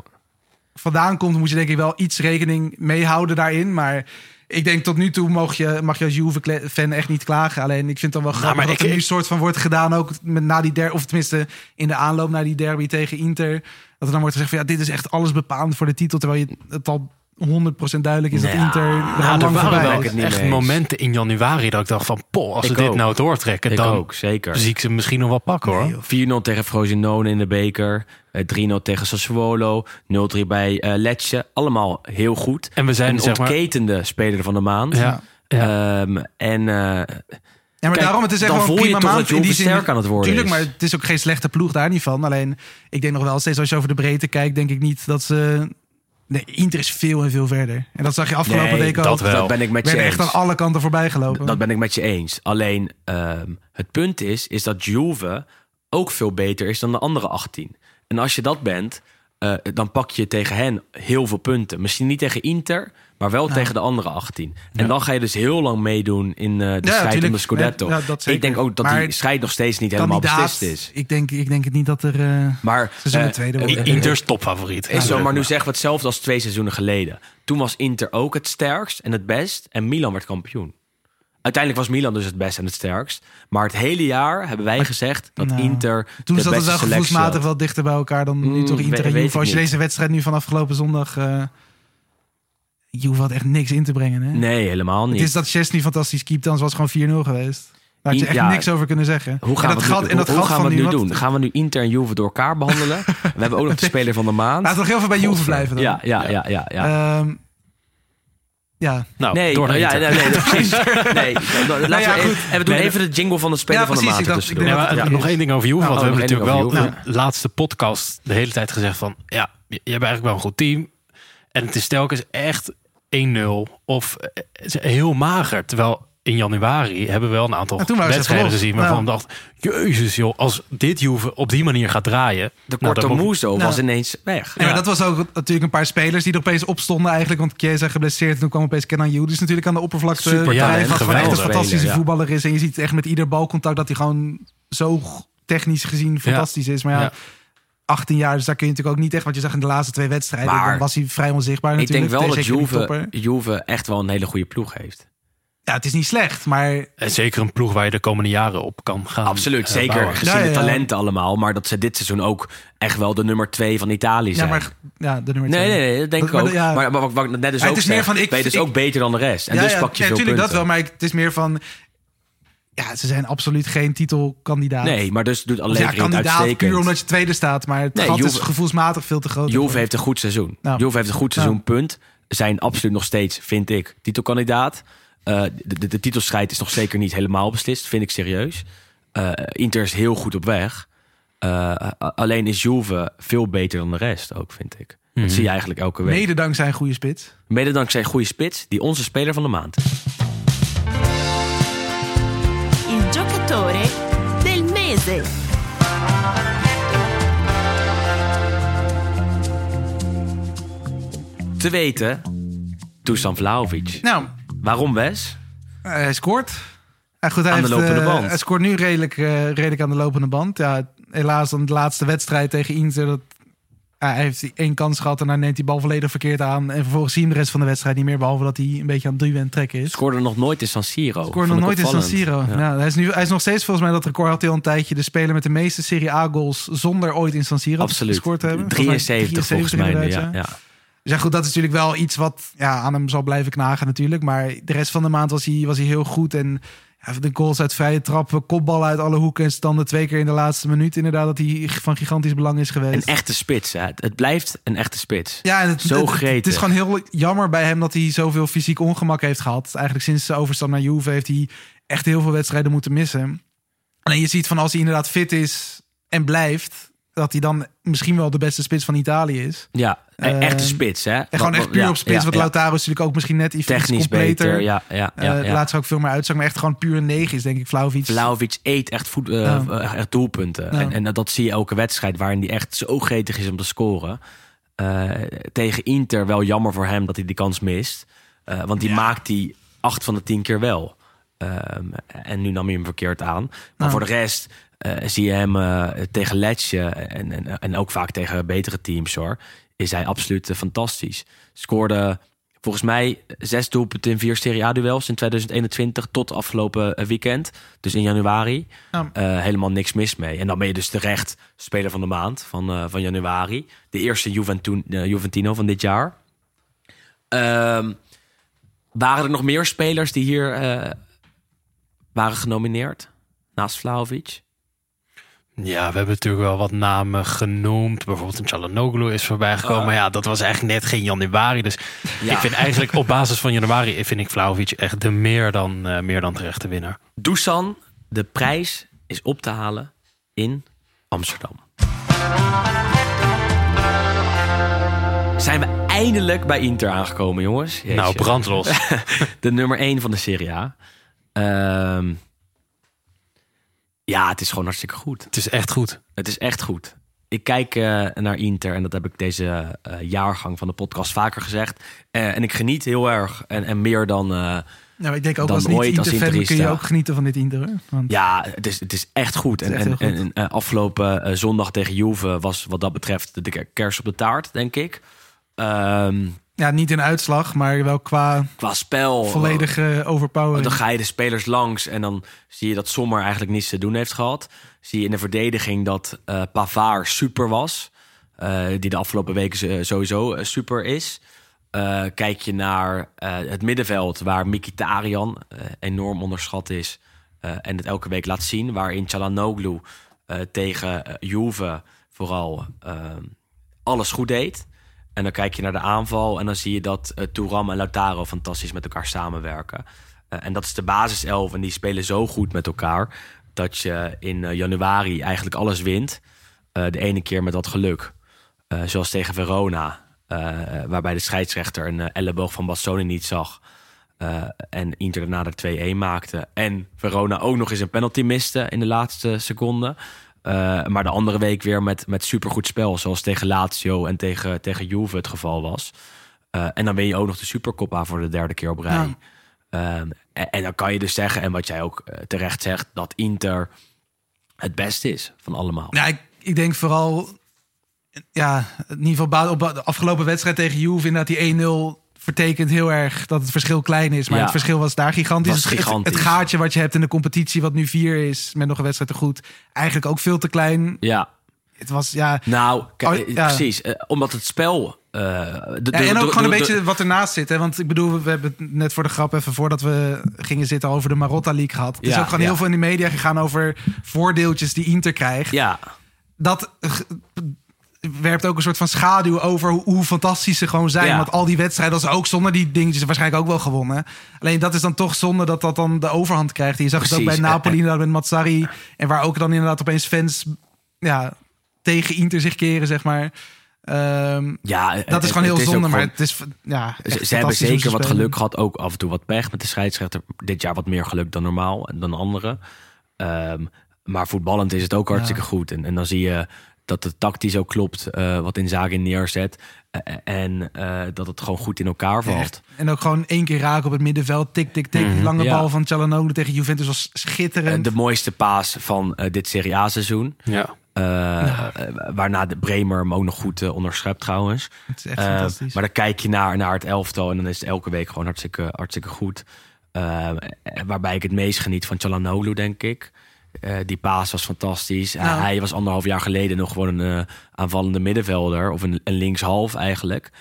vandaan komt, moet je denk ik wel iets rekening mee houden daarin. Maar ik denk tot nu toe mag je, mag je als Juve-fan echt niet klagen. Alleen ik vind het dan wel grappig maar dat ik- er nu een soort van wordt gedaan ook met, na die der, of tenminste in de aanloop naar die derby tegen Inter. Dat er dan wordt gezegd van ja, dit is echt alles bepalend voor de titel. Terwijl je het al 100% duidelijk is dat Inter er lang voorbij niet echt eens. momenten in januari dat ik dacht van... Poh, als Ik we dit ook. nou doortrekken, Ik dan ook, zeker. zie ik ze misschien nog wel pakken hoor. 4-0 tegen Frosinone in de beker. eh, 3-0 tegen Sassuolo. 0-3 bij eh Lecce. Allemaal heel goed. En we zijn een zeg maar... ontketende speler van de maand. Ja, ja. Ehm, en eh, Ja, maar Kijk, daarom, het is echt wel een prima maand in die zin. sterk aan het worden Tuurlijk, is. maar het is ook geen slechte ploeg, daar niet van. Alleen, ik denk nog wel steeds als je over de breedte kijkt, denk ik niet dat ze... Nee, Inter is veel en veel verder. En dat zag je afgelopen nee, week ook. dat wel. dat ben ik met je eens. echt aan alle kanten voorbij gelopen. Dat ben ik met je eens. Alleen ehm, het punt is, is dat Juve ook veel beter is dan de andere 18. En als je dat bent, eh, dan pak je tegen hen heel veel punten. Misschien niet tegen Inter, maar wel tegen de andere 18. En dan ga je dus heel lang meedoen in eh, de strijd om de Scudetto. Ja, ja, ik denk ook dat Maar die strijd nog steeds niet helemaal beslist is. Ik denk, ik denk het niet dat er... eh, Maar Seizoen de tweede worden. Inters topfavoriet. is zo, maar nu zeggen we hetzelfde als twee seizoenen geleden. Toen was Inter ook het sterkst en het best. En Milan werd kampioen. Uiteindelijk was Milan dus het best en het sterkst. Maar het hele jaar hebben wij gezegd dat Nou, Inter toen zat het wel gevoelsmatig wel dichter bij elkaar dan nu Mm, toch Inter en Juve. Als je deze wedstrijd nu van afgelopen zondag... eh, Juve had echt niks in te brengen. Hè? Nee, helemaal niet. Het is dat Chesney fantastisch keept, anders was het gewoon 4-0 geweest. Daar had je echt Ja. niks over kunnen zeggen. Hoe gaan en we dat het nu, en dat hoe, hoe gat gaan we het nu wat- doen? Gaan we nu Inter en Juve door elkaar behandelen? we hebben ook nog de speler van de maand. Laten we nog heel veel bij Juve Godver. blijven dan. Ja, ja, ja, ja. ja. Ehm, ja. Nou, nee, door naar ja, nee, nee, precies. Nee, laten Nou ja, we even, en we doen Nee, even de jingle van de speler Ja, van de precies, maand dacht- ik nog één ding over Juve. Nou, want we hebben natuurlijk wel de laatste podcast de hele tijd gezegd van... Ja, je je hebt eigenlijk wel een goed team. En het is telkens echt 1-0 of eh, het heel mager. Terwijl in januari hebben we wel een aantal Ja, wedstrijden gezien... waarvan Ja. ik dacht, jezus joh, als dit Juve op die manier gaat draaien... De nou, korte Muso Nou. was ineens weg. Nee, maar dat was ook natuurlijk een paar spelers die er opeens opstonden eigenlijk. Want Chiesa geblesseerd en toen kwam opeens Kenan Yildiz natuurlijk aan de oppervlakte. Super wat gewoon echt een geweldig fantastische ja. voetballer is. En je ziet echt met ieder balcontact dat hij gewoon zo technisch gezien fantastisch is. Maar ja, Ja. 18 jaar, dus daar kun je natuurlijk ook niet echt... Want je zag in de laatste twee wedstrijden, Maar dan was hij vrij onzichtbaar Ik denk natuurlijk. wel dat Juve. Juve echt wel een hele goede ploeg heeft. Ja, het is niet slecht, maar... En zeker een ploeg waar je de komende jaren op kan gaan. Absoluut, eh, zeker bouwen. gezien Ja, ja, de ja. talenten allemaal. Maar dat ze dit seizoen ook echt wel de nummer twee van Italië Ja, zijn. maar ja, de nummer Nee, twee. nee, nee, dat denk Dat- ik ook. maar ja. Maar, net Maar ook het is meer van, ik- ben je dus ik- ook beter dan de rest. En ja, dus ja, pak je ja, veel natuurlijk punten. dat wel, maar het is meer van... Ja, ze zijn absoluut geen titelkandidaat. Nee, maar dus doet alleen ja, kandidaat uitstekend. puur omdat je tweede staat. Maar het Nee, gat is gevoelsmatig veel te groot. Juve heeft een goed seizoen. Ja. Juve heeft een goed seizoen, Ja. punt. Zijn absoluut nog steeds, vind ik, titelkandidaat. Eh, de, de, de titelstrijd is nog zeker niet helemaal beslist, vind ik serieus. Eh, Inter is heel goed op weg. Eh, alleen is Juve veel beter dan de rest ook, vind ik. Dat zie je eigenlijk elke week. Mede dankzij een goede spits. Mede dankzij een goede spits, die onze speler van de maand is. Il giocatore del mese. Te weten, Dusan Vlahovic. Nou, Waarom, Wes? eh, hij scoort. Goed, hij, Aan de heeft, lopende eh, band. hij scoort nu redelijk, eh, redelijk aan de lopende band. Ja, helaas dan de laatste wedstrijd tegen Inter. Dat, hij heeft één kans gehad en dan neemt die bal volledig verkeerd aan. En vervolgens zie je hem de rest van de wedstrijd niet meer. Behalve dat hij een beetje aan het drieën trekken is. Scoorde nog nooit in San Siro. Scoorde nog nooit in San. Siro. Ja. Ja. hij, is nu, hij is nog steeds volgens mij dat record had hij al een tijdje. De speler met de meeste Serie A goals zonder ooit in San Siro Absoluut. gescoord te hebben. Volgens mij 73 volgens mij. inderdaad, Ja, ja. Dus ja, goed, dat is natuurlijk wel iets wat ja, aan hem zal blijven knagen natuurlijk. Maar de rest van de maand was hij, was hij heel goed. En ja, de goals uit vrije trappen, kopballen uit alle hoeken en standen. Twee keer in de laatste minuut inderdaad dat hij van gigantisch belang is Een geweest. echte spits. Hè. Het, blijft een echte spits. ja, en het, zo het- het, is gewoon heel jammer bij hem dat hij zoveel fysiek ongemak heeft gehad. Eigenlijk sinds zijn overstap naar Juve heeft hij echt heel veel wedstrijden moeten missen. Alleen je ziet van als hij inderdaad fit is en blijft... dat hij dan misschien wel de beste spits van Italië is. Ja, een Eh, echte spits. Hè. En gewoon Wat- echt puur ja, op spits. ja, ja. Lautaro is natuurlijk ook misschien net iets Technisch completer. beter. Ja, ja, ja, Eh, ja. Laat ze ook veel meer uitzag. Maar echt gewoon puur een 9 is, denk ik, Vlaovic. Vlahovic eet echt, voet, eh, eh, echt doelpunten. En, en dat zie je elke wedstrijd waarin hij echt zo gretig is om te scoren. Tegen Inter wel jammer voor hem dat hij die kans mist. Want die maakt hij acht van de tien keer wel. Ehm, en nu nam hij hem verkeerd aan. Maar Ja. voor de rest zie je hem eh, tegen Letje en, en, en ook vaak tegen betere teams hoor. Is hij absoluut eh, fantastisch. Scoorde volgens mij zes doelpunten in vier Serie A-duels in 2021 tot afgelopen eh, weekend. Dus in januari. Ja. Eh, helemaal niks mis mee. En dan ben je dus terecht speler van de maand van, eh, van januari. De eerste eh, Juventino van dit jaar. Ehm, waren er nog meer spelers die hier eh, waren genomineerd? Naast Vlahovic? Ja, we hebben natuurlijk wel wat namen genoemd. Bijvoorbeeld een Chalanoglu is voorbij gekomen. Maar ja, dat was eigenlijk net geen januari. Dus Ja. ik vind eigenlijk op basis van januari... vind ik Vlaovic echt de meer dan, eh, meer dan terechte winnaar. Dusan, de prijs is op te halen in Amsterdam. Zijn we eindelijk bij Inter aangekomen, jongens? Jeetje. Nou, brandlos. de nummer 1 van de Serie A. Ehm, ja, het is gewoon hartstikke goed. Het is echt goed. Het is echt goed. Ik kijk eh, naar Inter en dat heb ik deze eh, jaargang van de podcast vaker gezegd. Eh, en ik geniet heel erg en, en meer dan... maar ik denk ook Dan als niet ooit als Inter-fan kun je ook genieten van dit Inter. Want, Ja, het is, het is echt goed. En, Het is echt en, afgelopen zondag tegen Juve was wat dat betreft de kers op de taart, denk ik. Ehm, ja, niet in uitslag, maar wel qua qua spel. volledige overpowering. Dan ga je de spelers langs en dan zie je dat Sommer eigenlijk niets te doen heeft gehad. Zie je in de verdediging dat eh Pavard super was. eh, die de afgelopen weken eh, sowieso eh, super is. Eh, kijk je naar eh, het middenveld, waar Mkhitaryan eh, enorm onderschat is eh, en het elke week laat zien, waarin Çalhanoğlu eh, tegen eh, Juve vooral eh, alles goed deed. En dan kijk je naar de aanval en dan zie je dat uh, Touram en Lautaro fantastisch met elkaar samenwerken. Eh, en dat is de basiself en die spelen zo goed met elkaar dat je in eh, januari eigenlijk alles wint. Eh, de ene keer met wat geluk. Eh, zoals tegen Verona, eh, waarbij de scheidsrechter een eh, elleboog van Bastoni niet zag. Eh, en Inter daarna er 2-1 maakte. En Verona ook nog eens een penalty miste in de laatste seconde. Eh, maar de andere week weer met, met supergoed spel. Zoals tegen Lazio en tegen, tegen Juve het geval was. Eh, en dan win je ook nog de Supercoppa voor de derde keer op rij. Ja. Ehm, en, en dan kan je dus zeggen, en wat jij ook eh, terecht zegt... dat Inter het beste is van allemaal. Ja, ik, ik denk vooral, ja, in ieder geval op de afgelopen wedstrijd tegen Juve, inderdaad die 1-0 vertekent heel erg dat het verschil klein is. Maar Ja. het verschil was daar gigantisch. Was Het- het- gigantisch. Het, gaatje wat je hebt in de competitie, wat nu vier is, met nog een wedstrijd te goed, eigenlijk ook veel te klein. Ja, Het was, ja... nou, kijk, Oh, ja. precies. eh, omdat het spel... eh, de- Ja, de- en ook de- gewoon een beetje wat ernaast zit. Hè? Want ik bedoel, we hebben het net voor de grap even voordat we gingen zitten over de Marotta League gehad. Het is ook gewoon heel veel in de media gegaan over voordeeltjes die Inter krijgt. Ja, dat eh, werpt ook een soort van schaduw over hoe, hoe fantastisch ze gewoon zijn. Ja. Want al die wedstrijden, ze ook zonder die dingetjes waarschijnlijk ook wel gewonnen. Alleen dat is dan toch zonde dat dat dan de overhand krijgt. Je zag het ook bij. Napoli inderdaad met Mazzari. En waar ook dan inderdaad opeens fans ja, tegen Inter zich keren, zeg maar. Ehm, ja dat het- is gewoon heel is zonde, maar gewoon- het is ja, Ze, ze hebben zeker ze wat geluk gehad. Ook af en toe wat pech met de scheidsrechter. Dit jaar wat meer geluk dan normaal en dan anderen. Ehm, maar voetballend is het ook hartstikke goed. En, en dan zie je dat het tactisch ook klopt. eh, wat Inzaghi neerzet. Eh, en eh, dat het gewoon goed in elkaar valt. Echt. En ook gewoon één keer raken op het middenveld. Tik, tik, tik. Lange Ja. bal van Çalhanoğlu tegen Juventus was schitterend. de mooiste paas van eh, dit Serie A seizoen. Ja. Waarna de Bremer hem ook nog goed eh, onderschept trouwens. het is echt fantastisch. maar dan kijk je naar, naar het elftal en dan is het elke week gewoon hartstikke, hartstikke goed. Eh, waarbij ik het meest geniet van Çalhanoğlu, denk ik. Eh, die paas was fantastisch. Hij- Nou. Hij was anderhalf jaar geleden nog gewoon een eh, aanvallende middenvelder. Of een, een linkshalf eigenlijk.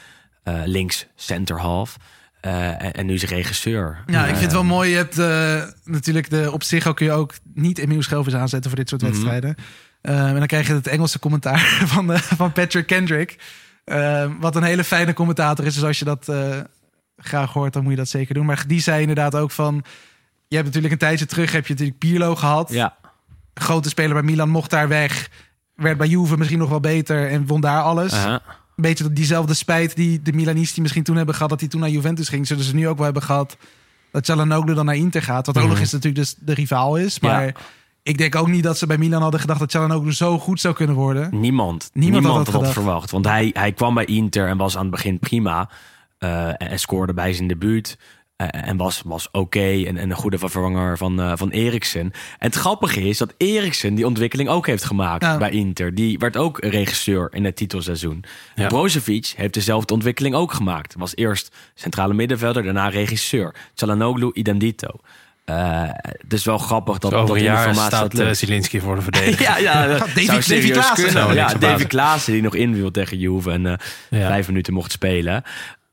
Eh, links centerhalf. Eh, en, en nu is hij regisseur. Ja, ik Eh, vind het wel mooi. Je hebt eh, natuurlijk de op zich ook kun je ook niet Emiel Schelvis aanzetten voor dit soort Mhm. wedstrijden. Eh, en dan krijg je het Engelse commentaar van, eh, van Patrick Kendrick. Eh, wat een hele fijne commentator is. Dus als je dat eh, graag hoort, dan moet je dat zeker doen. Maar die zei inderdaad ook van. Je hebt natuurlijk een tijdje terug heb je natuurlijk Pirlo gehad. Ja, Grote speler bij Milan mocht daar weg. Werd bij Juve misschien nog wel beter en won daar alles. Een beetje diezelfde spijt die de Milanisti misschien toen hebben gehad... dat hij toen naar Juventus ging. Zullen ze nu ook wel hebben gehad dat Çalhanoğlu dan naar Inter gaat. Wat ook nog eens natuurlijk dus de rivaal is. Maar Ja. ik denk ook niet dat ze bij Milan hadden gedacht... dat Çalhanoğlu zo goed zou kunnen worden. Niemand. Niemand had Niemand, dat had dat gedacht. verwacht. Want hij, hij kwam bij Inter en was aan het begin prima. en, en scoorde bij zijn debuut. Eh, en was, was oké. en, en een goede vervanger van, eh, van Eriksen. En het grappige is dat Eriksen die ontwikkeling ook heeft gemaakt Ja. bij Inter. Die werd ook regisseur in het titelseizoen. Ja. Brozovic heeft dezelfde ontwikkeling ook gemaakt. Was eerst centrale middenvelder, daarna regisseur. Çalhanoğlu idem dito. Eh, het is wel grappig dat, Over dat jaar staat eh. Zielinski voor de verdediging. Ja, ja. dat zou serieus Klaassen. Ja. Davy Klaassen die nog inviel tegen Juve en eh, Ja. vijf minuten mocht spelen.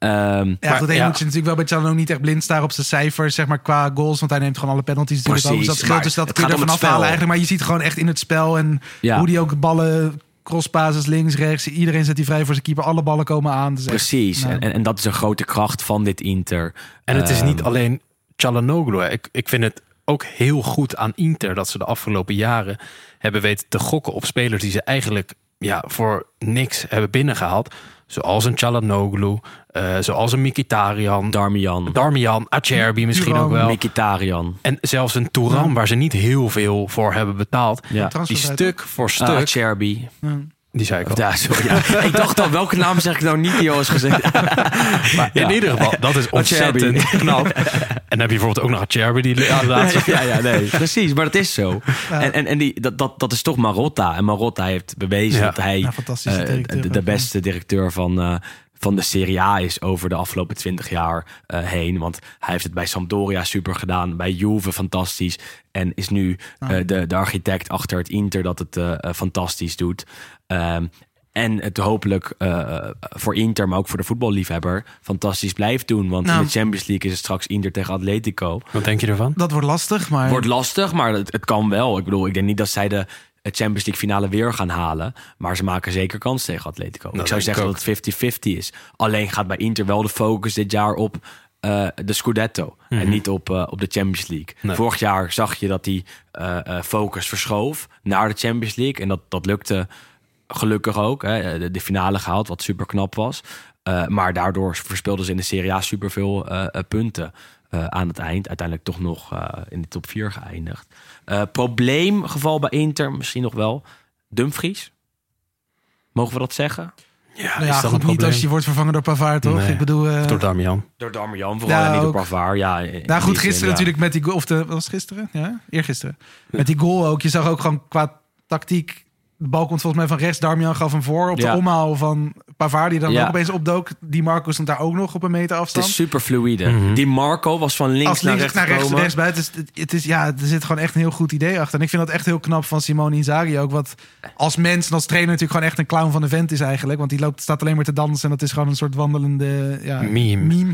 Ehm, Ja, Maar, goed, één ja. moet je natuurlijk wel bij Çalhanoğlu niet echt blind staren op zijn cijfers, zeg maar, qua goals. Want hij neemt gewoon alle penalties natuurlijk Precies, over. Dus dat scheelt, dus dat het kun je het afhalen spel. eigenlijk. Maar je ziet gewoon echt in het spel en Ja. hoe die ook ballen, crosspasses links, rechts. Iedereen zet die vrij voor zijn keeper. Alle ballen komen aan. Dus echt, precies. nou, En, en, en dat is een grote kracht van dit Inter. En het is Ehm, niet alleen Çalhanoğlu. hè. Ik, ik vind het ook heel goed aan Inter dat ze de afgelopen jaren hebben weten te gokken op spelers die ze eigenlijk ja, voor niks hebben binnengehaald. Zoals een Çalhanoğlu, eh, zoals een Mkhitaryan, Darmian, Darmian, Acerbi misschien ook wel. Mkhitaryan. En zelfs een Touran waar ze niet heel veel voor hebben betaald. Ja. Die stuk voor stuk, Ah, Cherby. Die zei ik al. Ja, sorry. Ja. ik dacht al, welke naam zeg ik nou niet die al eens gezegd? maar, In ieder geval, dat is ontzettend knap. En dan heb je bijvoorbeeld ook nog Acerbi die ja, laatste ja, ja, nee, precies. Maar dat is zo. En, en, en die, dat, dat, dat is toch Marotta. En Marotta heeft bewezen Ja. dat hij eh, de, beste directeur van, eh, van de Serie A is over de afgelopen twintig jaar eh, heen. Want hij heeft het bij Sampdoria super gedaan. Bij Juve fantastisch. En is nu eh, de, de architect achter het Inter dat het fantastisch doet. Ehm, En het hopelijk eh, voor Inter, maar ook voor de voetballiefhebber, fantastisch blijft doen. Want Nou. in de Champions League is het straks Inter tegen Atletico. Wat denk je ervan? Dat wordt lastig, maar... Wordt lastig, maar het, het kan wel. Ik bedoel, ik denk niet dat zij de Champions League finale weer gaan halen. Maar ze maken zeker kans tegen Atletico. ik zou ik zeggen dat het 50-50 is. Alleen gaat bij Inter wel de focus dit jaar op eh, de Scudetto. En niet op, eh, op de Champions League. Nee. Vorig jaar zag je dat die eh, eh, focus verschoof naar de Champions League. En dat, dat lukte gelukkig ook. Hè. De, de finale gehaald, wat super knap was. Eh, maar daardoor verspeelden ze in de Serie A superveel eh, punten eh, aan het eind. Uiteindelijk toch nog eh, in de top 4 geëindigd. Eh, probleemgeval bij Inter misschien nog wel. Dumfries. Mogen we dat zeggen? Ja, Nou ja, is dat een goed, niet probleem? als je wordt vervangen door Pavard, toch? Nee, Ik bedoel... Door Damian. Door Darmian, vooral Ja, en niet door. Pavard. Ja, Nou goed, zin, gisteren ja. natuurlijk met die goal, of de, was het gisteren? Ja, eergisteren. Met die goal ook. Je zag ook gewoon qua tactiek, de bal komt volgens mij van rechts. Darmian gaf hem voor op de Ja. omhaal van Pavard, die dan Ja. ook opeens opdook. Die Marco stond daar ook nog op een meter Het afstand. is super fluïde. Mhm. Die Marco was van links, Als links naar rechts, naar rechts, buiten. Het, het is, ja, er zit gewoon echt een heel goed idee achter. En ik vind dat echt heel knap van Simone Inzaghi ook. Wat als mens en als trainer natuurlijk gewoon echt een clown van de vent is eigenlijk. Want die loopt, staat alleen maar te dansen. En dat is gewoon een soort wandelende ja, Meme.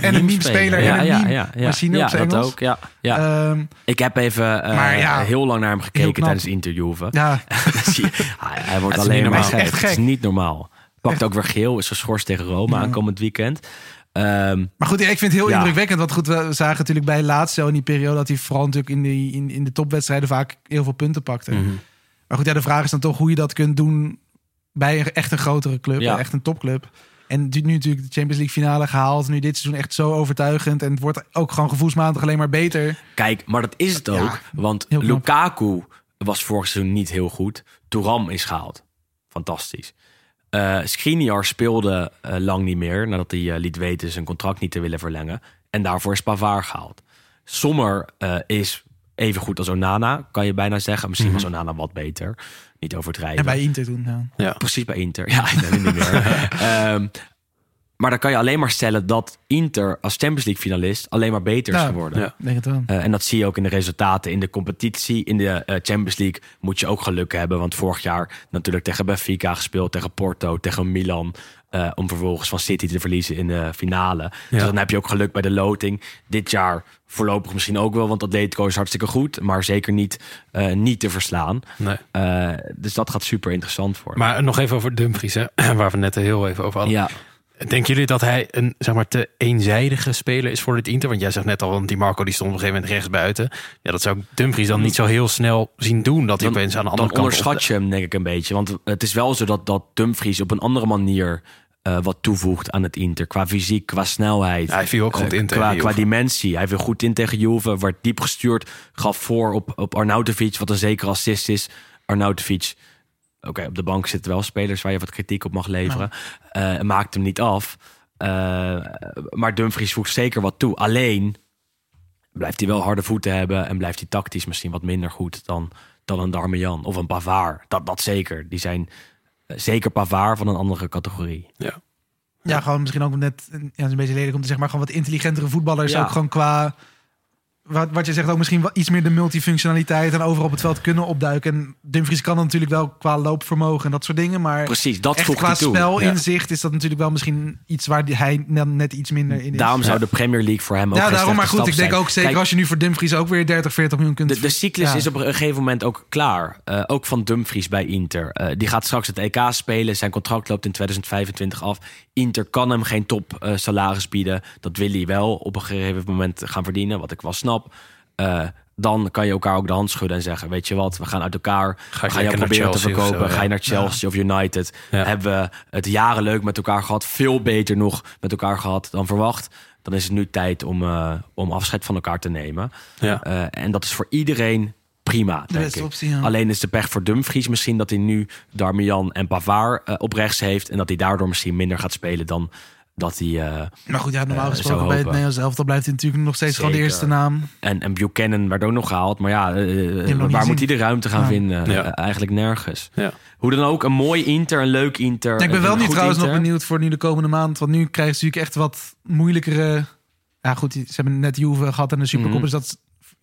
En een meme-speler Ja, en een ja, meme ja, ja. machine ja, op zijn dat Engels. ook. Ja, ja. Ehm, ik heb even eh, Maar ja, heel lang naar hem gekeken tijdens het interviewen. ja, Zie je, hij, hij wordt alleen maar gek. Het is niet normaal. Pakt ook weer geel, is geschorst tegen Rome Ja. aankomend weekend. Ehm, Maar goed, ik vind het heel Ja. indrukwekkend. Want goed, we zagen natuurlijk bij Lazio in die periode... dat hij vooral natuurlijk in, die, in, in de topwedstrijden vaak heel veel punten pakte. Mhm. Maar goed, ja, de vraag is dan toch hoe je dat kunt doen... bij een, echt een grotere club, Ja. echt een topclub. En nu natuurlijk de Champions League finale gehaald. Nu dit seizoen echt zo overtuigend. En het wordt ook gewoon gevoelsmatig alleen maar beter. Kijk, maar dat is het ook. Ja, want. Lukaku was vorig seizoen niet heel goed. Touram is gehaald. Fantastisch. Eh Skriniar speelde eh, lang niet meer... nadat hij eh, liet weten zijn contract niet te willen verlengen. En daarvoor is Pavard gehaald. Sommer eh, is even goed als Onana, kan je bijna zeggen. Misschien was Onana wat beter. Niet overdrijven. En bij Inter toen. Ja. Ja. Precies bij Inter. Ja, ik weet het niet meer. Ehm, maar dan kan je alleen maar stellen dat Inter als Champions League finalist alleen maar beter is Ja. geworden. Ja. Denk het wel. Eh, en dat zie je ook in de resultaten in de competitie. In de eh, Champions League moet je ook geluk hebben. Want vorig jaar natuurlijk tegen Benfica gespeeld, tegen Porto, tegen Milan. eh, om vervolgens van City te verliezen in de finale. Dus dan heb je ook geluk bij de loting. Dit jaar voorlopig misschien ook wel, want Atletico is hartstikke goed. Maar zeker niet, niet te verslaan. Nee. Dus dat gaat super interessant worden. Maar nog even over Dumfries, hè, waar we net heel even over hadden. ja, Denken jullie dat hij een zeg maar, te eenzijdige speler is voor dit Inter? Want jij zegt net al, want die Marco die stond op een gegeven moment rechts buiten. Ja, dat zou Dumfries dan niet zo heel snel zien doen. Dat hij dan, opeens aan de dan andere kant... onderschat je hem denk ik een beetje. Want het is wel zo dat, dat Dumfries op een andere manier eh, wat toevoegt aan het Inter. Qua fysiek, qua snelheid. Hij viel ook goed eh, in tegen qua, qua dimensie. Hij viel goed in tegen Juve. Werd diep gestuurd. Gaf voor op, op Arnautovic. Wat een zekere assist is. Arnautovic. Oké, op de bank zitten wel spelers waar je wat kritiek op mag leveren. Eh, maakt hem niet af. Eh, maar Dumfries voegt zeker wat toe. Alleen blijft hij wel harde voeten hebben. En blijft hij tactisch misschien wat minder goed dan, dan een Darmian of een Pavard. Dat, dat zeker. Die zijn eh, zeker Pavard van een andere categorie. Ja. Ja, gewoon misschien ook net, ja, het is een beetje lelijk om te zeggen, maar gewoon wat intelligentere voetballers. Ja. Ook gewoon qua, wat, wat je zegt, ook misschien wel iets meer de multifunctionaliteit en overal op het veld kunnen opduiken. En Dumfries kan natuurlijk wel qua loopvermogen en dat soort dingen, maar Precies, dat echt qua spelinzicht is dat natuurlijk wel misschien iets waar hij net iets minder in is. Daarom zou de Premier League voor hem ook ja, daarom, maar goed, ik denk zijn. ook zeker Kijk, als je nu voor Dumfries ook weer 30, 40 miljoen kunt... De, de cyclus Ja. is op een gegeven moment ook klaar. Eh, ook van Dumfries bij Inter. Eh, die gaat straks het EK spelen. Zijn contract loopt in 2025 af. Inter kan hem geen top salaris bieden. Dat wil hij wel op een gegeven moment gaan verdienen. Wat ik wel snap. Eh, dan kan je elkaar ook de hand schudden en zeggen... weet je wat, we gaan uit elkaar. Ga ik we gaan jou lekker naar proberen te verkopen. zo, Ga je naar Chelsea of United. Ja. Hebben we het jaren leuk met elkaar gehad. Veel beter nog met elkaar gehad dan verwacht. Dan is het nu tijd om, eh, om afscheid van elkaar te nemen. Ja. Eh, en dat is voor iedereen prima, denk ik. optie, ja. Alleen is de pech voor Dumfries misschien dat hij nu Darmian en Pavard op rechts heeft... en dat hij daardoor misschien minder gaat spelen dan dat hij... eh, Maar goed, ja, normaal Eh, gesproken bij het. Nederlands elftal blijft hij natuurlijk nog steeds gewoon de Zeker. eerste naam. en, en Buchanan werd ook nog gehaald. Maar ja, eh, niet waar moet hij de ruimte gaan Ja. vinden? Ja. Eigenlijk nergens. Ja. Hoe dan ook, een mooi Inter, een leuk Inter. Ja, ik ben wel nu goed trouwens nog benieuwd voor nu de komende maand. Want nu krijgen ze natuurlijk echt wat moeilijkere... Ja goed, ze hebben net Juve gehad en de Supercup. Dus dat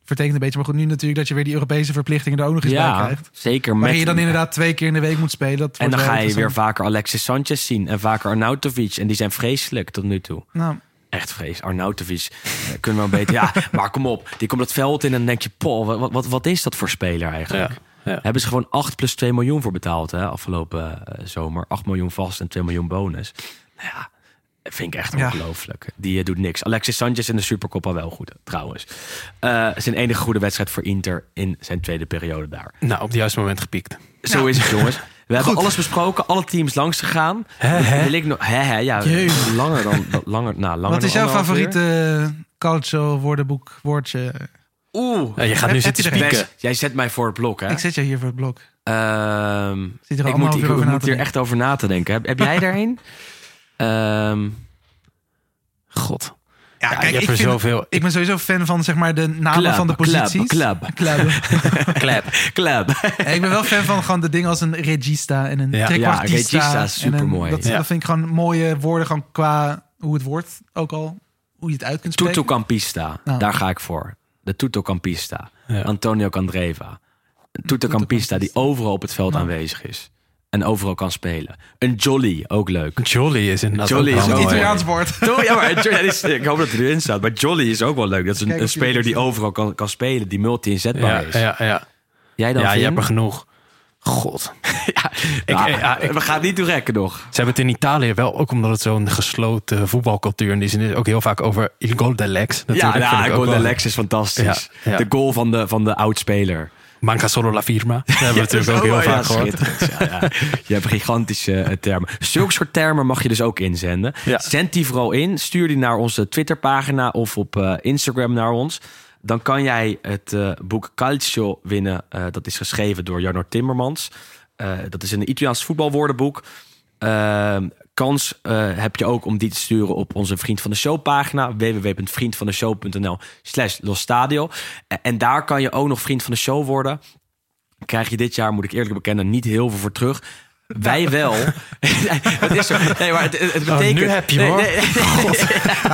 vertekent een beetje. Maar goed, nu natuurlijk dat je weer die Europese verplichtingen er ook nog eens bij Ja, krijgt. zeker. Waar met- je dan inderdaad twee keer in de week moet spelen. Dat En dan ga je weer vaker Alexis Sanchez zien en vaker Arnautovic. En die zijn vreselijk tot nu toe. Nou, Echt vrees. Arnautovic eh, kunnen we wel beter. Ja, maar kom op. Die komt het veld in en dan denk je, Paul, wat, wat, wat is dat voor speler eigenlijk? Ja, ja. Hebben ze gewoon 8 plus 2 miljoen voor betaald hè, afgelopen eh, zomer. 8 miljoen vast en 2 miljoen bonus. Nou ja, vind ik echt Ja. ongelooflijk. Die eh, doet niks. Alexis Sanchez in de Supercoppa wel goed, trouwens. Eh, zijn enige goede wedstrijd voor Inter in zijn tweede periode daar. Nou, op het juiste moment gepiekt. Zo is het, jongens. We hebben Goed. alles besproken, alle teams langs gegaan. Wil ik nog, hè, hè, ja, Jezus. langer dan, langer, nou, langer wat is jouw favoriete calcio woordenboek woordje? Oeh, Ja, je gaat nu Heb- zitten heb je spieken. Jij zet mij voor het blok, hè? Ik zet jou hier voor het blok. Ehm, Zit er ik moet, ik, hier echt over na te denken. Heb, heb jij er Ehm, God. Ja, Ja, kijk, ik, er vind- zoveel. ik ben sowieso fan van zeg maar de namen Club, van de club, posities. club. Club. Club. Ja, ik ben wel fan van gewoon de dingen als een regista en een Ja. Ja, regista een- supermooi. Dat, Ja. dat vind ik gewoon mooie woorden gewoon qua hoe het wordt. Ook al hoe je het uit kunt spreken. Tutto Campista, Nou. daar ga ik voor. De Tutto Campista. Ja. Antonio Candreva. Een die overal op het veld Nou. aanwezig is. En overal kan spelen. Een Jolly, ook leuk. Jolly is inderdaad Jolly is mooi. Italiaans woord. Ja, maar ja, is- ik hoop dat het erin staat. Maar Jolly is ook wel leuk. Dat is een, een speler die overal kan, kan spelen. Die multi-inzetbaar Ja, is. ja, ja. Jij dan, ja, je hebt er genoeg. God. Ja, Ik- nou, ja, ik- we gaan het niet toe rekken nog. Ze hebben het in Italië wel, ook omdat het zo'n gesloten voetbalcultuur in die zin is, ook heel vaak over il gol dell'ex. Ja, natuurlijk, vind nou, ik ook goal de Lex is fantastisch. Ja, ja. De goal van de, van de oudspeler. Manca solo la firma. Dat hebben we natuurlijk ook heel Ja, vaak gehoord. schitterend. Ja, ja. Je hebt gigantische eh, termen. Zulke soort termen mag je dus ook inzenden. Ja. Zend die vooral in. Stuur die naar onze Twitterpagina of op eh, Instagram naar ons. Dan kan jij het eh, boek Calcio winnen. Dat is geschreven door Jarno Timmermans. Eh, dat is een Italiaans voetbalwoordenboek. Kans eh, heb je ook om die te sturen op onze Vriend van de Show pagina. www.vriendvandeshow.nl slash Los Stadio. En- daar kan je ook nog Vriend van de Show worden krijg je dit jaar, moet ik eerlijk bekennen, niet heel veel voor terug. Wij wel. Het is zo. Nee, maar het, het Oh, betekent... nu heb je hoor. nee,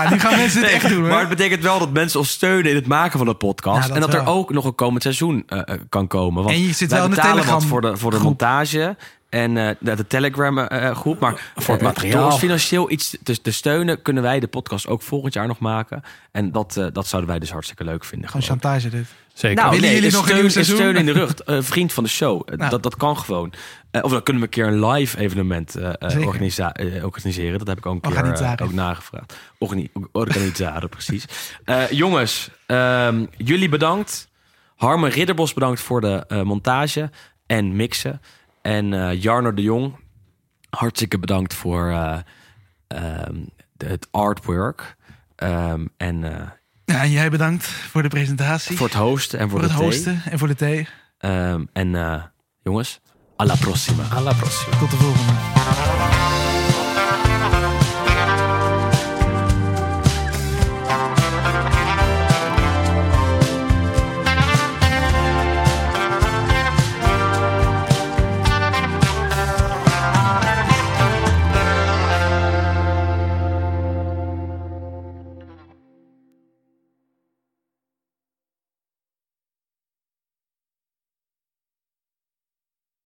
nu gaan mensen het echt doen hoor. maar het betekent wel dat mensen ons steunen in het maken van de podcast. Ja, dat en dat er ook nog een komend seizoen eh, eh, kan komen. Want En je zit wel in de Telegram voor de, voor de montage en eh, de, de Telegram eh, groep. Maar Voor het eh, materiaal. Door ons financieel iets te, te steunen, kunnen wij de podcast ook volgend jaar nog maken. En dat, eh, dat zouden wij dus hartstikke leuk vinden. Gewoon chantage dit. Zeker. Nou, Willen nee, jullie een nog een steun, nieuw seizoen? steun in de rug. Eh, vriend van de show. Eh, Nou. Dat, dat kan gewoon. Eh, of dan kunnen we een keer een live evenement eh, eh, eh, organiseren. Dat heb ik ook een keer eh, ook nagevraagd. Organi organiseren, precies. Eh, jongens, ehm, jullie bedankt. Harme Ridderbos bedankt voor de eh, montage en mixen. En eh, Jarno de Jong, hartstikke bedankt voor eh, ehm, de- het artwork. Ehm, en eh, Ja, en jij bedankt voor de presentatie. voor het hosten en voor, voor het de thee. hosten en voor de thee. Ehm, en eh, jongens, alla prossima. Alla prossima. Tot de volgende.